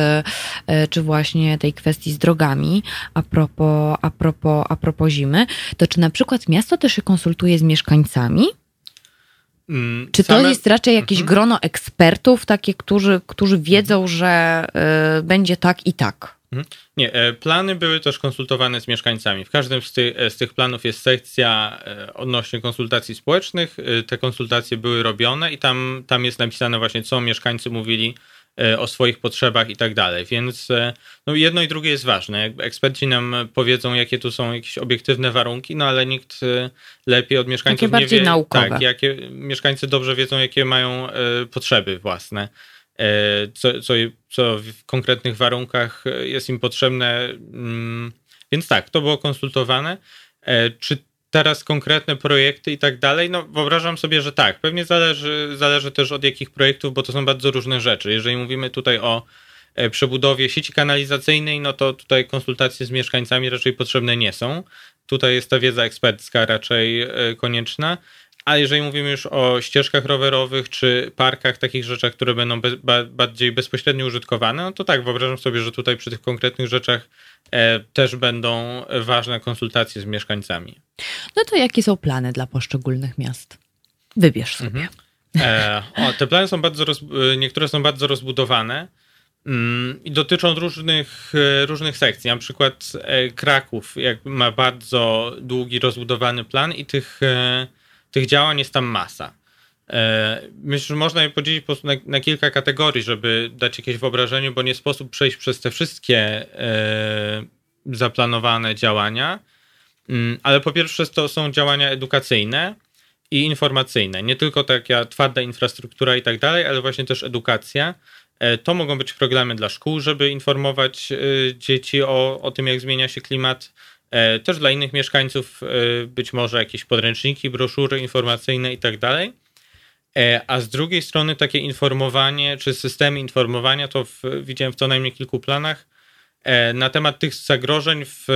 e, czy właśnie tej kwestii z drogami, a propos, a, propos, a propos zimy, to czy na przykład miasto też się konsultuje z mieszkańcami? Mm, czy to jest raczej jakieś mhm. grono ekspertów, takie, którzy, którzy wiedzą, że y, będzie tak i tak? Mhm. Nie, e, plany były też konsultowane z mieszkańcami. W każdym z, ty, e, z, tych planów jest sekcja e, odnośnie konsultacji społecznych. Te konsultacje były robione i tam, tam jest napisane właśnie, co mieszkańcy mówili o swoich potrzebach i tak dalej. Więc no jedno i drugie jest ważne. Eksperci nam powiedzą, jakie tu są jakieś obiektywne warunki, no ale nikt lepiej od mieszkańców Takie nie bardziej wie. Naukowe. Tak, jakie, mieszkańcy dobrze wiedzą, jakie mają potrzeby własne. E, co, co, co w konkretnych warunkach jest im potrzebne. Mm, więc tak, to było konsultowane. E, czy teraz konkretne projekty i tak dalej? No, wyobrażam sobie, że tak. Pewnie zależy, zależy też od jakich projektów, bo to są bardzo różne rzeczy. Jeżeli mówimy tutaj o e, przebudowie sieci kanalizacyjnej, no to tutaj konsultacje z mieszkańcami raczej potrzebne nie są. Tutaj jest ta wiedza ekspercka raczej konieczna. A jeżeli mówimy już o ścieżkach rowerowych czy parkach, takich rzeczach, które będą be, ba, bardziej bezpośrednio użytkowane, no to tak, wyobrażam sobie, że tutaj przy tych konkretnych rzeczach e, też będą ważne konsultacje z mieszkańcami. No to jakie są plany dla poszczególnych miast? Wybierz sobie. Mhm. E, o, te plany są bardzo, roz, e, niektóre są bardzo rozbudowane mm, i dotyczą różnych, e, różnych sekcji. Na przykład e, Kraków jak ma bardzo długi, rozbudowany plan i tych tych działań jest tam masa. E, myślę, że można je podzielić na, na, kilka kategorii, żeby dać jakieś wyobrażenie, bo nie sposób przejść przez te wszystkie e, zaplanowane działania. Mm, ale po pierwsze to są działania edukacyjne i informacyjne. Nie tylko taka twarda infrastruktura i tak dalej, ale właśnie też edukacja. E, to mogą być programy dla szkół, żeby informować dzieci o, o tym, jak zmienia się klimat też dla innych mieszkańców e, być może jakieś podręczniki, broszury informacyjne i tak. E, a z drugiej strony takie informowanie, czy systemy informowania, to w, widziałem w co najmniej kilku planach, na temat tych zagrożeń w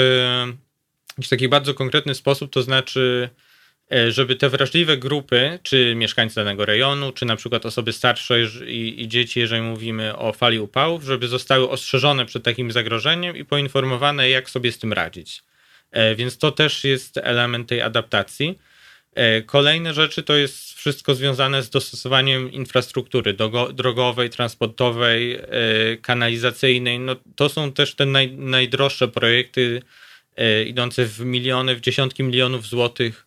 jakiś taki bardzo konkretny sposób, to znaczy, żeby te wrażliwe grupy, czy mieszkańcy danego rejonu, czy na przykład osoby starsze i, i dzieci, jeżeli mówimy o fali upałów, żeby zostały ostrzeżone przed takim zagrożeniem i poinformowane, jak sobie z tym radzić. E, więc to też jest element tej adaptacji. E, kolejne rzeczy to jest wszystko związane z dostosowaniem infrastruktury drogowej, transportowej, e, kanalizacyjnej. No, to są też te naj, najdroższe projekty idące w miliony, w dziesiątki milionów złotych.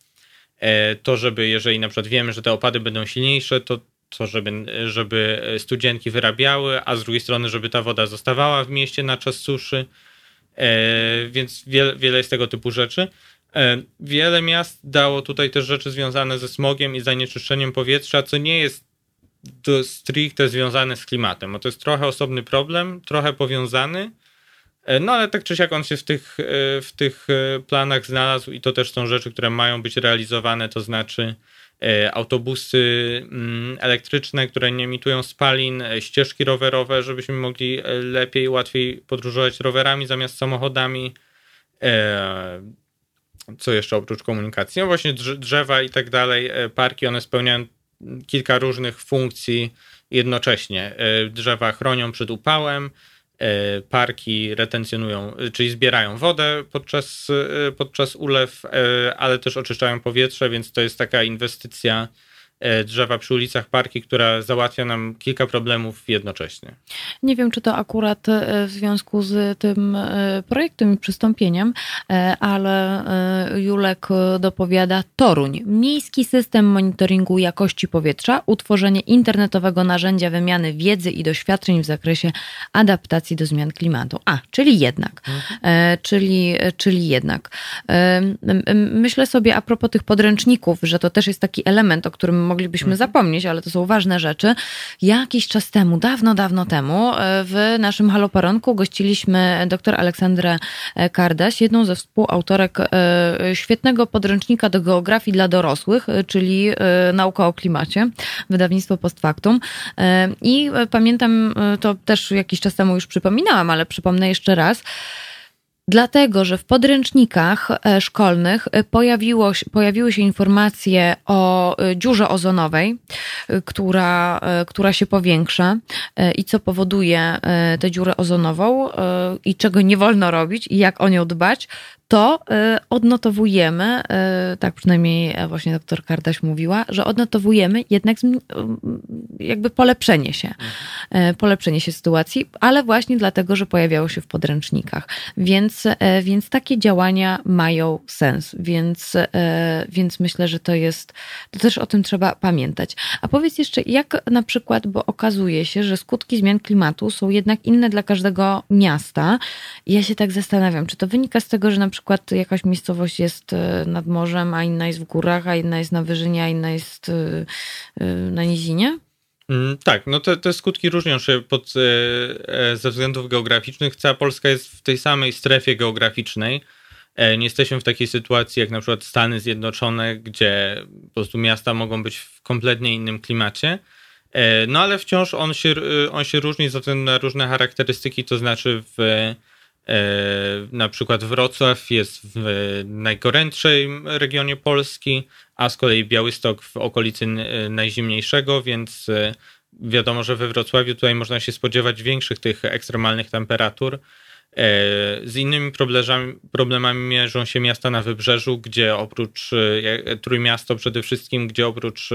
To, żeby jeżeli na przykład wiemy, że te opady będą silniejsze, to to, żeby, żeby studzienki wyrabiały, a z drugiej strony, żeby ta woda zostawała w mieście na czas suszy. E, więc wiele, wiele jest tego typu rzeczy. E, wiele miast dało tutaj też rzeczy związane ze smogiem i zanieczyszczeniem powietrza, co nie jest stricte związane z klimatem, bo to jest trochę osobny problem, trochę powiązany, e, no ale tak czy siak on się w tych, w tych planach znalazł i to też są rzeczy, które mają być realizowane, to znaczy autobusy mm, elektryczne, które nie emitują spalin, e, ścieżki rowerowe, żebyśmy mogli e, lepiej, łatwiej podróżować rowerami zamiast samochodami. Co jeszcze oprócz komunikacji? No właśnie drzewa i tak dalej, parki, one spełniają kilka różnych funkcji jednocześnie. Drzewa chronią przed upałem, parki retencjonują, czyli zbierają wodę podczas, podczas ulew, ale też oczyszczają powietrze, więc to jest taka inwestycja E, drzewa przy ulicach parki, która załatwia nam kilka problemów jednocześnie. Nie wiem, czy to akurat e, w związku z tym e, projektem i przystąpieniem, ale Julek dopowiada Toruń. Miejski system monitoringu jakości powietrza, utworzenie internetowego narzędzia wymiany wiedzy i doświadczeń w zakresie adaptacji do zmian klimatu. A, czyli jednak. Mhm. Czyli, czyli jednak. Myślę sobie a propos tych podręczników, że to też jest taki element, o którym moglibyśmy mhm. zapomnieć, ale to są ważne rzeczy. Jakiś czas temu, dawno, dawno temu, e, w naszym Haloparonku gościliśmy dr Aleksandrę e, Kardaś, jedną ze współautorek e, świetnego podręcznika do geografii dla dorosłych, czyli Nauka o klimacie, wydawnictwo Post Factum. I pamiętam, to też jakiś czas temu już przypominałam, ale przypomnę jeszcze raz, Dlatego, że w podręcznikach e, szkolnych e, pojawiło, pojawiły się informacje o e, dziurze ozonowej, która, która się powiększa i co powoduje tę dziurę ozonową i czego nie wolno robić i jak o nią dbać, to y, odnotowujemy, y, tak przynajmniej e, właśnie doktor Kardaś mówiła, że odnotowujemy jednak jakby polepszenie się, mhm. polepszenie się sytuacji, ale właśnie dlatego, że pojawiało się w podręcznikach. Więc, e, więc takie działania mają sens, więc, więc myślę, że to jest, to też o tym trzeba pamiętać. A powiedz jeszcze, jak na przykład, bo okazuje się, że skutki zmian klimatu są jednak inne dla każdego miasta. I ja się tak zastanawiam, czy to wynika z tego, że na przykład przykład jakaś miejscowość jest e, nad morzem, a inna jest w górach, a inna jest na wyżynie, a inna jest e, e, na nizinie? Mm, tak, no te, te skutki różnią się pod, ze względów geograficznych. Cała Polska jest w tej samej strefie geograficznej. Nie jesteśmy w takiej sytuacji jak na przykład Stany Zjednoczone, gdzie po prostu miasta mogą być w kompletnie innym klimacie. No ale wciąż on się, on się różni ze względu na różne charakterystyki, to znaczy w na przykład Wrocław jest w najgorętszym regionie Polski, a z kolei Białystok w okolicy najzimniejszego, więc e, wiadomo, że we Wrocławiu tutaj można się spodziewać większych tych ekstremalnych temperatur. E, z innymi problemami mierzą się miasta na wybrzeżu, gdzie oprócz Trójmiasto przede wszystkim, gdzie oprócz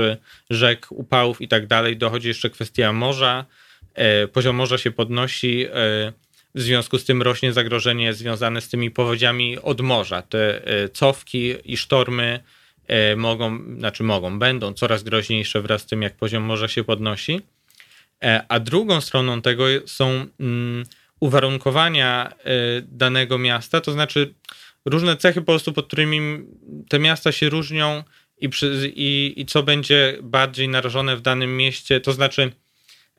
rzek, upałów i tak dalej dochodzi jeszcze kwestia morza. Poziom morza się podnosi w związku z tym rośnie zagrożenie związane z tymi powodziami od morza. Te e, cofki i sztormy e, mogą, znaczy mogą, będą coraz groźniejsze wraz z tym, jak poziom morza się podnosi. E, a drugą stroną tego są mm, uwarunkowania danego miasta, to znaczy różne cechy po prostu, pod którymi te miasta się różnią i, przy, i, i co będzie bardziej narażone w danym mieście. To znaczy,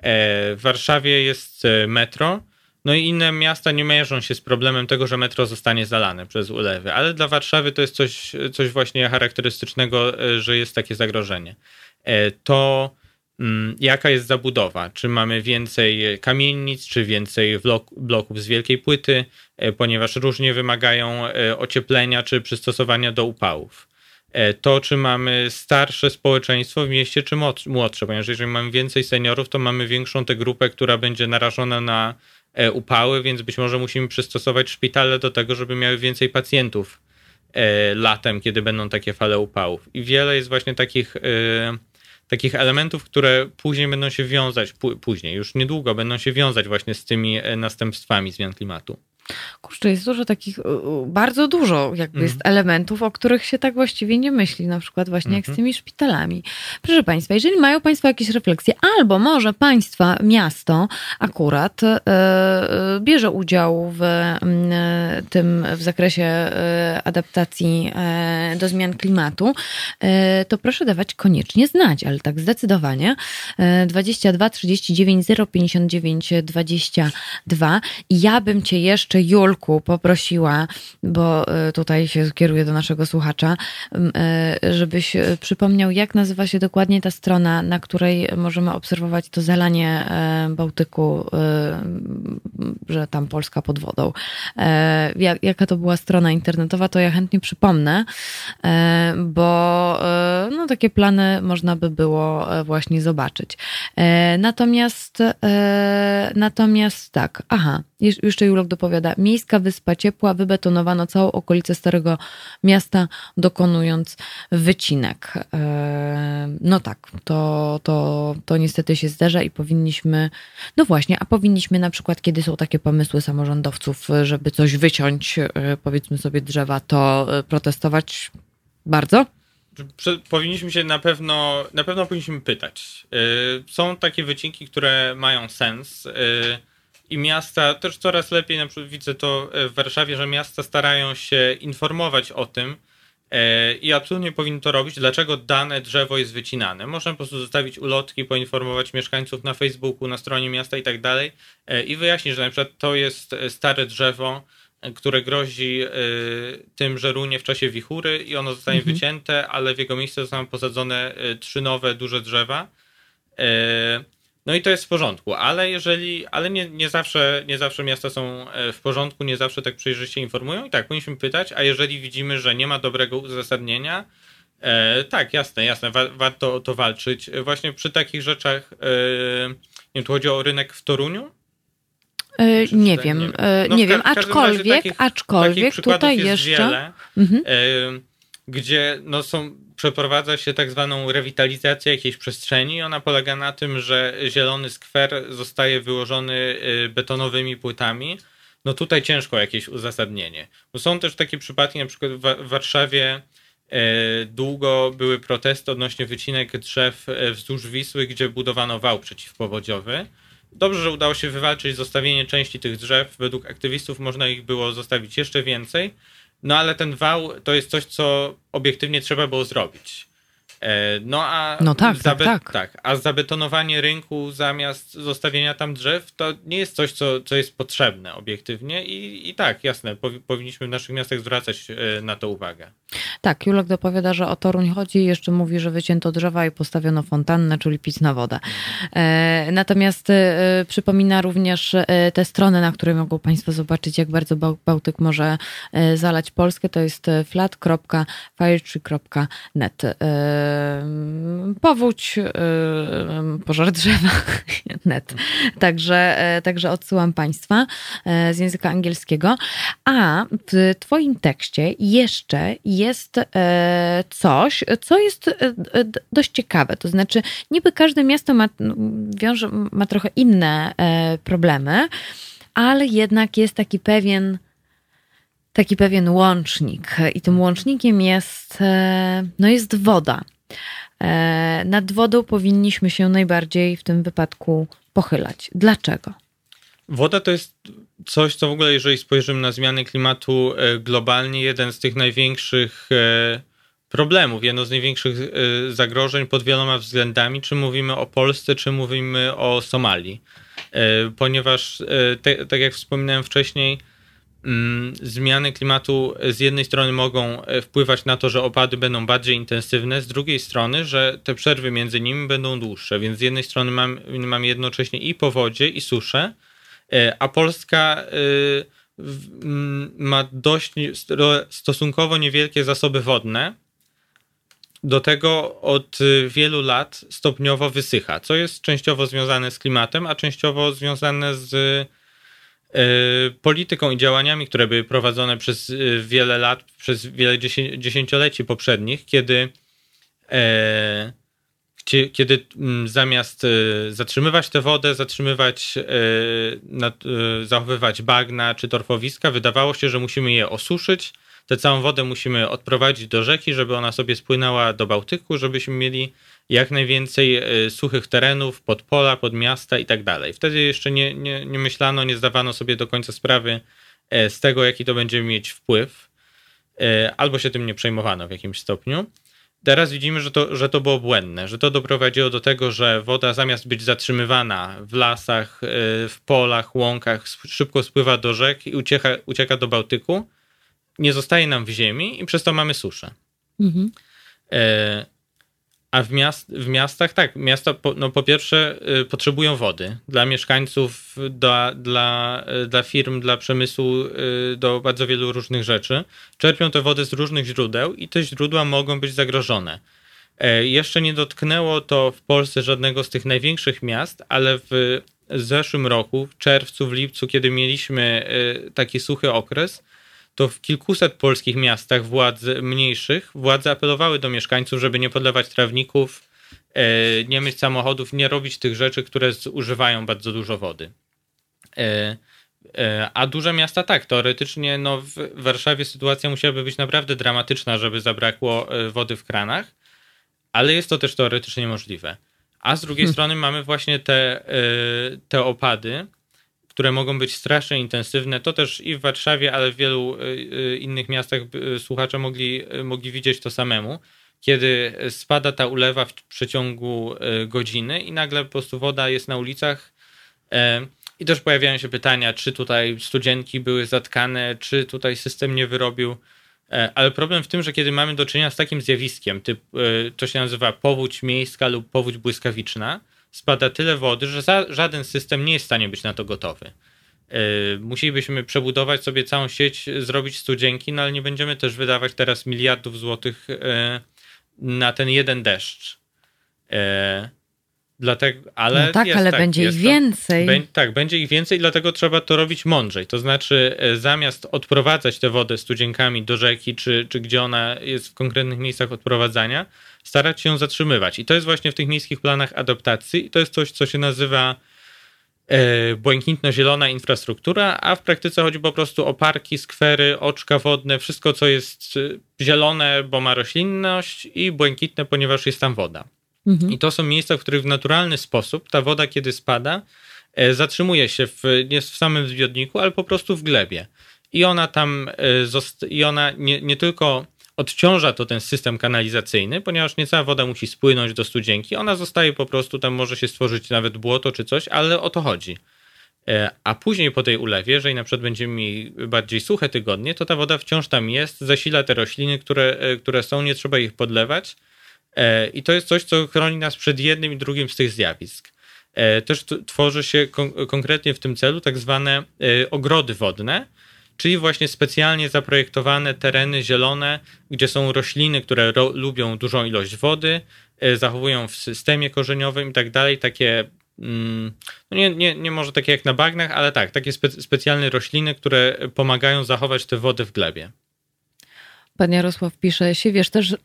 w Warszawie jest metro, no i inne miasta nie mierzą się z problemem tego, że metro zostanie zalane przez ulewy, ale dla Warszawy to jest coś, coś właśnie charakterystycznego, e, że jest takie zagrożenie. E, to mm, jaka jest zabudowa? Czy mamy więcej kamienic, czy więcej bloków z wielkiej płyty, e, ponieważ różnie wymagają ocieplenia czy przystosowania do upałów. To, czy mamy starsze społeczeństwo w mieście, czy młodsze, ponieważ jeżeli mamy więcej seniorów, to mamy większą tę grupę, która będzie narażona na upały, więc być może musimy przystosować szpitale do tego, żeby miały więcej pacjentów e, latem, kiedy będą takie fale upałów. I wiele jest właśnie takich, e, takich elementów, które później będą się wiązać, później, już niedługo będą się wiązać właśnie z tymi następstwami zmian klimatu. Kurczę, jest dużo takich, bardzo dużo jakby mm. jest elementów, o których się tak właściwie nie myśli, na przykład właśnie mm -hmm. jak z mhm. tymi szpitalami. Proszę Państwa, jeżeli mają Państwo jakieś refleksje, albo może Państwa miasto akurat e, e bierze udział w e, tym, w zakresie adaptacji do zmian klimatu, to proszę dawać koniecznie znać, ale tak zdecydowanie. 22 39 059 22 i ja bym Cię jeszcze jeszcze Julku poprosiła, bo tutaj się kieruję do naszego słuchacza, żebyś przypomniał, jak nazywa się dokładnie ta strona, na której możemy obserwować to zalanie Bałtyku, że tam Polska pod wodą. Jaka to była strona internetowa, to ja chętnie przypomnę, bo no, takie plany można by było właśnie zobaczyć. Natomiast, natomiast tak, aha, jeszcze Julok dopowiada, miejska wyspa ciepła, wybetonowano całą okolicę Starego Miasta, dokonując wycinek. No tak, to, to, to niestety się zdarza i powinniśmy, no właśnie, a powinniśmy na przykład, kiedy są takie pomysły samorządowców, żeby coś wyciąć, powiedzmy sobie drzewa, to protestować bardzo? powinniśmy się na pewno, na pewno powinniśmy pytać. Są takie wycinki, które mają sens i miasta też coraz lepiej, na przykład widzę to w Warszawie, że miasta starają się informować o tym y, i absolutnie powinny to robić, dlaczego dane drzewo jest wycinane. Można po prostu zostawić ulotki, poinformować mieszkańców na Facebooku, na stronie miasta i tak dalej i wyjaśnić, że na przykład to jest stare drzewo, które grozi tym, że runie w czasie wichury i ono zostanie mhm. wycięte, ale w jego miejsce zostaną posadzone trzy nowe duże drzewa. No i to jest w porządku, ale jeżeli, ale nie, nie, zawsze, nie zawsze miasta są w porządku, nie zawsze tak przejrzyście informują i tak, powinniśmy pytać, a jeżeli widzimy, że nie ma dobrego uzasadnienia, e, tak, jasne, jasne, wa warto o to walczyć. Właśnie przy takich rzeczach, e, nie wiem, tu chodzi o rynek w Toruniu, E, nie wiem, nie wiem, no, nie wiem. aczkolwiek, takich, aczkolwiek takich tutaj jeszcze. Wiele, mhm. E, gdzie no, są, przeprowadza się tak zwaną rewitalizację jakiejś przestrzeni. Ona polega na tym, że zielony skwer zostaje wyłożony e, betonowymi płytami. No tutaj ciężko jakieś uzasadnienie. Bo są też takie przypadki, na przykład w Warszawie długo były protesty odnośnie wycinek drzew wzdłuż Wisły, gdzie budowano wał przeciwpowodziowy. Dobrze, że udało się wywalczyć zostawienie części tych drzew. Według aktywistów można ich było zostawić jeszcze więcej. No ale ten wał to jest coś, co obiektywnie trzeba było zrobić. E, no a, no tak, tak, tak. tak, a zabetonowanie rynku zamiast zostawienia tam drzew to nie jest coś, co, co jest potrzebne obiektywnie i, i tak, jasne, powinniśmy w naszych miastach zwracać e, na to uwagę. Tak, Julek dopowiada, że o Toruń chodzi i jeszcze mówi, że wycięto drzewa i postawiono fontannę, czyli pitna woda. E, natomiast przypomina również te strony, na której mogą Państwo zobaczyć, jak bardzo Bałtyk może zalać Polskę. To jest flat.firetree.net. Powódź, pożar drzewa, [LAUGHS] net. Także, także odsyłam Państwa z języka angielskiego. A w Twoim tekście jeszcze jest e, coś, co jest e, dość ciekawe. To znaczy, niby każde miasto ma, wiąże, ma trochę inne e, problemy, ale jednak jest taki pewien taki pewien łącznik i tym łącznikiem jest, no jest woda. Nad wodą powinniśmy się najbardziej w tym wypadku pochylać. Dlaczego? Woda to jest coś, co w ogóle, jeżeli spojrzymy na zmiany klimatu e, globalnie, jeden z tych największych e, problemów, jedno z największych e, zagrożeń pod wieloma względami, czy mówimy o Polsce, czy mówimy o Somalii. Ponieważ, tak jak wspominałem wcześniej, zmiany klimatu z jednej strony mogą wpływać na to, że opady będą bardziej intensywne, z drugiej strony, że te przerwy między nimi będą dłuższe, więc z jednej strony mam, mam jednocześnie i powodzie, i suszę, E, a Polska e, ma dość stosunkowo niewielkie zasoby wodne. Do tego od wielu lat stopniowo wysycha, co jest częściowo związane z klimatem, a częściowo związane z e, polityką i działaniami, które były prowadzone przez wiele lat, przez wiele dziesięcioleci poprzednich, kiedy kiedy mm, zamiast e, zatrzymywać tę wodę, zatrzymywać, e, e, zachowywać bagna czy torfowiska, wydawało się, że musimy je osuszyć. Tę całą wodę musimy odprowadzić do rzeki, żeby ona sobie spłynęła do Bałtyku, żebyśmy mieli jak najwięcej suchych terenów, pod pola, pod miasta i tak dalej. Wtedy jeszcze nie, nie, nie myślano, nie zdawano sobie do końca sprawy z tego, jaki to będzie mieć wpływ, albo się tym nie przejmowano w jakimś stopniu. Teraz widzimy, że to, że to było błędne, że to doprowadziło do tego, że woda zamiast być zatrzymywana w lasach, w polach, łąkach, szybko spływa do rzek i ucieka, ucieka do Bałtyku, nie zostaje nam w ziemi i przez to mamy suszę. Mhm. A w, miast, w miastach, tak, miasta po, no po pierwsze y, potrzebują wody dla mieszkańców, dla, dla, y, dla firm, dla przemysłu, y, do bardzo wielu różnych rzeczy. Czerpią tę wodę z różnych źródeł i te źródła mogą być zagrożone. E, jeszcze nie dotknęło to w Polsce żadnego z tych największych miast, ale w zeszłym roku, w czerwcu, w lipcu, kiedy mieliśmy taki suchy okres, to w kilkuset polskich miastach władze mniejszych władze apelowały do mieszkańców, żeby nie podlewać trawników, e, nie myć samochodów, nie robić tych rzeczy, które zużywają bardzo dużo wody. E, e, a duże miasta tak, teoretycznie no w Warszawie sytuacja musiałaby być naprawdę dramatyczna, żeby zabrakło wody w kranach, ale jest to też teoretycznie możliwe. A z drugiej hmm. strony mamy właśnie te, te opady, które mogą być strasznie intensywne. To też i w Warszawie, ale w wielu y, y, innych miastach y, słuchacze mogli, mogli widzieć to samemu, kiedy spada ta ulewa w przeciągu godziny i nagle po prostu woda jest na ulicach. E, I też pojawiają się pytania, czy tutaj studzienki były zatkane, czy tutaj system nie wyrobił. E, ale problem w tym, że kiedy mamy do czynienia z takim zjawiskiem, typ, to się nazywa powódź miejska lub powódź błyskawiczna, spada tyle wody, że za, żaden system nie jest w stanie być na to gotowy. Yy, musielibyśmy przebudować sobie całą sieć, zrobić studzienki, no ale nie będziemy też wydawać teraz miliardów złotych yy, na ten jeden deszcz. Yy, dlatego, ale no tak, ale tak, będzie ich więcej. Be, tak, będzie ich więcej, dlatego trzeba to robić mądrzej. To znaczy, zamiast odprowadzać tę wodę studzienkami do rzeki, czy, czy gdzie ona jest w konkretnych miejscach odprowadzania, starać się ją zatrzymywać. I to jest właśnie w tych miejskich planach adaptacji i to jest coś, co się nazywa e, błękitno-zielona infrastruktura, a w praktyce chodzi po prostu o parki, skwery, oczka wodne, wszystko co jest e, zielone, bo ma roślinność i błękitne, ponieważ jest tam woda. Mhm. I to są miejsca, w których w naturalny sposób ta woda, kiedy spada, e, zatrzymuje się w, nie w samym zbiorniku, ale po prostu w glebie. I ona tam, i ona nie, nie tylko odciąża to ten system kanalizacyjny, ponieważ nie cała woda musi spłynąć do studzienki, ona zostaje po prostu, tam może się stworzyć nawet błoto czy coś, ale o to chodzi. E, a później po tej ulewie, jeżeli na przykład będziemy mieli bardziej suche tygodnie, to ta woda wciąż tam jest, zasila te rośliny, które, e, które są, nie trzeba ich podlewać. E, I to jest coś, co chroni nas przed jednym i drugim z tych zjawisk. Też tworzy się konkretnie w tym celu tak zwane ogrody wodne, czyli właśnie specjalnie zaprojektowane tereny zielone, gdzie są rośliny, które ro lubią dużą ilość wody, e, zachowują w systemie korzeniowym i tak dalej, takie mm, no nie, nie, nie może takie jak na bagnach, ale tak, takie spe specjalne rośliny, które pomagają zachować tę wodę w glebie. Pan Jarosław pisze, Siewierz też, e,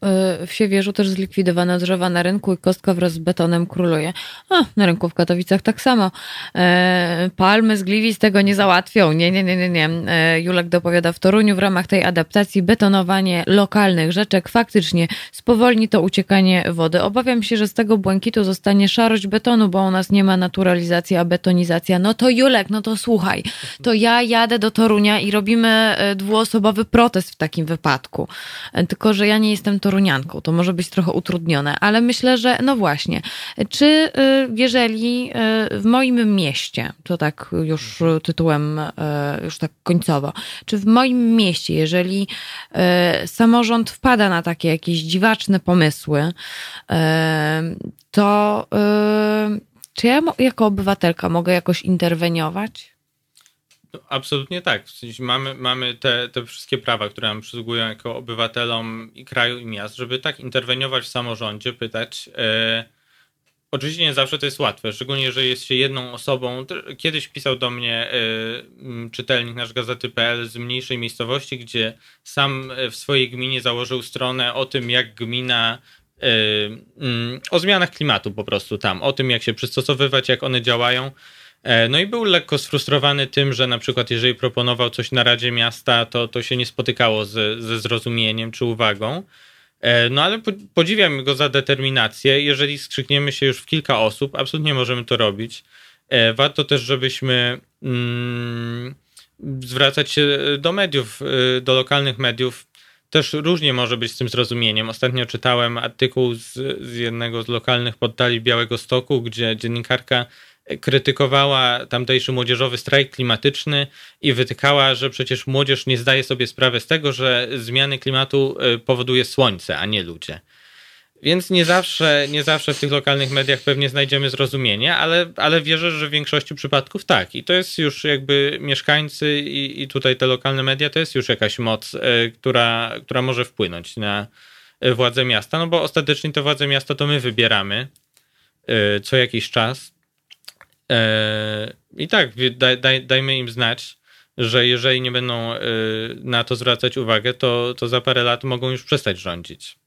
w Siewierzu też zlikwidowano drzewa na rynku i kostka wraz z betonem króluje. A, na rynku w Katowicach tak samo. E, palmy z gliwic tego nie załatwią. Nie, nie, nie, nie, nie. E, Julek dopowiada w Toruniu w ramach tej adaptacji betonowanie lokalnych rzeczek faktycznie spowolni to uciekanie wody. Obawiam się, że z tego błękitu zostanie szarość betonu, bo u nas nie ma naturalizacji, a betonizacja. No to Julek, no to słuchaj, to ja jadę do Torunia i robimy dwuosobowy protest w takim wypadku roku. Tylko, że ja nie jestem torunianką, to może być trochę utrudnione, ale myślę, że no właśnie, czy y, jeżeli y, w moim mieście, to tak już tytułem, y, już tak końcowo, czy w moim mieście, jeżeli samorząd wpada na takie jakieś dziwaczne pomysły, to czy ja jako obywatelka mogę jakoś interweniować? No, absolutnie tak. W sensie mamy, mamy te, te wszystkie prawa, które nam przysługują jako obywatelom i kraju, i miast, żeby tak interweniować w samorządzie, pytać. E, oczywiście nie zawsze to jest łatwe, szczególnie jeżeli jest się jedną osobą. Kiedyś pisał do mnie e, czytelnik nasz gazety.pl z mniejszej miejscowości, gdzie sam w swojej gminie założył stronę o tym, jak gmina e, o zmianach klimatu po prostu tam, o tym, jak się przystosowywać, jak one działają. E, no i był lekko sfrustrowany tym, że na przykład jeżeli proponował coś na Radzie Miasta, to, to się nie spotykało z, ze zrozumieniem czy uwagą. E, no ale podziwiam go za determinację. Jeżeli skrzykniemy się już w kilka osób, absolutnie możemy to robić. E, warto też, żebyśmy mm, zwracać się do mediów, do lokalnych mediów. też różnie może być z tym zrozumieniem. Ostatnio czytałem artykuł z, z jednego z lokalnych poddali Białego Stoku, gdzie dziennikarka krytykowała tamtejszy młodzieżowy strajk klimatyczny i wytykała, że przecież młodzież nie zdaje sobie sprawy z tego, że zmiany klimatu y, powoduje słońce, a nie ludzie. Więc nie zawsze, nie zawsze w tych lokalnych mediach pewnie znajdziemy zrozumienie, ale, ale wierzę, że w większości przypadków tak. I to jest już jakby mieszkańcy i, i tutaj te lokalne media to jest już jakaś moc, y, która, która może wpłynąć na y, władze miasta, no bo ostatecznie to władze miasta to my wybieramy co jakiś czas I tak, daj, daj, dajmy im znać, że jeżeli nie będą e, na to zwracać uwagę, to, to za parę lat mogą już przestać rządzić.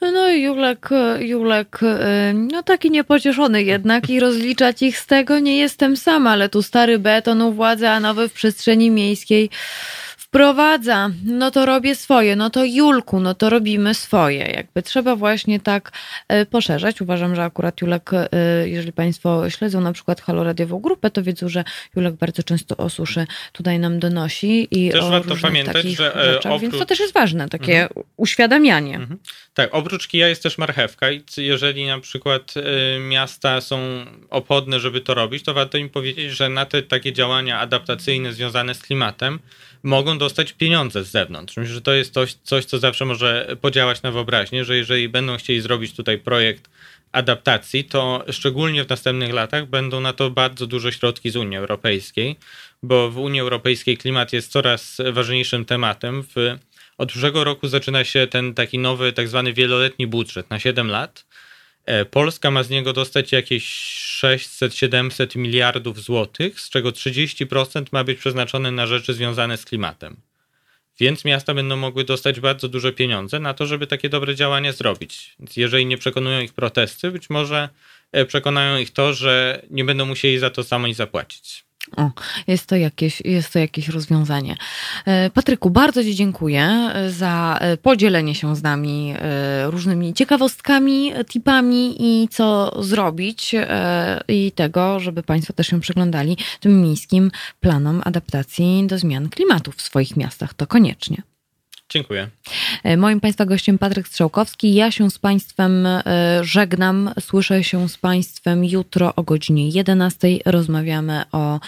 No i Julek, Julek, e, no taki niepocieszony jednak i rozliczać ich z tego nie jestem sam, ale tu stary beton u władzy, a nowy w przestrzeni miejskiej wprowadza, no to robię swoje, no to Julku, no to robimy swoje. Jakby trzeba właśnie tak e, poszerzać. Uważam, że akurat Julek, e, jeżeli Państwo śledzą na przykład Halo Radiową Grupę, to wiedzą, że Julek bardzo często o suszy tutaj nam donosi i też o warto pamiętać, że e, rzeczach, oprócz... więc to też jest ważne, takie mhm. uświadamianie. Mhm. Tak, oprócz kija jest też marchewka i jeżeli na przykład miasta są opodne, żeby to robić, to warto im powiedzieć, że na te takie działania adaptacyjne związane z klimatem mogą dostać pieniądze z zewnątrz. Myślę, że to jest coś, coś, co zawsze może podziałać na wyobraźnię, że jeżeli będą chcieli zrobić tutaj projekt adaptacji, to szczególnie w następnych latach będą na to bardzo duże środki z Unii Europejskiej, bo w Unii Europejskiej klimat jest coraz ważniejszym tematem. W, od przyszłego roku zaczyna się ten taki nowy, tak zwany wieloletni budżet na 7 lat. E, Polska ma z niego dostać jakieś 600-700 miliardów złotych, z czego 30% ma być przeznaczone na rzeczy związane z klimatem. Więc miasta będą mogły dostać bardzo duże pieniądze na to, żeby takie dobre działania zrobić. Więc jeżeli nie przekonują ich protesty, być może e, przekonają ich to, że nie będą musieli za to sami zapłacić. O, jest to jakieś, jest to jakieś rozwiązanie. E, Patryku, bardzo Ci dziękuję e, za e, podzielenie się z nami różnymi ciekawostkami, tipami i co zrobić i tego, żeby Państwo też się przyglądali tym miejskim planom adaptacji do zmian klimatu w swoich miastach. To koniecznie. Dziękuję. E, moim Państwa gościem Patryk Strzałkowski. Ja się z Państwem e, żegnam. Słyszę się z Państwem jutro o godzinie 11. Rozmawiamy o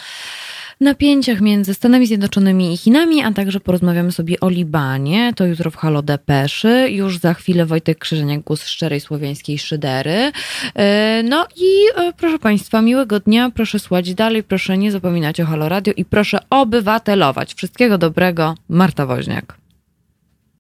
napięciach między Stanami Zjednoczonymi i Chinami, a także porozmawiamy sobie o Libanie. To jutro w Halo Depeszy. Już za chwilę Wojtek Krzyżeniak, głos szczerej słowiańskiej szydery. E, no i proszę Państwa, miłego dnia. Proszę słuchać dalej, proszę nie zapominać o Halo Radio i proszę obywatelować. Wszystkiego dobrego. Marta Woźniak.